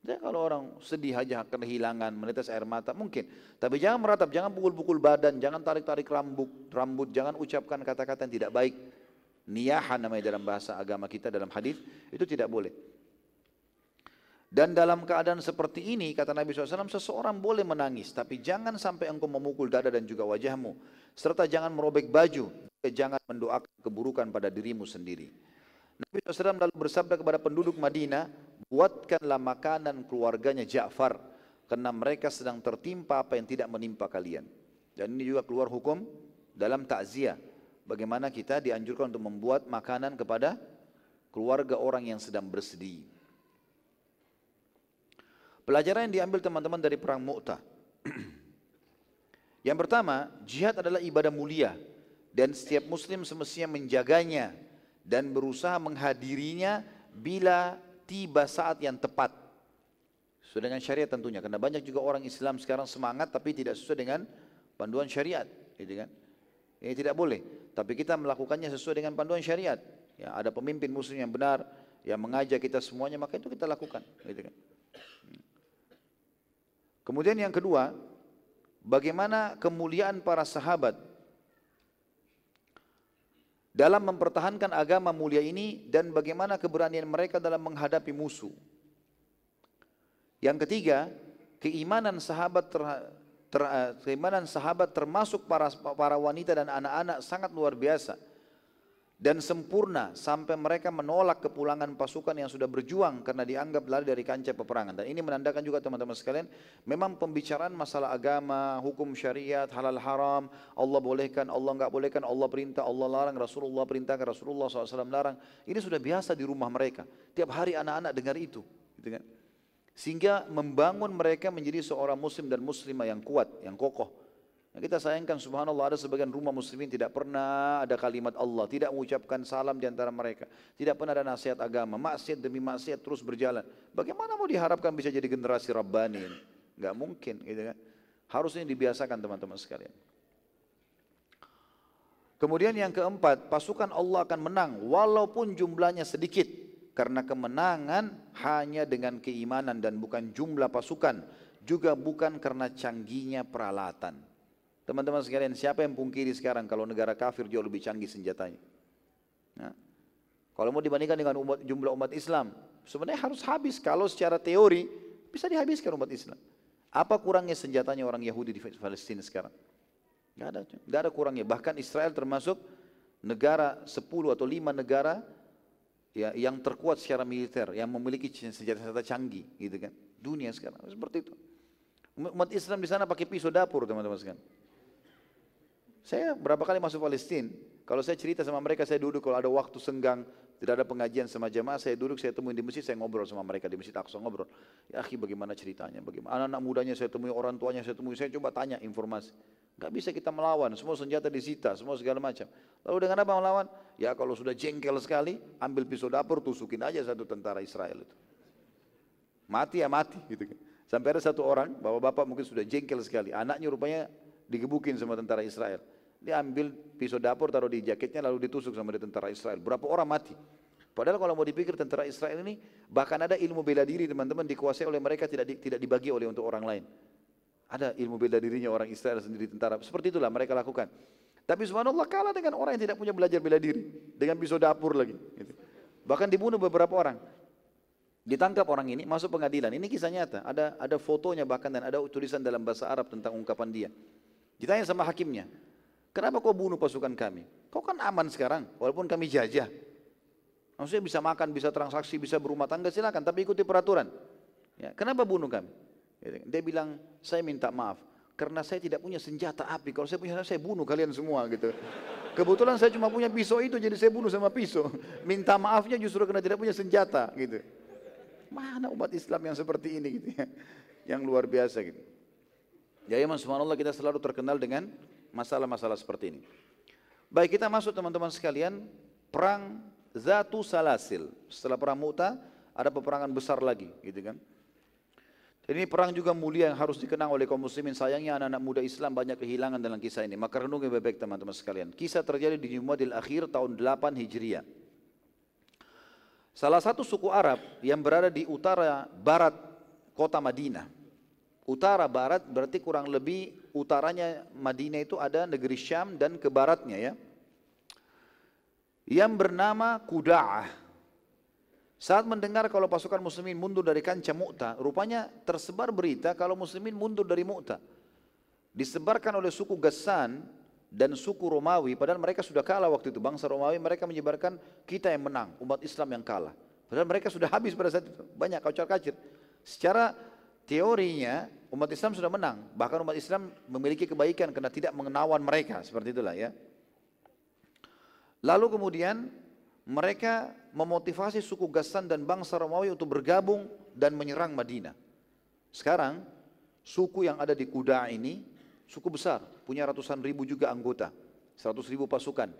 Ya, kalau orang sedih aja kehilangan, menetes air mata mungkin. Tapi jangan meratap, jangan pukul-pukul badan, jangan tarik-tarik rambut, rambut, jangan ucapkan kata-kata yang tidak baik. Niyahan namanya dalam bahasa agama kita dalam hadis itu tidak boleh. Dan dalam keadaan seperti ini, kata Nabi SAW, seseorang boleh menangis, tapi jangan sampai engkau memukul dada dan juga wajahmu. Serta jangan merobek baju, jangan mendoakan keburukan pada dirimu sendiri. Nabi SAW lalu bersabda kepada penduduk Madinah, buatkanlah makanan keluarganya Ja'far, karena mereka sedang tertimpa apa yang tidak menimpa kalian. Dan ini juga keluar hukum dalam takziah. Bagaimana kita dianjurkan untuk membuat makanan kepada keluarga orang yang sedang bersedih. Pelajaran yang diambil teman-teman dari perang Mu'tah. yang pertama, jihad adalah ibadah mulia dan setiap muslim semestinya menjaganya dan berusaha menghadirinya bila tiba saat yang tepat. Sesuai dengan syariat tentunya, karena banyak juga orang Islam sekarang semangat tapi tidak sesuai dengan panduan syariat, gitu kan? Ini tidak boleh, tapi kita melakukannya sesuai dengan panduan syariat. Ya, ada pemimpin muslim yang benar, yang mengajak kita semuanya, maka itu kita lakukan, gitu kan? Kemudian yang kedua, bagaimana kemuliaan para sahabat dalam mempertahankan agama mulia ini dan bagaimana keberanian mereka dalam menghadapi musuh. Yang ketiga, keimanan sahabat ter, ter, keimanan sahabat termasuk para para wanita dan anak-anak sangat luar biasa dan sempurna sampai mereka menolak kepulangan pasukan yang sudah berjuang karena dianggap lari dari kancah peperangan. Dan ini menandakan juga teman-teman sekalian, memang pembicaraan masalah agama, hukum syariat, halal haram, Allah bolehkan, Allah enggak bolehkan, Allah perintah, Allah larang, Rasulullah perintahkan, Rasulullah SAW larang. Ini sudah biasa di rumah mereka. Tiap hari anak-anak dengar itu. Gitu kan? Sehingga membangun mereka menjadi seorang muslim dan muslimah yang kuat, yang kokoh. Yang kita sayangkan subhanallah ada sebagian rumah muslimin tidak pernah ada kalimat Allah, tidak mengucapkan salam di antara mereka, tidak pernah ada nasihat agama, maksiat demi maksiat terus berjalan. Bagaimana mau diharapkan bisa jadi generasi Rabbani? Enggak mungkin gitu kan. Harusnya dibiasakan teman-teman sekalian. Kemudian yang keempat, pasukan Allah akan menang walaupun jumlahnya sedikit. Karena kemenangan hanya dengan keimanan dan bukan jumlah pasukan. Juga bukan karena canggihnya peralatan. Teman-teman sekalian, siapa yang pungkiri sekarang kalau negara kafir jauh lebih canggih senjatanya? Nah, kalau mau dibandingkan dengan umat, jumlah umat Islam, sebenarnya harus habis. Kalau secara teori bisa dihabiskan umat Islam. Apa kurangnya senjatanya orang Yahudi di Palestina sekarang? Gak ada, gak ada kurangnya. Bahkan Israel termasuk negara 10 atau 5 negara ya, yang terkuat secara militer, yang memiliki senjata-senjata canggih, gitu kan? Dunia sekarang seperti itu. Umat Islam di sana pakai pisau dapur, teman-teman sekalian. Saya berapa kali masuk Palestina, kalau saya cerita sama mereka, saya duduk kalau ada waktu senggang, tidak ada pengajian sama jamaah, saya duduk, saya temuin di masjid, saya ngobrol sama mereka di masjid Aqsa ngobrol. Ya akhi bagaimana ceritanya, bagaimana anak-anak mudanya saya temui, orang tuanya saya temui, saya coba tanya informasi. Gak bisa kita melawan, semua senjata disita, semua segala macam. Lalu dengan apa melawan? Ya kalau sudah jengkel sekali, ambil pisau dapur, tusukin aja satu tentara Israel itu. Mati ya mati gitu kan. Sampai ada satu orang, bapak-bapak mungkin sudah jengkel sekali, anaknya rupanya digebukin sama tentara Israel. Dia ambil pisau dapur taruh di jaketnya lalu ditusuk sama tentara Israel. Berapa orang mati? Padahal kalau mau dipikir tentara Israel ini bahkan ada ilmu bela diri teman-teman dikuasai oleh mereka tidak di, tidak dibagi oleh untuk orang lain. Ada ilmu bela dirinya orang Israel sendiri tentara. Seperti itulah mereka lakukan. Tapi subhanallah kalah dengan orang yang tidak punya belajar bela diri dengan pisau dapur lagi. Gitu. Bahkan dibunuh beberapa orang. Ditangkap orang ini masuk pengadilan. Ini kisah nyata. Ada ada fotonya bahkan dan ada tulisan dalam bahasa Arab tentang ungkapan dia. Ditanya sama hakimnya, Kenapa kau bunuh pasukan kami? Kau kan aman sekarang, walaupun kami jajah. Maksudnya bisa makan, bisa transaksi, bisa berumah tangga, silakan, tapi ikuti peraturan. Ya, kenapa bunuh kami? Dia bilang, saya minta maaf, karena saya tidak punya senjata api. Kalau saya punya senjata, saya bunuh kalian semua gitu. Kebetulan saya cuma punya pisau itu, jadi saya bunuh sama pisau. Minta maafnya justru karena tidak punya senjata gitu. Mana umat Islam yang seperti ini gitu ya. Yang luar biasa gitu. Ya memang subhanallah kita selalu terkenal dengan masalah-masalah seperti ini. Baik kita masuk teman-teman sekalian perang Zatu Salasil. Setelah perang Mu'ta ada peperangan besar lagi gitu kan. Ini perang juga mulia yang harus dikenang oleh kaum muslimin. Sayangnya anak-anak muda Islam banyak kehilangan dalam kisah ini. Maka renungi bebek teman-teman sekalian. Kisah terjadi di Jumadil Akhir tahun 8 Hijriah. Salah satu suku Arab yang berada di utara barat kota Madinah. Utara barat berarti kurang lebih utaranya Madinah itu ada negeri Syam dan ke baratnya ya. Yang bernama Kuda'ah. Saat mendengar kalau pasukan muslimin mundur dari kancah Mu'ta, rupanya tersebar berita kalau muslimin mundur dari Mu'ta. Disebarkan oleh suku Gassan dan suku Romawi, padahal mereka sudah kalah waktu itu. Bangsa Romawi mereka menyebarkan kita yang menang, umat Islam yang kalah. Padahal mereka sudah habis pada saat itu. Banyak kacir kacir. Secara teorinya umat Islam sudah menang. Bahkan umat Islam memiliki kebaikan karena tidak mengenawan mereka. Seperti itulah ya. Lalu kemudian mereka memotivasi suku Gassan dan bangsa Romawi untuk bergabung dan menyerang Madinah. Sekarang suku yang ada di Kuda ini suku besar, punya ratusan ribu juga anggota, seratus ribu pasukan.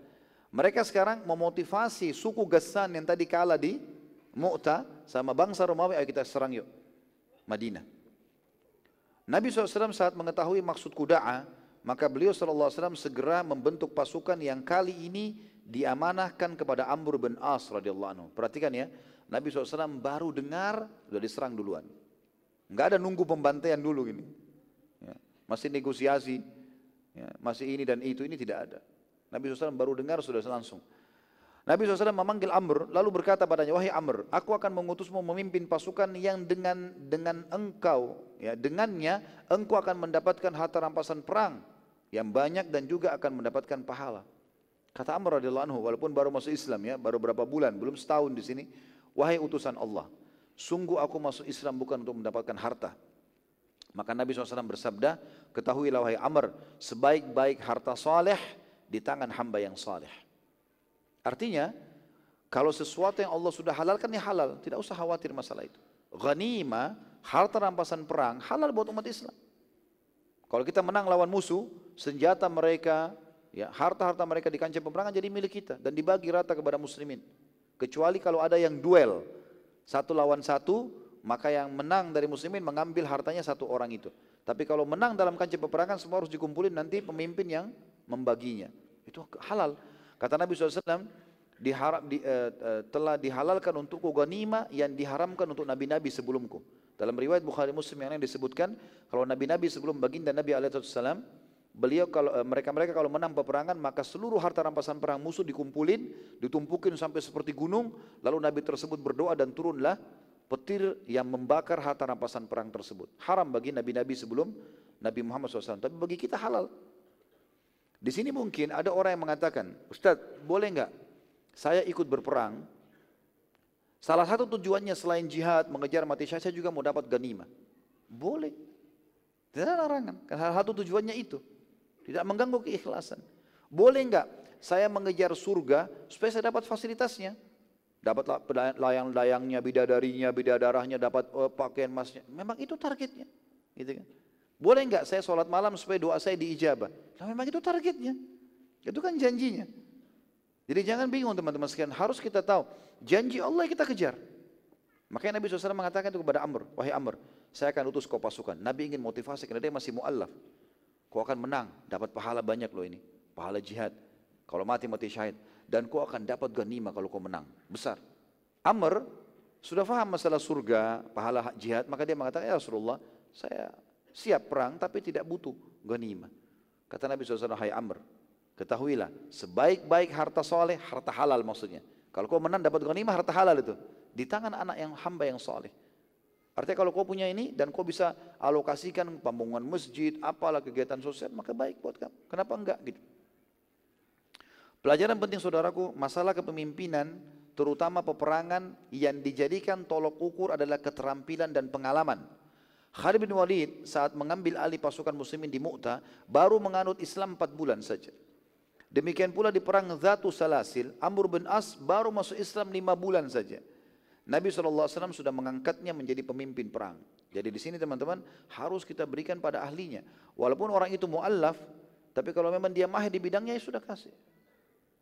Mereka sekarang memotivasi suku Gassan yang tadi kalah di Mu'ta sama bangsa Romawi, ayo kita serang yuk Madinah. Nabi SAW saat mengetahui maksud kuda'a, maka beliau SAW segera membentuk pasukan yang kali ini diamanahkan kepada Amr bin As radhiyallahu anhu. Perhatikan ya, Nabi SAW baru dengar, sudah diserang duluan. Enggak ada nunggu pembantaian dulu ini. Ya, masih negosiasi, ya, masih ini dan itu, ini tidak ada. Nabi SAW baru dengar, sudah langsung. Nabi SAW memanggil Amr, lalu berkata padanya, wahai Amr, aku akan mengutusmu memimpin pasukan yang dengan dengan engkau, ya dengannya engkau akan mendapatkan harta rampasan perang yang banyak dan juga akan mendapatkan pahala. Kata Amr radhiyallahu anhu, walaupun baru masuk Islam ya, baru berapa bulan, belum setahun di sini, wahai utusan Allah, sungguh aku masuk Islam bukan untuk mendapatkan harta. Maka Nabi SAW bersabda, ketahuilah wahai Amr, sebaik-baik harta saleh di tangan hamba yang saleh. Artinya, kalau sesuatu yang Allah sudah halalkan ya halal, tidak usah khawatir masalah itu. Ghanima, harta rampasan perang, halal buat umat Islam. Kalau kita menang lawan musuh, senjata mereka, ya harta-harta mereka di kancah peperangan jadi milik kita dan dibagi rata kepada muslimin. Kecuali kalau ada yang duel satu lawan satu, maka yang menang dari muslimin mengambil hartanya satu orang itu. Tapi kalau menang dalam kancah peperangan semua harus dikumpulin nanti pemimpin yang membaginya. Itu halal. Kata Nabi SAW, diharap, di, uh, uh, telah dihalalkan untukku ganima yang diharamkan untuk nabi-nabi sebelumku. Dalam riwayat Bukhari Muslim yang disebutkan kalau nabi-nabi sebelum baginda Nabi alaihissalam beliau kalau uh, mereka-mereka kalau menang peperangan maka seluruh harta rampasan perang musuh dikumpulin, ditumpukin sampai seperti gunung, lalu nabi tersebut berdoa dan turunlah petir yang membakar harta rampasan perang tersebut. Haram bagi nabi-nabi sebelum Nabi Muhammad SAW, tapi bagi kita halal. Di sini mungkin ada orang yang mengatakan, Ustaz, boleh enggak saya ikut berperang, salah satu tujuannya selain jihad, mengejar mati syahid, saya juga mau dapat ganima. Boleh. Tidak ada larangan. Salah satu tujuannya itu. Tidak mengganggu keikhlasan. Boleh enggak saya mengejar surga supaya saya dapat fasilitasnya. Dapat layang-layangnya, bidadarinya, bidadarahnya, dapat uh, pakaian emasnya. Memang itu targetnya. Gitu kan? Boleh enggak saya sholat malam supaya doa saya diijabah? Nah, memang itu targetnya. Itu kan janjinya. Jadi jangan bingung teman-teman sekalian, harus kita tahu janji Allah kita kejar. Makanya Nabi SAW mengatakan itu kepada Amr, wahai Amr, saya akan utus kau pasukan. Nabi ingin motivasi karena dia masih mu'allaf. Kau akan menang, dapat pahala banyak loh ini, pahala jihad. Kalau mati mati syahid dan kau akan dapat ganima kalau kau menang, besar. Amr sudah faham masalah surga, pahala jihad, maka dia mengatakan, ya Rasulullah, saya siap perang tapi tidak butuh ganima. Kata Nabi SAW, hai Amr, Ketahuilah, sebaik-baik harta soleh, harta halal maksudnya. Kalau kau menang dapat ghanimah harta halal itu. Di tangan anak yang hamba yang soleh. Artinya kalau kau punya ini dan kau bisa alokasikan pembangunan masjid, apalah kegiatan sosial, maka baik buat kamu. Kenapa enggak gitu? Pelajaran penting saudaraku, masalah kepemimpinan, terutama peperangan yang dijadikan tolok ukur adalah keterampilan dan pengalaman. Khalid bin Walid saat mengambil alih pasukan muslimin di Mu'tah, baru menganut Islam 4 bulan saja. Demikian pula di perang Zatu Salasil, Amr bin As baru masuk Islam lima bulan saja. Nabi SAW sudah mengangkatnya menjadi pemimpin perang. Jadi di sini teman-teman harus kita berikan pada ahlinya. Walaupun orang itu mu'allaf, tapi kalau memang dia mahir di bidangnya ya sudah kasih.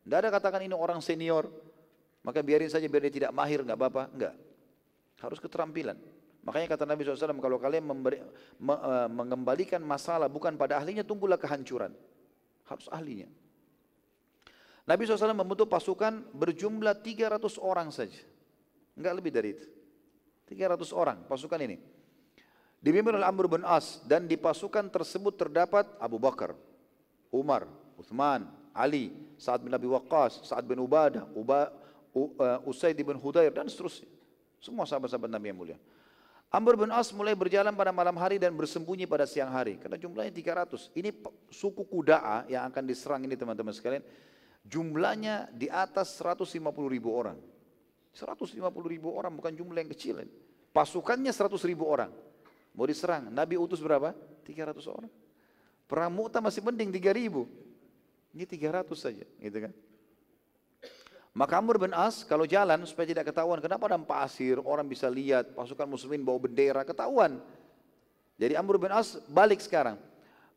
Tidak ada katakan ini orang senior, maka biarin saja biar dia tidak mahir, nggak apa-apa. Enggak. Harus keterampilan. Makanya kata Nabi SAW, kalau kalian memberi, me, uh, mengembalikan masalah bukan pada ahlinya, tunggulah kehancuran. Harus ahlinya. Nabi SAW membentuk pasukan berjumlah 300 orang saja. Enggak lebih dari itu. 300 orang pasukan ini. Dipimpin oleh Amr bin As dan di pasukan tersebut terdapat Abu Bakar, Umar, Uthman, Ali, Sa'ad bin Abi Waqqas, Sa'ad bin Ubadah, Uba, U, uh, Usaid bin Hudair dan seterusnya. Semua sahabat-sahabat Nabi yang mulia. Amr bin As mulai berjalan pada malam hari dan bersembunyi pada siang hari. Karena jumlahnya 300. Ini suku Kuda'a yang akan diserang ini teman-teman sekalian jumlahnya di atas 150 ribu orang. 150 ribu orang bukan jumlah yang kecil. Pasukannya 100 ribu orang. Mau diserang, Nabi utus berapa? 300 orang. Perang Mu'tah masih mending 3 ribu. Ini 300 saja, gitu kan. Maka Amr bin As kalau jalan supaya tidak ketahuan, kenapa ada pasir, orang bisa lihat, pasukan muslimin bawa bendera, ketahuan. Jadi Amr bin As balik sekarang.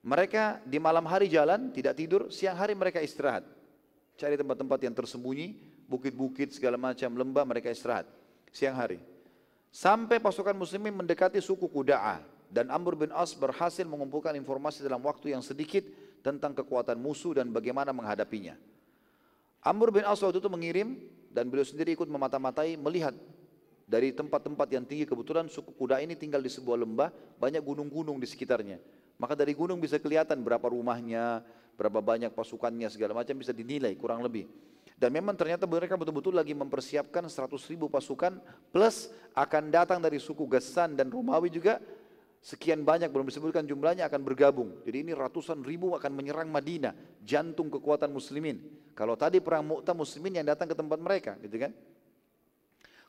Mereka di malam hari jalan, tidak tidur, siang hari mereka istirahat. Cari tempat-tempat yang tersembunyi, bukit-bukit segala macam lembah mereka istirahat siang hari. Sampai pasukan muslimin mendekati suku Kuda'a dan Amr bin As berhasil mengumpulkan informasi dalam waktu yang sedikit tentang kekuatan musuh dan bagaimana menghadapinya. Amr bin As waktu itu mengirim dan beliau sendiri ikut memata-matai melihat dari tempat-tempat yang tinggi kebetulan suku kuda ini tinggal di sebuah lembah banyak gunung-gunung di sekitarnya maka dari gunung bisa kelihatan berapa rumahnya berapa banyak pasukannya segala macam bisa dinilai kurang lebih. Dan memang ternyata mereka betul-betul lagi mempersiapkan 100 ribu pasukan plus akan datang dari suku Gassan dan Romawi juga sekian banyak belum disebutkan jumlahnya akan bergabung. Jadi ini ratusan ribu akan menyerang Madinah, jantung kekuatan muslimin. Kalau tadi perang Mu'tah muslimin yang datang ke tempat mereka, gitu kan?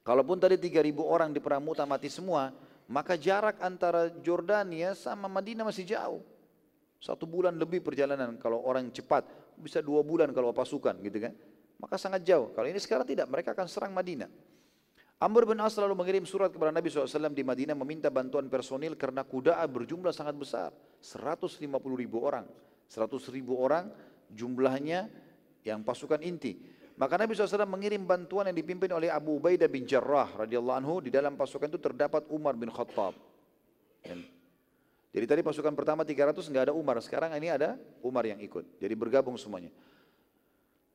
Kalaupun tadi 3000 orang di perang Mu'tah mati semua, maka jarak antara Jordania sama Madinah masih jauh. Satu bulan lebih perjalanan kalau orang cepat, bisa dua bulan kalau pasukan gitu kan. Maka sangat jauh. Kalau ini sekarang tidak, mereka akan serang Madinah. Amr bin As lalu mengirim surat kepada Nabi SAW di Madinah meminta bantuan personil karena kuda berjumlah sangat besar. 150 ribu orang. 100 ribu orang jumlahnya yang pasukan inti. Maka Nabi SAW mengirim bantuan yang dipimpin oleh Abu Ubaidah bin Jarrah radhiyallahu anhu di dalam pasukan itu terdapat Umar bin Khattab. Jadi tadi pasukan pertama 300 nggak ada Umar, sekarang ini ada Umar yang ikut. Jadi bergabung semuanya.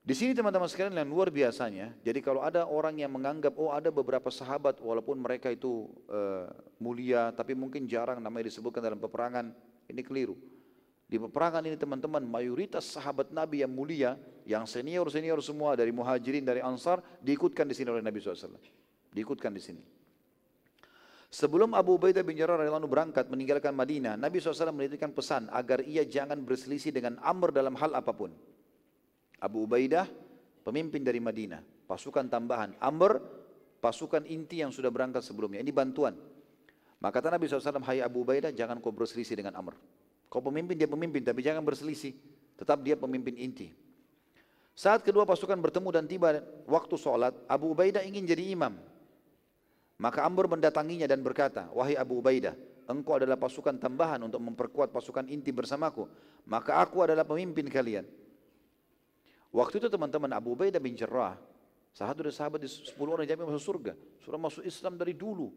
Di sini teman-teman sekalian yang luar biasanya, jadi kalau ada orang yang menganggap oh ada beberapa sahabat walaupun mereka itu uh, mulia tapi mungkin jarang namanya disebutkan dalam peperangan, ini keliru. Di peperangan ini teman-teman mayoritas sahabat Nabi yang mulia, yang senior-senior semua dari muhajirin, dari ansar diikutkan di sini oleh Nabi SAW. Diikutkan di sini. Sebelum Abu Ubaidah bin Jarrah radhiyallahu berangkat meninggalkan Madinah, Nabi SAW menitipkan pesan agar ia jangan berselisih dengan Amr dalam hal apa pun. Abu Ubaidah pemimpin dari Madinah, pasukan tambahan. Amr pasukan inti yang sudah berangkat sebelumnya. Ini bantuan. Maka kata Nabi SAW, hai Abu Ubaidah, jangan kau berselisih dengan Amr. Kau pemimpin, dia pemimpin, tapi jangan berselisih. Tetap dia pemimpin inti. Saat kedua pasukan bertemu dan tiba waktu sholat, Abu Ubaidah ingin jadi imam. Maka Amr mendatanginya dan berkata, Wahai Abu Ubaidah, engkau adalah pasukan tambahan untuk memperkuat pasukan inti bersamaku. Maka aku adalah pemimpin kalian. Waktu itu teman-teman Abu Ubaidah bin Jarrah, salah satu dari sahabat di 10 orang yang masuk surga. Sudah masuk Islam dari dulu.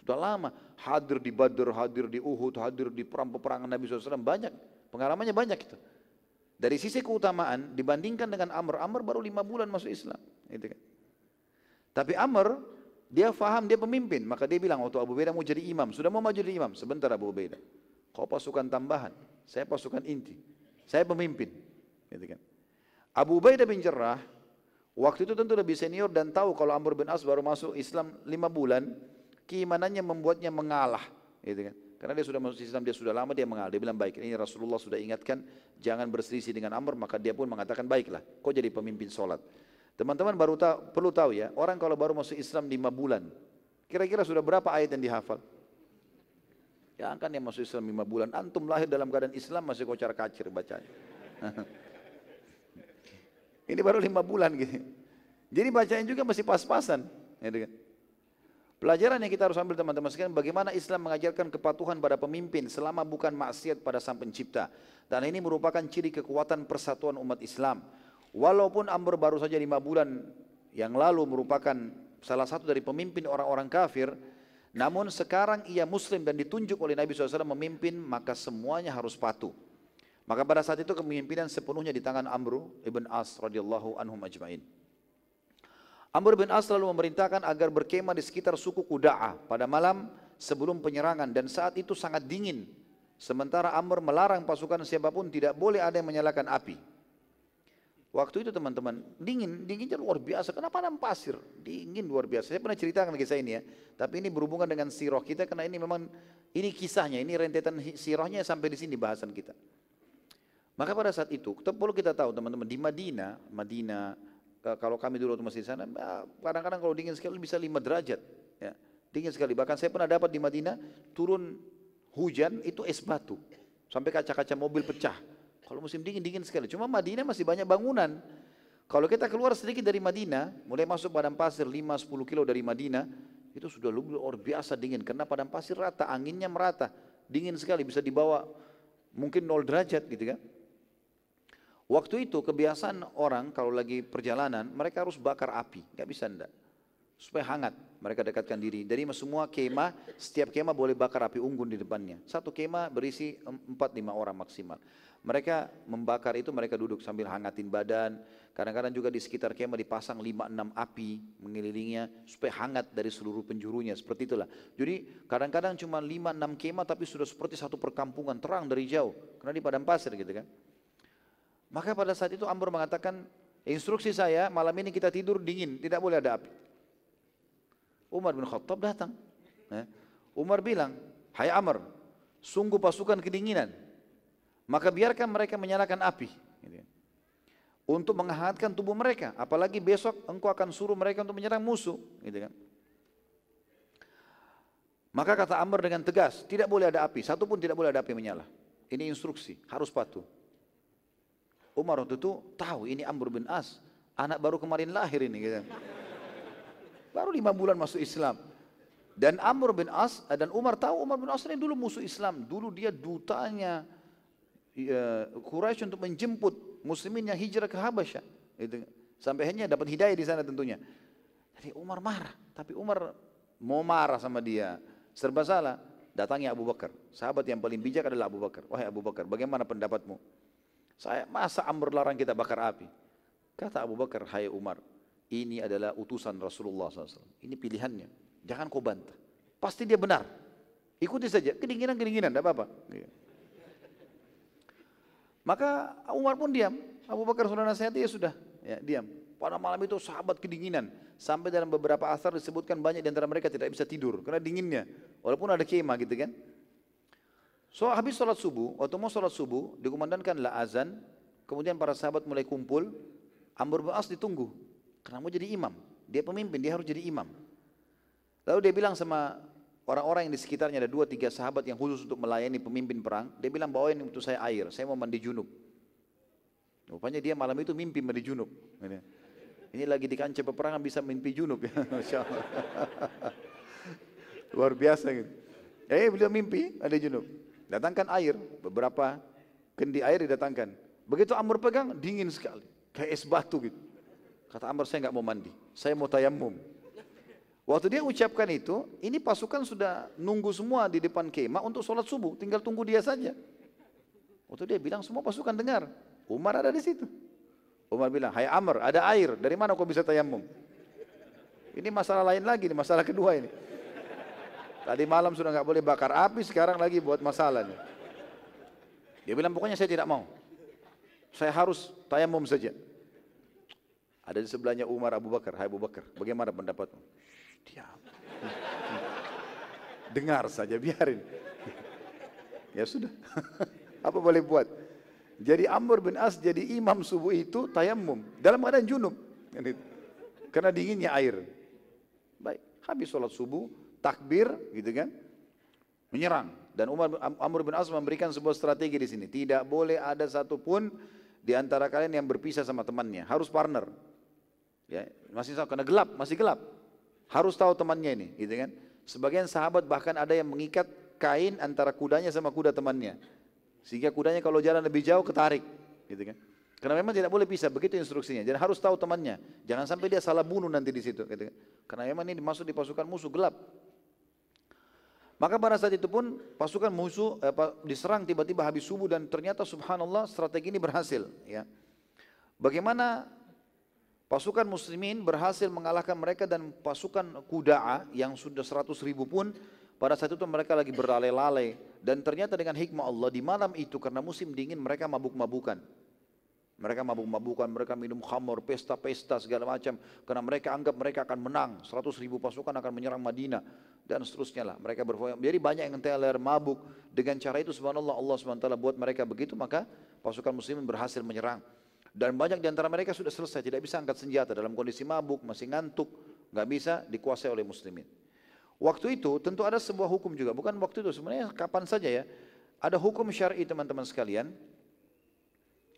Sudah lama. Hadir di Badr, hadir di Uhud, hadir di perang-peperangan Nabi SAW. Banyak. Pengalamannya banyak itu. Dari sisi keutamaan dibandingkan dengan Amr. Amr baru lima bulan masuk Islam. Gitu kan. Tapi Amr, dia faham dia pemimpin. Maka dia bilang waktu Abu Ubaidah mau jadi imam. Sudah mau maju jadi imam. Sebentar Abu Ubaidah. Kau pasukan tambahan. Saya pasukan inti. Saya pemimpin. Gitu kan. Abu Ubaidah bin Jarrah waktu itu tentu lebih senior dan tahu kalau Amr bin As baru masuk Islam lima bulan, keimanannya membuatnya mengalah, gitu kan. Karena dia sudah masuk Islam, dia sudah lama dia mengalah. Dia bilang baik, ini Rasulullah sudah ingatkan jangan berselisih dengan Amr, maka dia pun mengatakan baiklah, kau jadi pemimpin solat. Teman-teman baru tahu, perlu tahu ya, orang kalau baru masuk Islam lima bulan, kira-kira sudah berapa ayat yang dihafal? Ya kan yang masuk Islam lima bulan, antum lahir dalam keadaan Islam masih kocar kacir bacanya. Ini baru lima bulan gitu. Jadi bacaan juga masih pas-pasan. Gitu kan. Pelajaran yang kita harus ambil teman-teman sekalian, bagaimana Islam mengajarkan kepatuhan pada pemimpin selama bukan maksiat pada sang pencipta. Dan ini merupakan ciri kekuatan persatuan umat Islam. Walaupun Amr baru saja lima bulan yang lalu merupakan salah satu dari pemimpin orang-orang kafir, namun sekarang ia muslim dan ditunjuk oleh Nabi SAW memimpin, maka semuanya harus patuh. Maka pada saat itu kepemimpinan sepenuhnya di tangan Amr ibn As radhiyallahu anhum ajma'in. Amr bin As lalu memerintahkan agar berkemah di sekitar suku Kuda'ah pada malam sebelum penyerangan dan saat itu sangat dingin. Sementara Amr melarang pasukan siapa pun tidak boleh ada yang menyalakan api. Waktu itu teman-teman, dingin, dinginnya luar biasa. Kenapa padang pasir? Dingin luar biasa. Saya pernah ceritakan kisah ini ya. Tapi ini berhubungan dengan sirah kita karena ini memang ini kisahnya, ini rentetan sirahnya sampai di sini bahasan kita. Maka pada saat itu, perlu kita tahu teman-teman, di Madinah, Madinah, kalau kami dulu masih di sana, kadang-kadang kalau dingin sekali bisa 5 derajat. Ya, dingin sekali. Bahkan saya pernah dapat di Madinah, turun hujan itu es batu. Sampai kaca-kaca mobil pecah. Kalau musim dingin, dingin sekali. Cuma Madinah masih banyak bangunan. Kalau kita keluar sedikit dari Madinah, mulai masuk padang pasir 5-10 kilo dari Madinah, itu sudah luar biasa dingin. Karena padang pasir rata, anginnya merata. Dingin sekali, bisa dibawa mungkin 0 derajat gitu kan. Waktu itu kebiasaan orang kalau lagi perjalanan mereka harus bakar api, nggak bisa ndak. Supaya hangat, mereka dekatkan diri. Dari semua kemah, setiap kemah boleh bakar api unggun di depannya. Satu kemah berisi 4-5 orang maksimal. Mereka membakar itu mereka duduk sambil hangatin badan. Kadang-kadang juga di sekitar kemah dipasang 5-6 api mengelilinginya supaya hangat dari seluruh penjurunya. Seperti itulah. Jadi kadang-kadang cuma 5-6 kemah tapi sudah seperti satu perkampungan terang dari jauh. Karena di padang pasir gitu kan. Maka pada saat itu Amr mengatakan, instruksi saya malam ini kita tidur dingin, tidak boleh ada api. Umar bin Khattab datang. Ya. Umar bilang, Hai Amr, sungguh pasukan kedinginan. Maka biarkan mereka menyalakan api. Gitu ya. Untuk menghangatkan tubuh mereka. Apalagi besok engkau akan suruh mereka untuk menyerang musuh. Gitu kan. Maka kata Amr dengan tegas, tidak boleh ada api. Satu pun tidak boleh ada api menyala. Ini instruksi, harus patuh. Umar waktu itu tahu ini Amr bin As, anak baru kemarin lahir ini gitu. Baru lima bulan masuk Islam. Dan Amr bin As dan Umar tahu Umar bin As ini dulu musuh Islam. Dulu dia dutanya ya, Quraisy untuk menjemput muslimin yang hijrah ke Habasyah. Itu. Sampai hanya dapat hidayah di sana tentunya. Jadi Umar marah, tapi Umar mau marah sama dia, serba salah. Datangi Abu Bakar, sahabat yang paling bijak adalah Abu Bakar. Wahai Abu Bakar, bagaimana pendapatmu? Saya masa Amr larang kita bakar api. Kata Abu Bakar, hai Umar, ini adalah utusan Rasulullah SAW. Ini pilihannya. Jangan kau bantah. Pasti dia benar. Ikuti saja. Kedinginan-kedinginan, tidak apa-apa. Iya. Maka Umar pun diam. Abu Bakar sudah nasihati, ya sudah. Ya, diam. Pada malam itu sahabat kedinginan. Sampai dalam beberapa asar disebutkan banyak di antara mereka tidak bisa tidur. Karena dinginnya. Walaupun ada kemah gitu kan. So habis sholat subuh, waktu mau sholat subuh, dikumandangkanlah azan. Kemudian para sahabat mulai kumpul. Amr bin As ditunggu. Karena mau jadi imam. Dia pemimpin, dia harus jadi imam. Lalu dia bilang sama orang-orang yang di sekitarnya ada dua tiga sahabat yang khusus untuk melayani pemimpin perang. Dia bilang bawain untuk saya air, saya mau mandi junub. Rupanya dia malam itu mimpi mandi junub. Ini lagi di kancah peperangan bisa mimpi junub ya, Masya Allah. Luar biasa gitu. Eh beliau mimpi ada junub. Datangkan air, beberapa kendi air didatangkan. Begitu Amr pegang, dingin sekali. Kayak es batu gitu. Kata Amr, saya nggak mau mandi. Saya mau tayamum. Waktu dia ucapkan itu, ini pasukan sudah nunggu semua di depan kemah untuk sholat subuh. Tinggal tunggu dia saja. Waktu dia bilang, semua pasukan dengar. Umar ada di situ. Umar bilang, hai Amr, ada air. Dari mana kau bisa tayamum? Ini masalah lain lagi, ini masalah kedua ini. Tadi malam sudah nggak boleh bakar api, sekarang lagi buat masalah nih. Dia bilang, pokoknya saya tidak mau. Saya harus tayamum saja. Ada di sebelahnya Umar Abu Bakar, hai Abu Bakar, bagaimana pendapatmu? Diam. Dengar saja, biarin. ya sudah. Apa boleh buat? Jadi Amr bin As jadi imam subuh itu tayamum dalam keadaan junub. Karena dinginnya air. Baik, habis sholat subuh, takbir gitu kan. Menyerang. Dan Umar Amr bin As memberikan sebuah strategi di sini. Tidak boleh ada satupun di antara kalian yang berpisah sama temannya. Harus partner. Ya, masih karena gelap, masih gelap. Harus tahu temannya ini, gitu kan. Sebagian sahabat bahkan ada yang mengikat kain antara kudanya sama kuda temannya. Sehingga kudanya kalau jalan lebih jauh ketarik, gitu kan. Karena memang tidak boleh pisah, begitu instruksinya. Jadi harus tahu temannya. Jangan sampai dia salah bunuh nanti di situ, gitu kan. Karena memang ini masuk di pasukan musuh gelap. Maka pada saat itu pun pasukan musuh eh, diserang tiba-tiba habis subuh dan ternyata subhanallah strategi ini berhasil. Ya. Bagaimana pasukan muslimin berhasil mengalahkan mereka dan pasukan kuda'a yang sudah seratus ribu pun pada saat itu mereka lagi berlalai-lalai dan ternyata dengan hikmah Allah di malam itu karena musim dingin mereka mabuk-mabukan. Mereka mabuk-mabukan, mereka minum khamur, pesta-pesta segala macam. Karena mereka anggap mereka akan menang. Seratus ribu pasukan akan menyerang Madinah. Dan seterusnya lah. Mereka berfoya. Jadi banyak yang teler, mabuk. Dengan cara itu subhanallah Allah SWT buat mereka begitu. Maka pasukan muslimin berhasil menyerang. Dan banyak di antara mereka sudah selesai. Tidak bisa angkat senjata. Dalam kondisi mabuk, masih ngantuk. Nggak bisa dikuasai oleh muslimin. Waktu itu tentu ada sebuah hukum juga, bukan waktu itu sebenarnya kapan saja ya. Ada hukum syar'i teman-teman sekalian.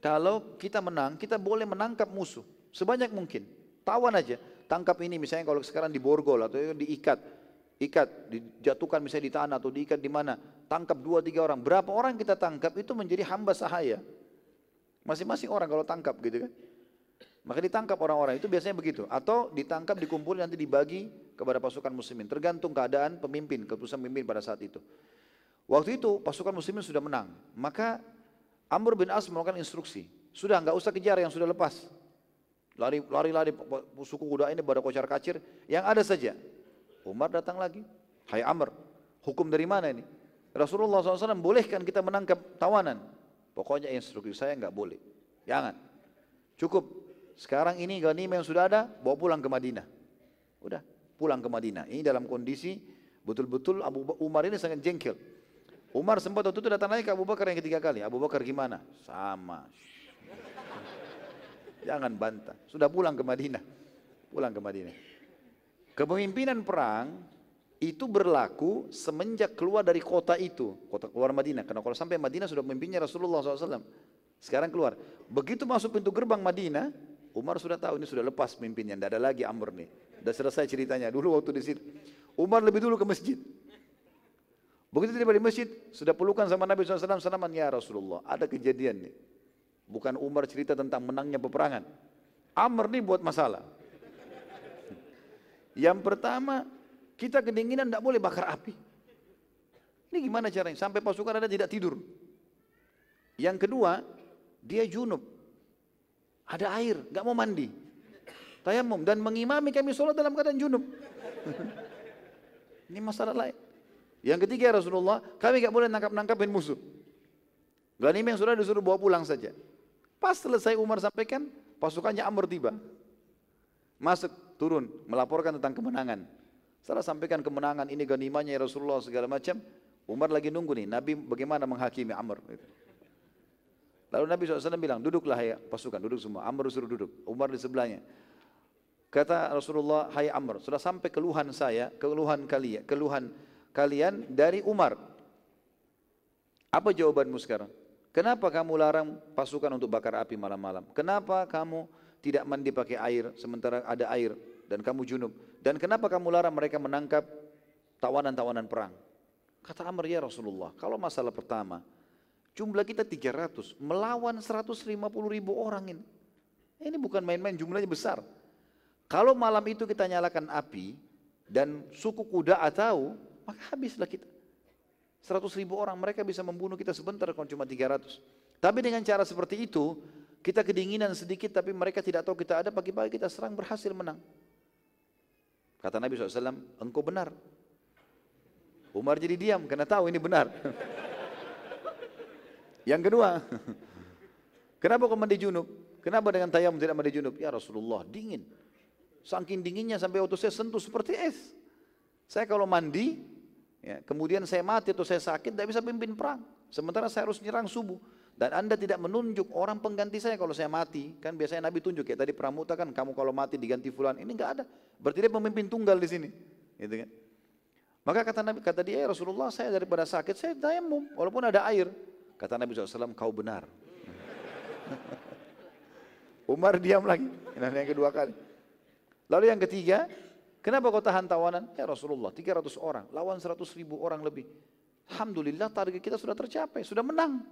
Kalau kita menang, kita boleh menangkap musuh sebanyak mungkin. Tawan aja, tangkap ini misalnya kalau sekarang di borgol atau diikat, ikat, dijatuhkan misalnya di tanah atau diikat di mana, tangkap dua tiga orang. Berapa orang kita tangkap itu menjadi hamba sahaya. Masing-masing orang kalau tangkap gitu kan. Maka ditangkap orang-orang itu biasanya begitu. Atau ditangkap, dikumpul, nanti dibagi kepada pasukan muslimin. Tergantung keadaan pemimpin, keputusan pemimpin pada saat itu. Waktu itu pasukan muslimin sudah menang. Maka Amr bin As melakukan instruksi. Sudah nggak usah kejar yang sudah lepas. Lari, lari, lari suku kuda ini pada kocar kacir. Yang ada saja. Umar datang lagi. Hai Amr, hukum dari mana ini? Rasulullah SAW bolehkan kita menangkap tawanan. Pokoknya instruksi saya nggak boleh. Jangan. Cukup sekarang ini ghanimah yang sudah ada, bawa pulang ke Madinah. Udah, pulang ke Madinah. Ini dalam kondisi betul-betul Abu Umar ini sangat jengkel. Umar sempat waktu itu datang lagi ke Abu Bakar yang ketiga kali. Abu Bakar gimana? Sama. Jangan bantah. Sudah pulang ke Madinah. Pulang ke Madinah. Kepemimpinan perang itu berlaku semenjak keluar dari kota itu, kota keluar Madinah. Karena kalau sampai Madinah sudah memimpinnya Rasulullah SAW. Sekarang keluar. Begitu masuk pintu gerbang Madinah, Umar sudah tahu ini sudah lepas pimpinnya, tidak ada lagi Amr nih. Sudah selesai ceritanya. Dulu waktu di situ, Umar lebih dulu ke masjid. Begitu tiba di masjid, sudah pelukan sama Nabi SAW, salaman ya Rasulullah. Ada kejadian nih. Bukan Umar cerita tentang menangnya peperangan. Amr nih buat masalah. Yang pertama, kita kedinginan tidak boleh bakar api. Ini gimana caranya? Sampai pasukan ada tidak tidur. Yang kedua, dia junub. Ada air, nggak mau mandi. Tayamum dan mengimami kami sholat dalam keadaan junub. Ini masalah lain. Yang ketiga ya Rasulullah, kami nggak boleh nangkap-nangkapin musuh. Ghanim yang sudah disuruh bawa pulang saja. Pas selesai Umar sampaikan, pasukannya Amr tiba. Masuk, turun, melaporkan tentang kemenangan. Setelah sampaikan kemenangan, ini ganimanya ya Rasulullah segala macam. Umar lagi nunggu nih, Nabi bagaimana menghakimi Amr. Lalu Nabi SAW bilang, duduklah ya pasukan, duduk semua. Amr suruh duduk, Umar di sebelahnya. Kata Rasulullah, hai Amr, sudah sampai keluhan saya, keluhan kalian, keluhan kalian dari Umar. Apa jawabanmu sekarang? Kenapa kamu larang pasukan untuk bakar api malam-malam? Kenapa kamu tidak mandi pakai air sementara ada air dan kamu junub? Dan kenapa kamu larang mereka menangkap tawanan-tawanan perang? Kata Amr ya Rasulullah, kalau masalah pertama, jumlah kita 300, melawan 150 ribu orang ini. Ini bukan main-main, jumlahnya besar. Kalau malam itu kita nyalakan api, dan suku kuda atau maka habislah kita. 100 ribu orang mereka bisa membunuh kita sebentar kalau cuma 300. Tapi dengan cara seperti itu, kita kedinginan sedikit tapi mereka tidak tahu kita ada, pagi-pagi kita serang berhasil menang. Kata Nabi SAW, engkau benar. Umar jadi diam karena tahu ini benar. Yang kedua, kenapa kau mandi junub? Kenapa dengan tayamum tidak mandi junub? Ya Rasulullah, dingin. Saking dinginnya sampai waktu saya sentuh seperti es. Saya kalau mandi, Ya, kemudian saya mati atau saya sakit, tidak bisa pimpin perang. Sementara saya harus nyerang subuh. Dan anda tidak menunjuk orang pengganti saya kalau saya mati. Kan biasanya Nabi tunjuk, ya tadi pramuta kan, kamu kalau mati diganti fulan. Ini enggak ada. Berarti dia pemimpin tunggal di sini. Gitu kan. Maka kata Nabi, kata dia, ya Rasulullah saya daripada sakit, saya tayamum. Walaupun ada air. Kata Nabi SAW, kau benar. Umar diam lagi. Ini yang kedua kali. Lalu yang ketiga, Kenapa kau tahan tawanan? Ya Rasulullah, 300 orang, lawan 100 ribu orang lebih. Alhamdulillah target kita sudah tercapai, sudah menang.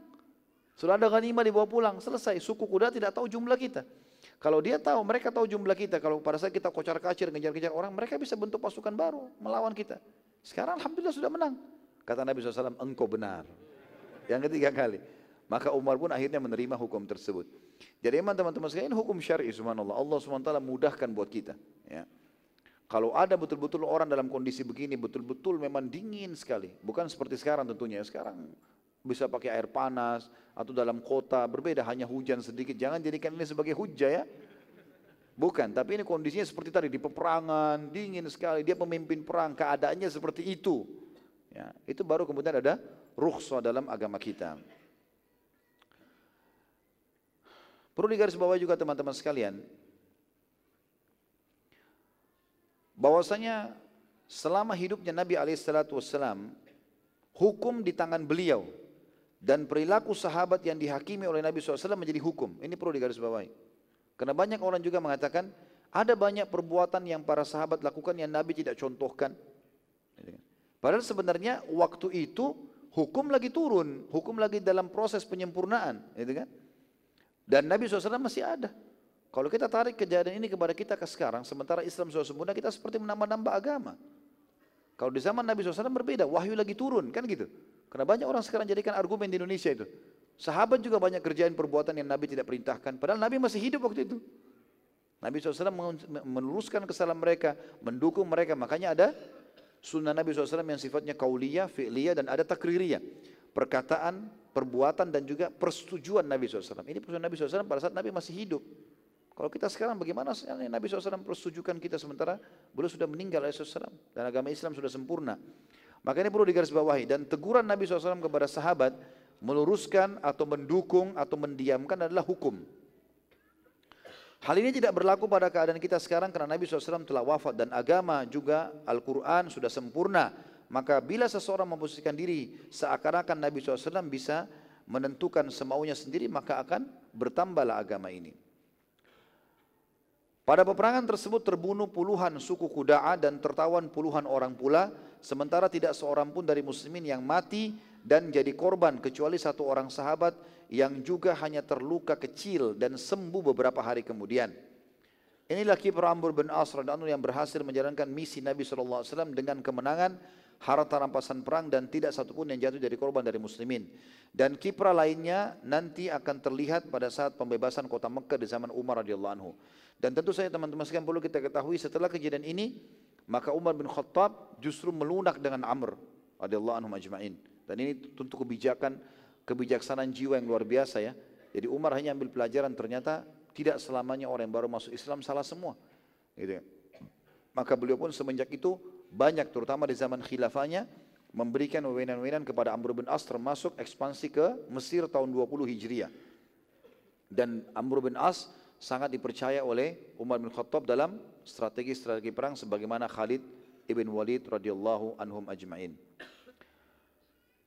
Sudah ada ghanimah dibawa pulang, selesai. Suku kuda tidak tahu jumlah kita. Kalau dia tahu, mereka tahu jumlah kita. Kalau pada saat kita kocar kacir, ngejar-ngejar orang, mereka bisa bentuk pasukan baru, melawan kita. Sekarang Alhamdulillah sudah menang. Kata Nabi SAW, engkau benar. Yang ketiga kali. Maka Umar pun akhirnya menerima hukum tersebut. Jadi teman-teman sekalian, hukum syar'i subhanallah. Allah SWT mudahkan buat kita. Ya. Kalau ada betul-betul orang dalam kondisi begini, betul-betul memang dingin sekali. Bukan seperti sekarang tentunya. Sekarang bisa pakai air panas atau dalam kota berbeda hanya hujan sedikit. Jangan jadikan ini sebagai hujah ya. Bukan, tapi ini kondisinya seperti tadi di peperangan, dingin sekali. Dia pemimpin perang, keadaannya seperti itu. Ya, itu baru kemudian ada rukhsah dalam agama kita. Perlu digarisbawahi juga teman-teman sekalian, bahwasanya selama hidupnya Nabi Alaihissalam hukum di tangan beliau dan perilaku sahabat yang dihakimi oleh Nabi SAW menjadi hukum. Ini perlu digarisbawahi. Karena banyak orang juga mengatakan ada banyak perbuatan yang para sahabat lakukan yang Nabi tidak contohkan. Padahal sebenarnya waktu itu hukum lagi turun, hukum lagi dalam proses penyempurnaan, gitu kan? Dan Nabi SAW masih ada. Kalau kita tarik kejadian ini kepada kita ke sekarang, sementara Islam sudah sempurna, kita seperti menambah-nambah agama. Kalau di zaman Nabi SAW berbeda, wahyu lagi turun, kan gitu. Karena banyak orang sekarang jadikan argumen di Indonesia itu. Sahabat juga banyak kerjaan perbuatan yang Nabi tidak perintahkan, padahal Nabi masih hidup waktu itu. Nabi SAW meluruskan kesalahan mereka, mendukung mereka, makanya ada sunnah Nabi SAW yang sifatnya kauliyah, fi'liyah, dan ada takririyah. Perkataan, perbuatan, dan juga persetujuan Nabi SAW. Ini persetujuan Nabi SAW pada saat Nabi masih hidup. Kalau kita sekarang bagaimana Nabi SAW persetujukan kita sementara beliau sudah meninggal SAW dan agama Islam sudah sempurna. Maka ini perlu digarisbawahi dan teguran Nabi SAW kepada sahabat meluruskan atau mendukung atau mendiamkan adalah hukum. Hal ini tidak berlaku pada keadaan kita sekarang karena Nabi SAW telah wafat dan agama juga Al-Quran sudah sempurna. Maka bila seseorang memposisikan diri seakan-akan Nabi SAW bisa menentukan semaunya sendiri maka akan bertambahlah agama ini. Pada peperangan tersebut terbunuh puluhan suku Kuda'a dan tertawan puluhan orang pula, sementara tidak seorang pun dari muslimin yang mati dan jadi korban kecuali satu orang sahabat yang juga hanya terluka kecil dan sembuh beberapa hari kemudian. Inilah kiprah Amr bin As yang berhasil menjalankan misi Nabi SAW dengan kemenangan, harta rampasan perang dan tidak satupun yang jatuh jadi korban dari muslimin. Dan kiprah lainnya nanti akan terlihat pada saat pembebasan kota Mekah di zaman Umar radhiyallahu anhu. Dan tentu saja teman-teman sekalian perlu kita ketahui setelah kejadian ini maka Umar bin Khattab justru melunak dengan Amr radhiyallahu anhu majma'in. Dan ini tentu kebijakan kebijaksanaan jiwa yang luar biasa ya. Jadi Umar hanya ambil pelajaran ternyata tidak selamanya orang yang baru masuk Islam salah semua. Gitu ya. Maka beliau pun semenjak itu banyak terutama di zaman khilafahnya memberikan wewenang-wewenang kepada Amr bin As termasuk ekspansi ke Mesir tahun 20 Hijriah. Dan Amr bin As sangat dipercaya oleh Umar bin Khattab dalam strategi-strategi perang sebagaimana Khalid ibn Walid radhiyallahu anhum ajma'in.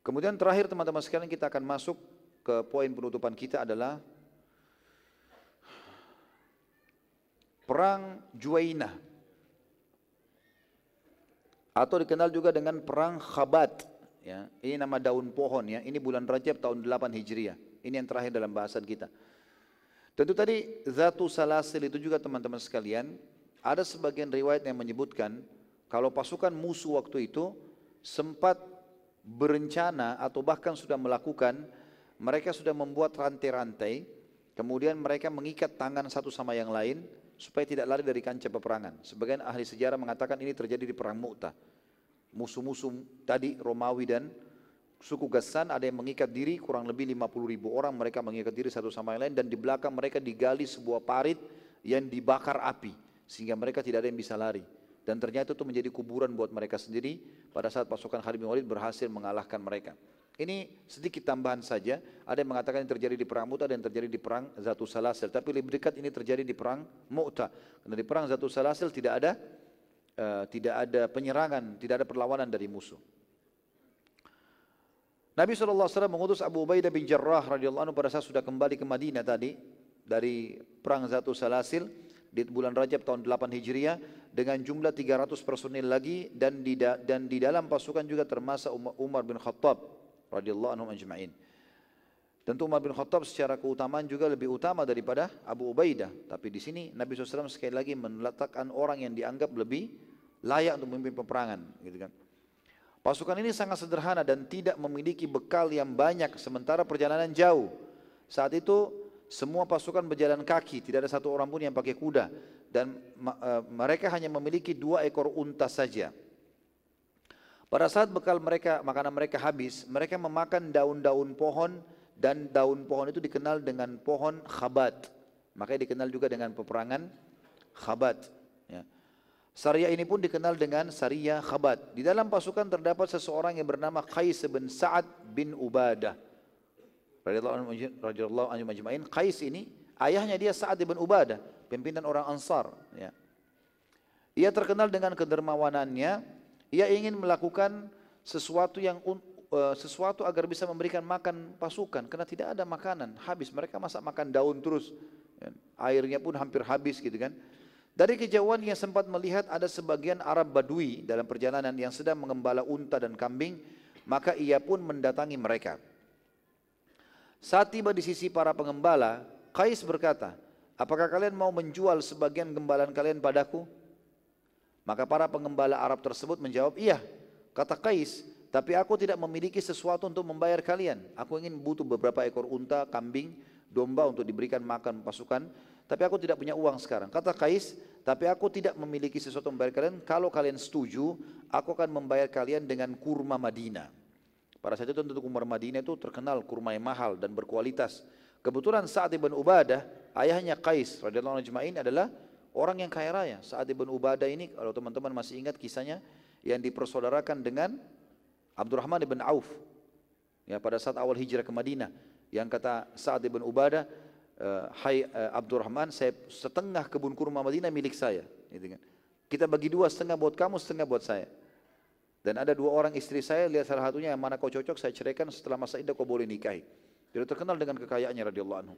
Kemudian terakhir teman-teman sekalian kita akan masuk ke poin penutupan kita adalah perang Juwainah atau dikenal juga dengan perang Khabat ya. Ini nama daun pohon ya. Ini bulan Rajab tahun 8 Hijriah. Ini yang terakhir dalam bahasan kita. Tentu tadi Zatu Salasil itu juga teman-teman sekalian, ada sebagian riwayat yang menyebutkan kalau pasukan musuh waktu itu sempat berencana atau bahkan sudah melakukan, mereka sudah membuat rantai-rantai, kemudian mereka mengikat tangan satu sama yang lain supaya tidak lari dari kancah peperangan. Sebagian ahli sejarah mengatakan ini terjadi di perang Mu'tah. Musuh-musuh tadi Romawi dan suku Gassan ada yang mengikat diri kurang lebih 50 ribu orang mereka mengikat diri satu sama lain dan di belakang mereka digali sebuah parit yang dibakar api sehingga mereka tidak ada yang bisa lari dan ternyata itu menjadi kuburan buat mereka sendiri pada saat pasukan Khalid bin Walid berhasil mengalahkan mereka ini sedikit tambahan saja. Ada yang mengatakan ini terjadi di perang Mu'tah dan terjadi di perang Zatu Salasil. Tapi lebih dekat ini terjadi di perang Mu'tah. Karena di perang Zatu Salasil tidak ada uh, tidak ada penyerangan tidak ada perlawanan dari musuh. Nabi SAW mengutus Abu Ubaidah bin Jarrah radhiyallahu anhu pada saat sudah kembali ke Madinah tadi dari perang Zatu Salasil di bulan Rajab tahun 8 Hijriah dengan jumlah 300 personil lagi dan di dan di dalam pasukan juga termasuk Umar bin Khattab radhiyallahu anhu ajma'in. Tentu Umar bin Khattab secara keutamaan juga lebih utama daripada Abu Ubaidah. Tapi di sini Nabi SAW sekali lagi meletakkan orang yang dianggap lebih layak untuk memimpin peperangan. Gitu kan. Pasukan ini sangat sederhana dan tidak memiliki bekal yang banyak sementara perjalanan jauh. Saat itu semua pasukan berjalan kaki, tidak ada satu orang pun yang pakai kuda dan e, mereka hanya memiliki dua ekor unta saja. Pada saat bekal mereka, makanan mereka habis, mereka memakan daun-daun pohon dan daun pohon itu dikenal dengan pohon khabat. Makanya dikenal juga dengan peperangan khabat. Ya. Syariah ini pun dikenal dengan Syariah Khabat. Di dalam pasukan terdapat seseorang yang bernama Qais bin Sa'ad bin Ubadah. Radhiyallahu anhu majma'in. Qais ini ayahnya dia Sa'ad bin Ubadah, pimpinan orang Ansar, ya. Ia terkenal dengan kedermawanannya. Ia ingin melakukan sesuatu yang uh, sesuatu agar bisa memberikan makan pasukan karena tidak ada makanan, habis mereka masak makan daun terus. Ya. Airnya pun hampir habis gitu kan. Dari kejauhan ia sempat melihat ada sebagian Arab Badui dalam perjalanan yang sedang mengembala unta dan kambing, maka ia pun mendatangi mereka. Saat tiba di sisi para pengembala, Qais berkata, apakah kalian mau menjual sebagian gembalan kalian padaku? Maka para pengembala Arab tersebut menjawab, iya. Kata Qais, tapi aku tidak memiliki sesuatu untuk membayar kalian. Aku ingin butuh beberapa ekor unta, kambing, domba untuk diberikan makan pasukan tapi aku tidak punya uang sekarang. Kata Kais, tapi aku tidak memiliki sesuatu membayar kalian. Kalau kalian setuju, aku akan membayar kalian dengan kurma Madinah. Pada saat itu tentu kurma Madinah itu terkenal kurma yang mahal dan berkualitas. Kebetulan Sa'ad ibn Ubadah, ayahnya Kais radhiyallahu anhu adalah orang yang kaya raya. Sa'ad ibn Ubadah ini kalau teman-teman masih ingat kisahnya yang dipersaudarakan dengan Abdurrahman ibn Auf. Ya pada saat awal hijrah ke Madinah yang kata Sa'ad ibn Ubadah uh, Hai uh, Abdurrahman, saya setengah kebun kurma Madinah milik saya. Gitu kan. Kita bagi dua, setengah buat kamu, setengah buat saya. Dan ada dua orang istri saya, lihat salah satunya yang mana kau cocok, saya ceraikan setelah masa indah kau boleh nikahi. Dia terkenal dengan kekayaannya radhiyallahu.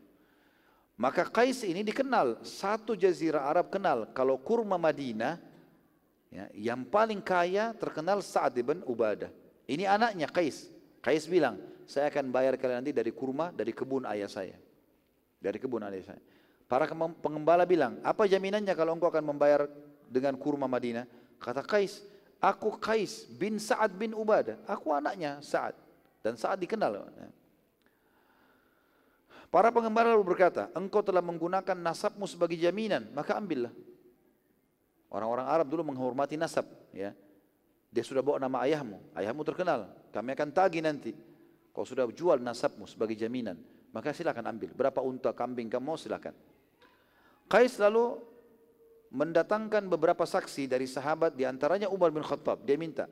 Maka Qais ini dikenal, satu jazirah Arab kenal kalau kurma Madinah ya, yang paling kaya terkenal Sa'ad bin Ubadah. Ini anaknya Qais. Qais bilang, saya akan bayar kalian nanti dari kurma dari kebun ayah saya. Dari kebun ayah saya. Para pengembala bilang, apa jaminannya kalau engkau akan membayar dengan kurma Madinah? Kata Qais, aku Qais bin Sa'ad bin Ubadah. Aku anaknya Sa'ad. Dan Sa'ad dikenal. Para pengembara lalu berkata, engkau telah menggunakan nasabmu sebagai jaminan, maka ambillah. Orang-orang Arab dulu menghormati nasab. Ya. Dia sudah bawa nama ayahmu, ayahmu terkenal, kami akan tagih nanti. Kau sudah jual nasabmu sebagai jaminan, maka silakan ambil. Berapa unta kambing kamu silakan. Qais lalu mendatangkan beberapa saksi dari sahabat, di antaranya Umar bin Khattab. Dia minta,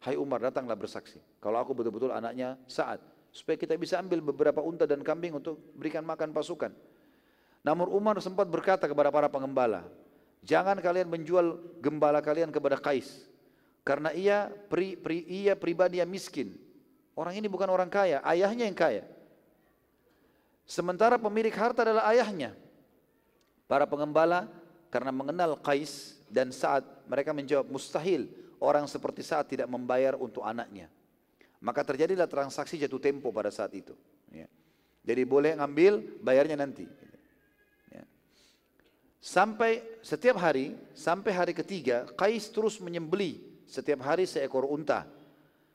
Hai Umar datanglah bersaksi. Kalau aku betul-betul anaknya saat supaya kita bisa ambil beberapa unta dan kambing untuk berikan makan pasukan. Namun Umar sempat berkata kepada para pengembala, jangan kalian menjual gembala kalian kepada Kais, karena ia pri, pri, ia pribadi yang miskin. Orang ini bukan orang kaya, ayahnya yang kaya. Sementara pemilik harta adalah ayahnya. Para pengembala karena mengenal Kais dan saat mereka menjawab mustahil orang seperti saat tidak membayar untuk anaknya. Maka terjadilah transaksi jatuh tempo pada saat itu. Ya. Jadi boleh ngambil, bayarnya nanti. Ya. Sampai setiap hari, sampai hari ketiga, Qais terus menyembeli setiap hari seekor unta.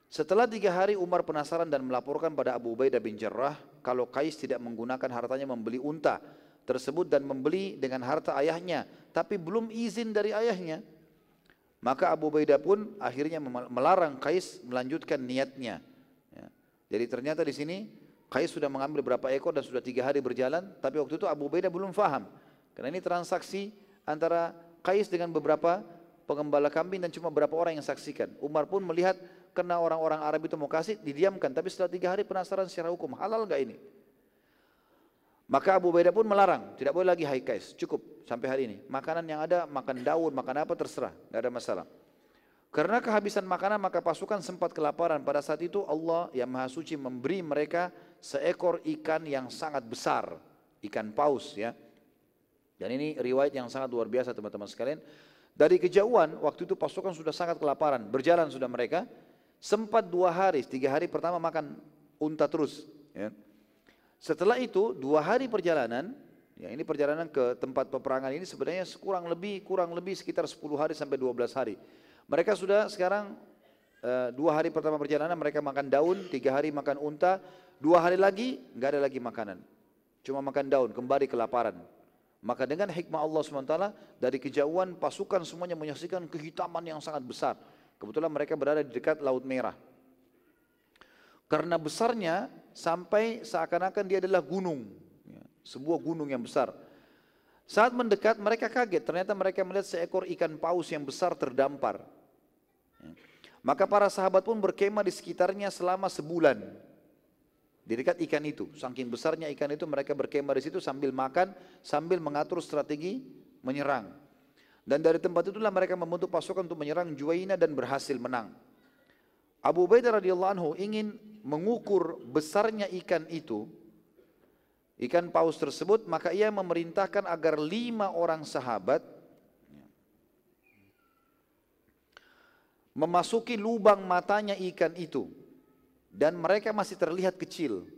Setelah tiga hari Umar penasaran dan melaporkan pada Abu Ubaidah bin Jarrah kalau Qais tidak menggunakan hartanya membeli unta tersebut dan membeli dengan harta ayahnya, tapi belum izin dari ayahnya. Maka Abu Ubaidah pun akhirnya melarang Qais melanjutkan niatnya. Ya. Jadi ternyata di sini Qais sudah mengambil berapa ekor dan sudah tiga hari berjalan, tapi waktu itu Abu Ubaidah belum faham. Karena ini transaksi antara Qais dengan beberapa pengembala kambing dan cuma beberapa orang yang saksikan. Umar pun melihat karena orang-orang Arab itu mau kasih, didiamkan. Tapi setelah tiga hari penasaran secara hukum, halal gak ini? Maka Abu Ubaidah pun melarang, tidak boleh lagi high case, cukup sampai hari ini. Makanan yang ada, makan daun, makan apa terserah, tidak ada masalah. Karena kehabisan makanan maka pasukan sempat kelaparan. Pada saat itu Allah yang Maha Suci memberi mereka seekor ikan yang sangat besar, ikan paus ya. Dan ini riwayat yang sangat luar biasa teman-teman sekalian. Dari kejauhan waktu itu pasukan sudah sangat kelaparan, berjalan sudah mereka. Sempat dua hari, tiga hari pertama makan unta terus. Ya. Setelah itu dua hari perjalanan, ya ini perjalanan ke tempat peperangan ini sebenarnya kurang lebih kurang lebih sekitar 10 hari sampai 12 hari. Mereka sudah sekarang uh, dua hari pertama perjalanan mereka makan daun, tiga hari makan unta, dua hari lagi nggak ada lagi makanan, cuma makan daun, kembali kelaparan. Maka dengan hikmah Allah SWT dari kejauhan pasukan semuanya menyaksikan kehitaman yang sangat besar. Kebetulan mereka berada di dekat Laut Merah. Karena besarnya sampai seakan-akan dia adalah gunung, ya, sebuah gunung yang besar. Saat mendekat mereka kaget, ternyata mereka melihat seekor ikan paus yang besar terdampar. Ya. Maka para sahabat pun berkemah di sekitarnya selama sebulan. Di dekat ikan itu, saking besarnya ikan itu mereka berkemah di situ sambil makan, sambil mengatur strategi menyerang. Dan dari tempat itulah mereka membentuk pasukan untuk menyerang Juwaina dan berhasil menang. Abu Ubaidah radhiyallahu anhu ingin mengukur besarnya ikan itu, ikan paus tersebut, maka ia memerintahkan agar lima orang sahabat memasuki lubang matanya ikan itu dan mereka masih terlihat kecil.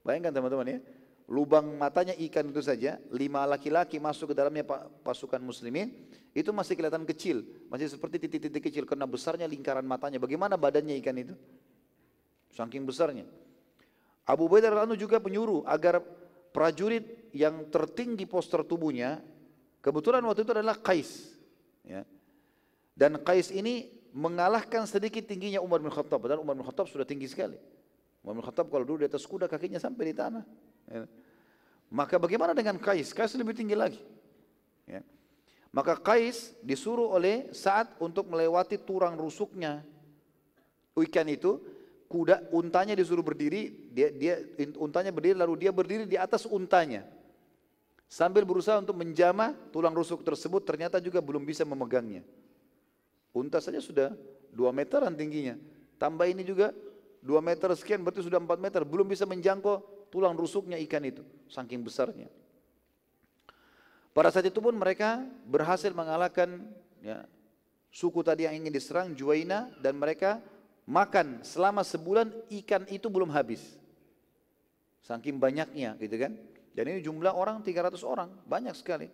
Bayangkan teman-teman ya, lubang matanya ikan itu saja, lima laki-laki masuk ke dalamnya pasukan muslimin, itu masih kelihatan kecil, masih seperti titik-titik kecil karena besarnya lingkaran matanya. Bagaimana badannya ikan itu? Saking besarnya. Abu Ubaidah radhiyallahu juga penyuruh agar prajurit yang tertinggi poster tubuhnya, kebetulan waktu itu adalah Qais. Ya. Dan Qais ini mengalahkan sedikit tingginya Umar bin Khattab. Padahal Umar bin Khattab sudah tinggi sekali. Umar bin Khattab kalau dulu di atas kuda kakinya sampai di tanah. Ya. Maka bagaimana dengan Qais? Qais lebih tinggi lagi. Ya. Maka Qais disuruh oleh saat untuk melewati turang rusuknya ikan itu, kuda untanya disuruh berdiri, dia dia untanya berdiri lalu dia berdiri di atas untanya. Sambil berusaha untuk menjamah tulang rusuk tersebut ternyata juga belum bisa memegangnya. Unta saja sudah 2 meteran tingginya. Tambah ini juga 2 meter sekian berarti sudah 4 meter. Belum bisa menjangkau tulang rusuknya ikan itu. Saking besarnya. Pada saat itu pun mereka berhasil mengalahkan ya, suku tadi yang ingin diserang Juwaina dan mereka makan selama sebulan ikan itu belum habis. Saking banyaknya gitu kan. Dan ini jumlah orang 300 orang, banyak sekali.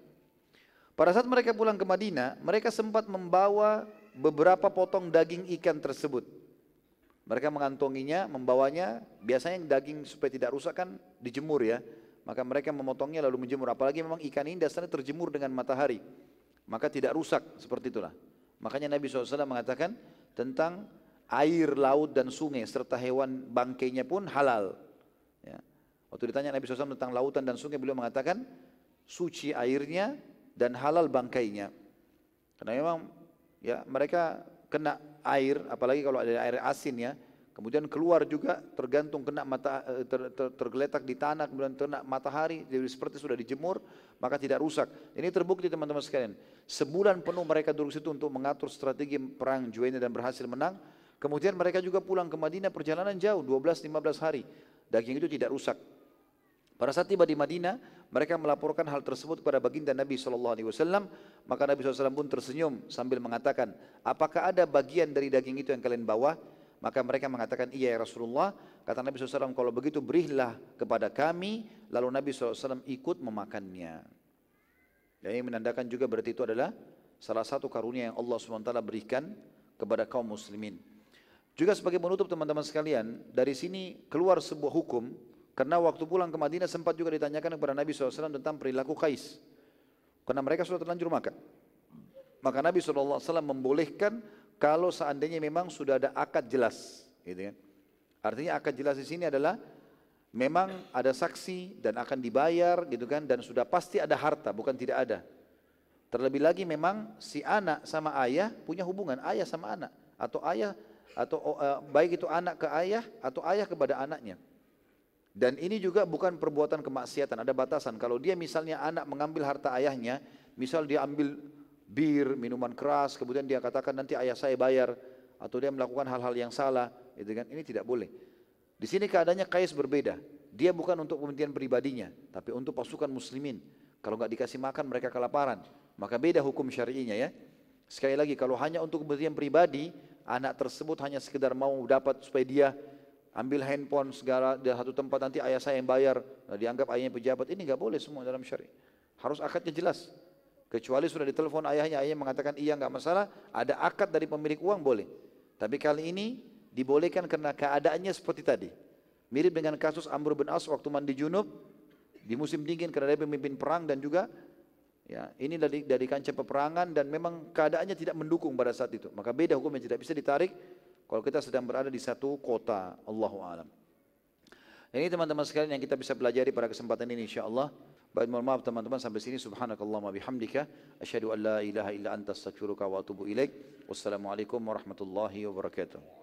Pada saat mereka pulang ke Madinah, mereka sempat membawa beberapa potong daging ikan tersebut. Mereka mengantonginya, membawanya, biasanya daging supaya tidak rusak kan dijemur ya. Maka mereka memotongnya lalu menjemur. Apalagi memang ikan ini dasarnya terjemur dengan matahari. Maka tidak rusak seperti itulah. Makanya Nabi SAW mengatakan tentang air laut dan sungai serta hewan bangkainya pun halal. Ya. Waktu ditanya Nabi SAW tentang lautan dan sungai beliau mengatakan suci airnya dan halal bangkainya. Karena memang ya mereka kena air apalagi kalau ada air asin ya Kemudian keluar juga tergantung kena mata eh, ter, ter, tergeletak di tanah, kemudian kena matahari, jadi seperti sudah dijemur, maka tidak rusak. Ini terbukti teman-teman sekalian. Sebulan penuh mereka duduk situ untuk mengatur strategi perang Juwaina dan berhasil menang. Kemudian mereka juga pulang ke Madinah perjalanan jauh, 12-15 hari. Daging itu tidak rusak. Pada saat tiba di Madinah, mereka melaporkan hal tersebut kepada baginda Nabi SAW. Maka Nabi SAW pun tersenyum sambil mengatakan, apakah ada bagian dari daging itu yang kalian bawa? Maka mereka mengatakan, iya ya Rasulullah. Kata Nabi SAW, kalau begitu berilah kepada kami. Lalu Nabi SAW ikut memakannya. Dan ini menandakan juga berarti itu adalah salah satu karunia yang Allah SWT berikan kepada kaum muslimin. Juga sebagai penutup teman-teman sekalian, dari sini keluar sebuah hukum, karena waktu pulang ke Madinah sempat juga ditanyakan kepada Nabi SAW tentang perilaku Kais. Karena mereka sudah terlanjur makan. Maka Nabi SAW membolehkan kalau seandainya memang sudah ada akad jelas, gitu kan. Artinya akad jelas di sini adalah memang ada saksi dan akan dibayar gitu kan dan sudah pasti ada harta bukan tidak ada. Terlebih lagi memang si anak sama ayah punya hubungan ayah sama anak atau ayah atau uh, baik itu anak ke ayah atau ayah kepada anaknya. Dan ini juga bukan perbuatan kemaksiatan, ada batasan. Kalau dia misalnya anak mengambil harta ayahnya, misal dia ambil bir, minuman keras, kemudian dia katakan nanti ayah saya bayar atau dia melakukan hal-hal yang salah, itu kan ini tidak boleh. Di sini keadaannya Kais berbeda. Dia bukan untuk kepentingan pribadinya, tapi untuk pasukan muslimin. Kalau nggak dikasih makan mereka kelaparan, maka beda hukum syar'inya ya. Sekali lagi kalau hanya untuk kepentingan pribadi, anak tersebut hanya sekedar mau dapat supaya dia ambil handphone segala di satu tempat nanti ayah saya yang bayar, nah, dianggap ayahnya pejabat, ini nggak boleh semua dalam syari. Harus akadnya jelas. Kecuali sudah ditelepon ayahnya, ayahnya mengatakan iya nggak masalah, ada akad dari pemilik uang boleh. Tapi kali ini dibolehkan karena keadaannya seperti tadi. Mirip dengan kasus Amr bin As waktu mandi junub di musim dingin karena dia pemimpin perang dan juga ya ini dari dari kancah peperangan dan memang keadaannya tidak mendukung pada saat itu. Maka beda hukumnya tidak bisa ditarik kalau kita sedang berada di satu kota. Allahu alam. Ini teman-teman sekalian yang kita bisa pelajari pada kesempatan ini insyaallah. Baik mohon maaf teman-teman sampai sini subhanakallahumma bihamdika asyhadu an la ilaha illa anta astaghfiruka wa atubu ilaik. Wassalamualaikum warahmatullahi wabarakatuh.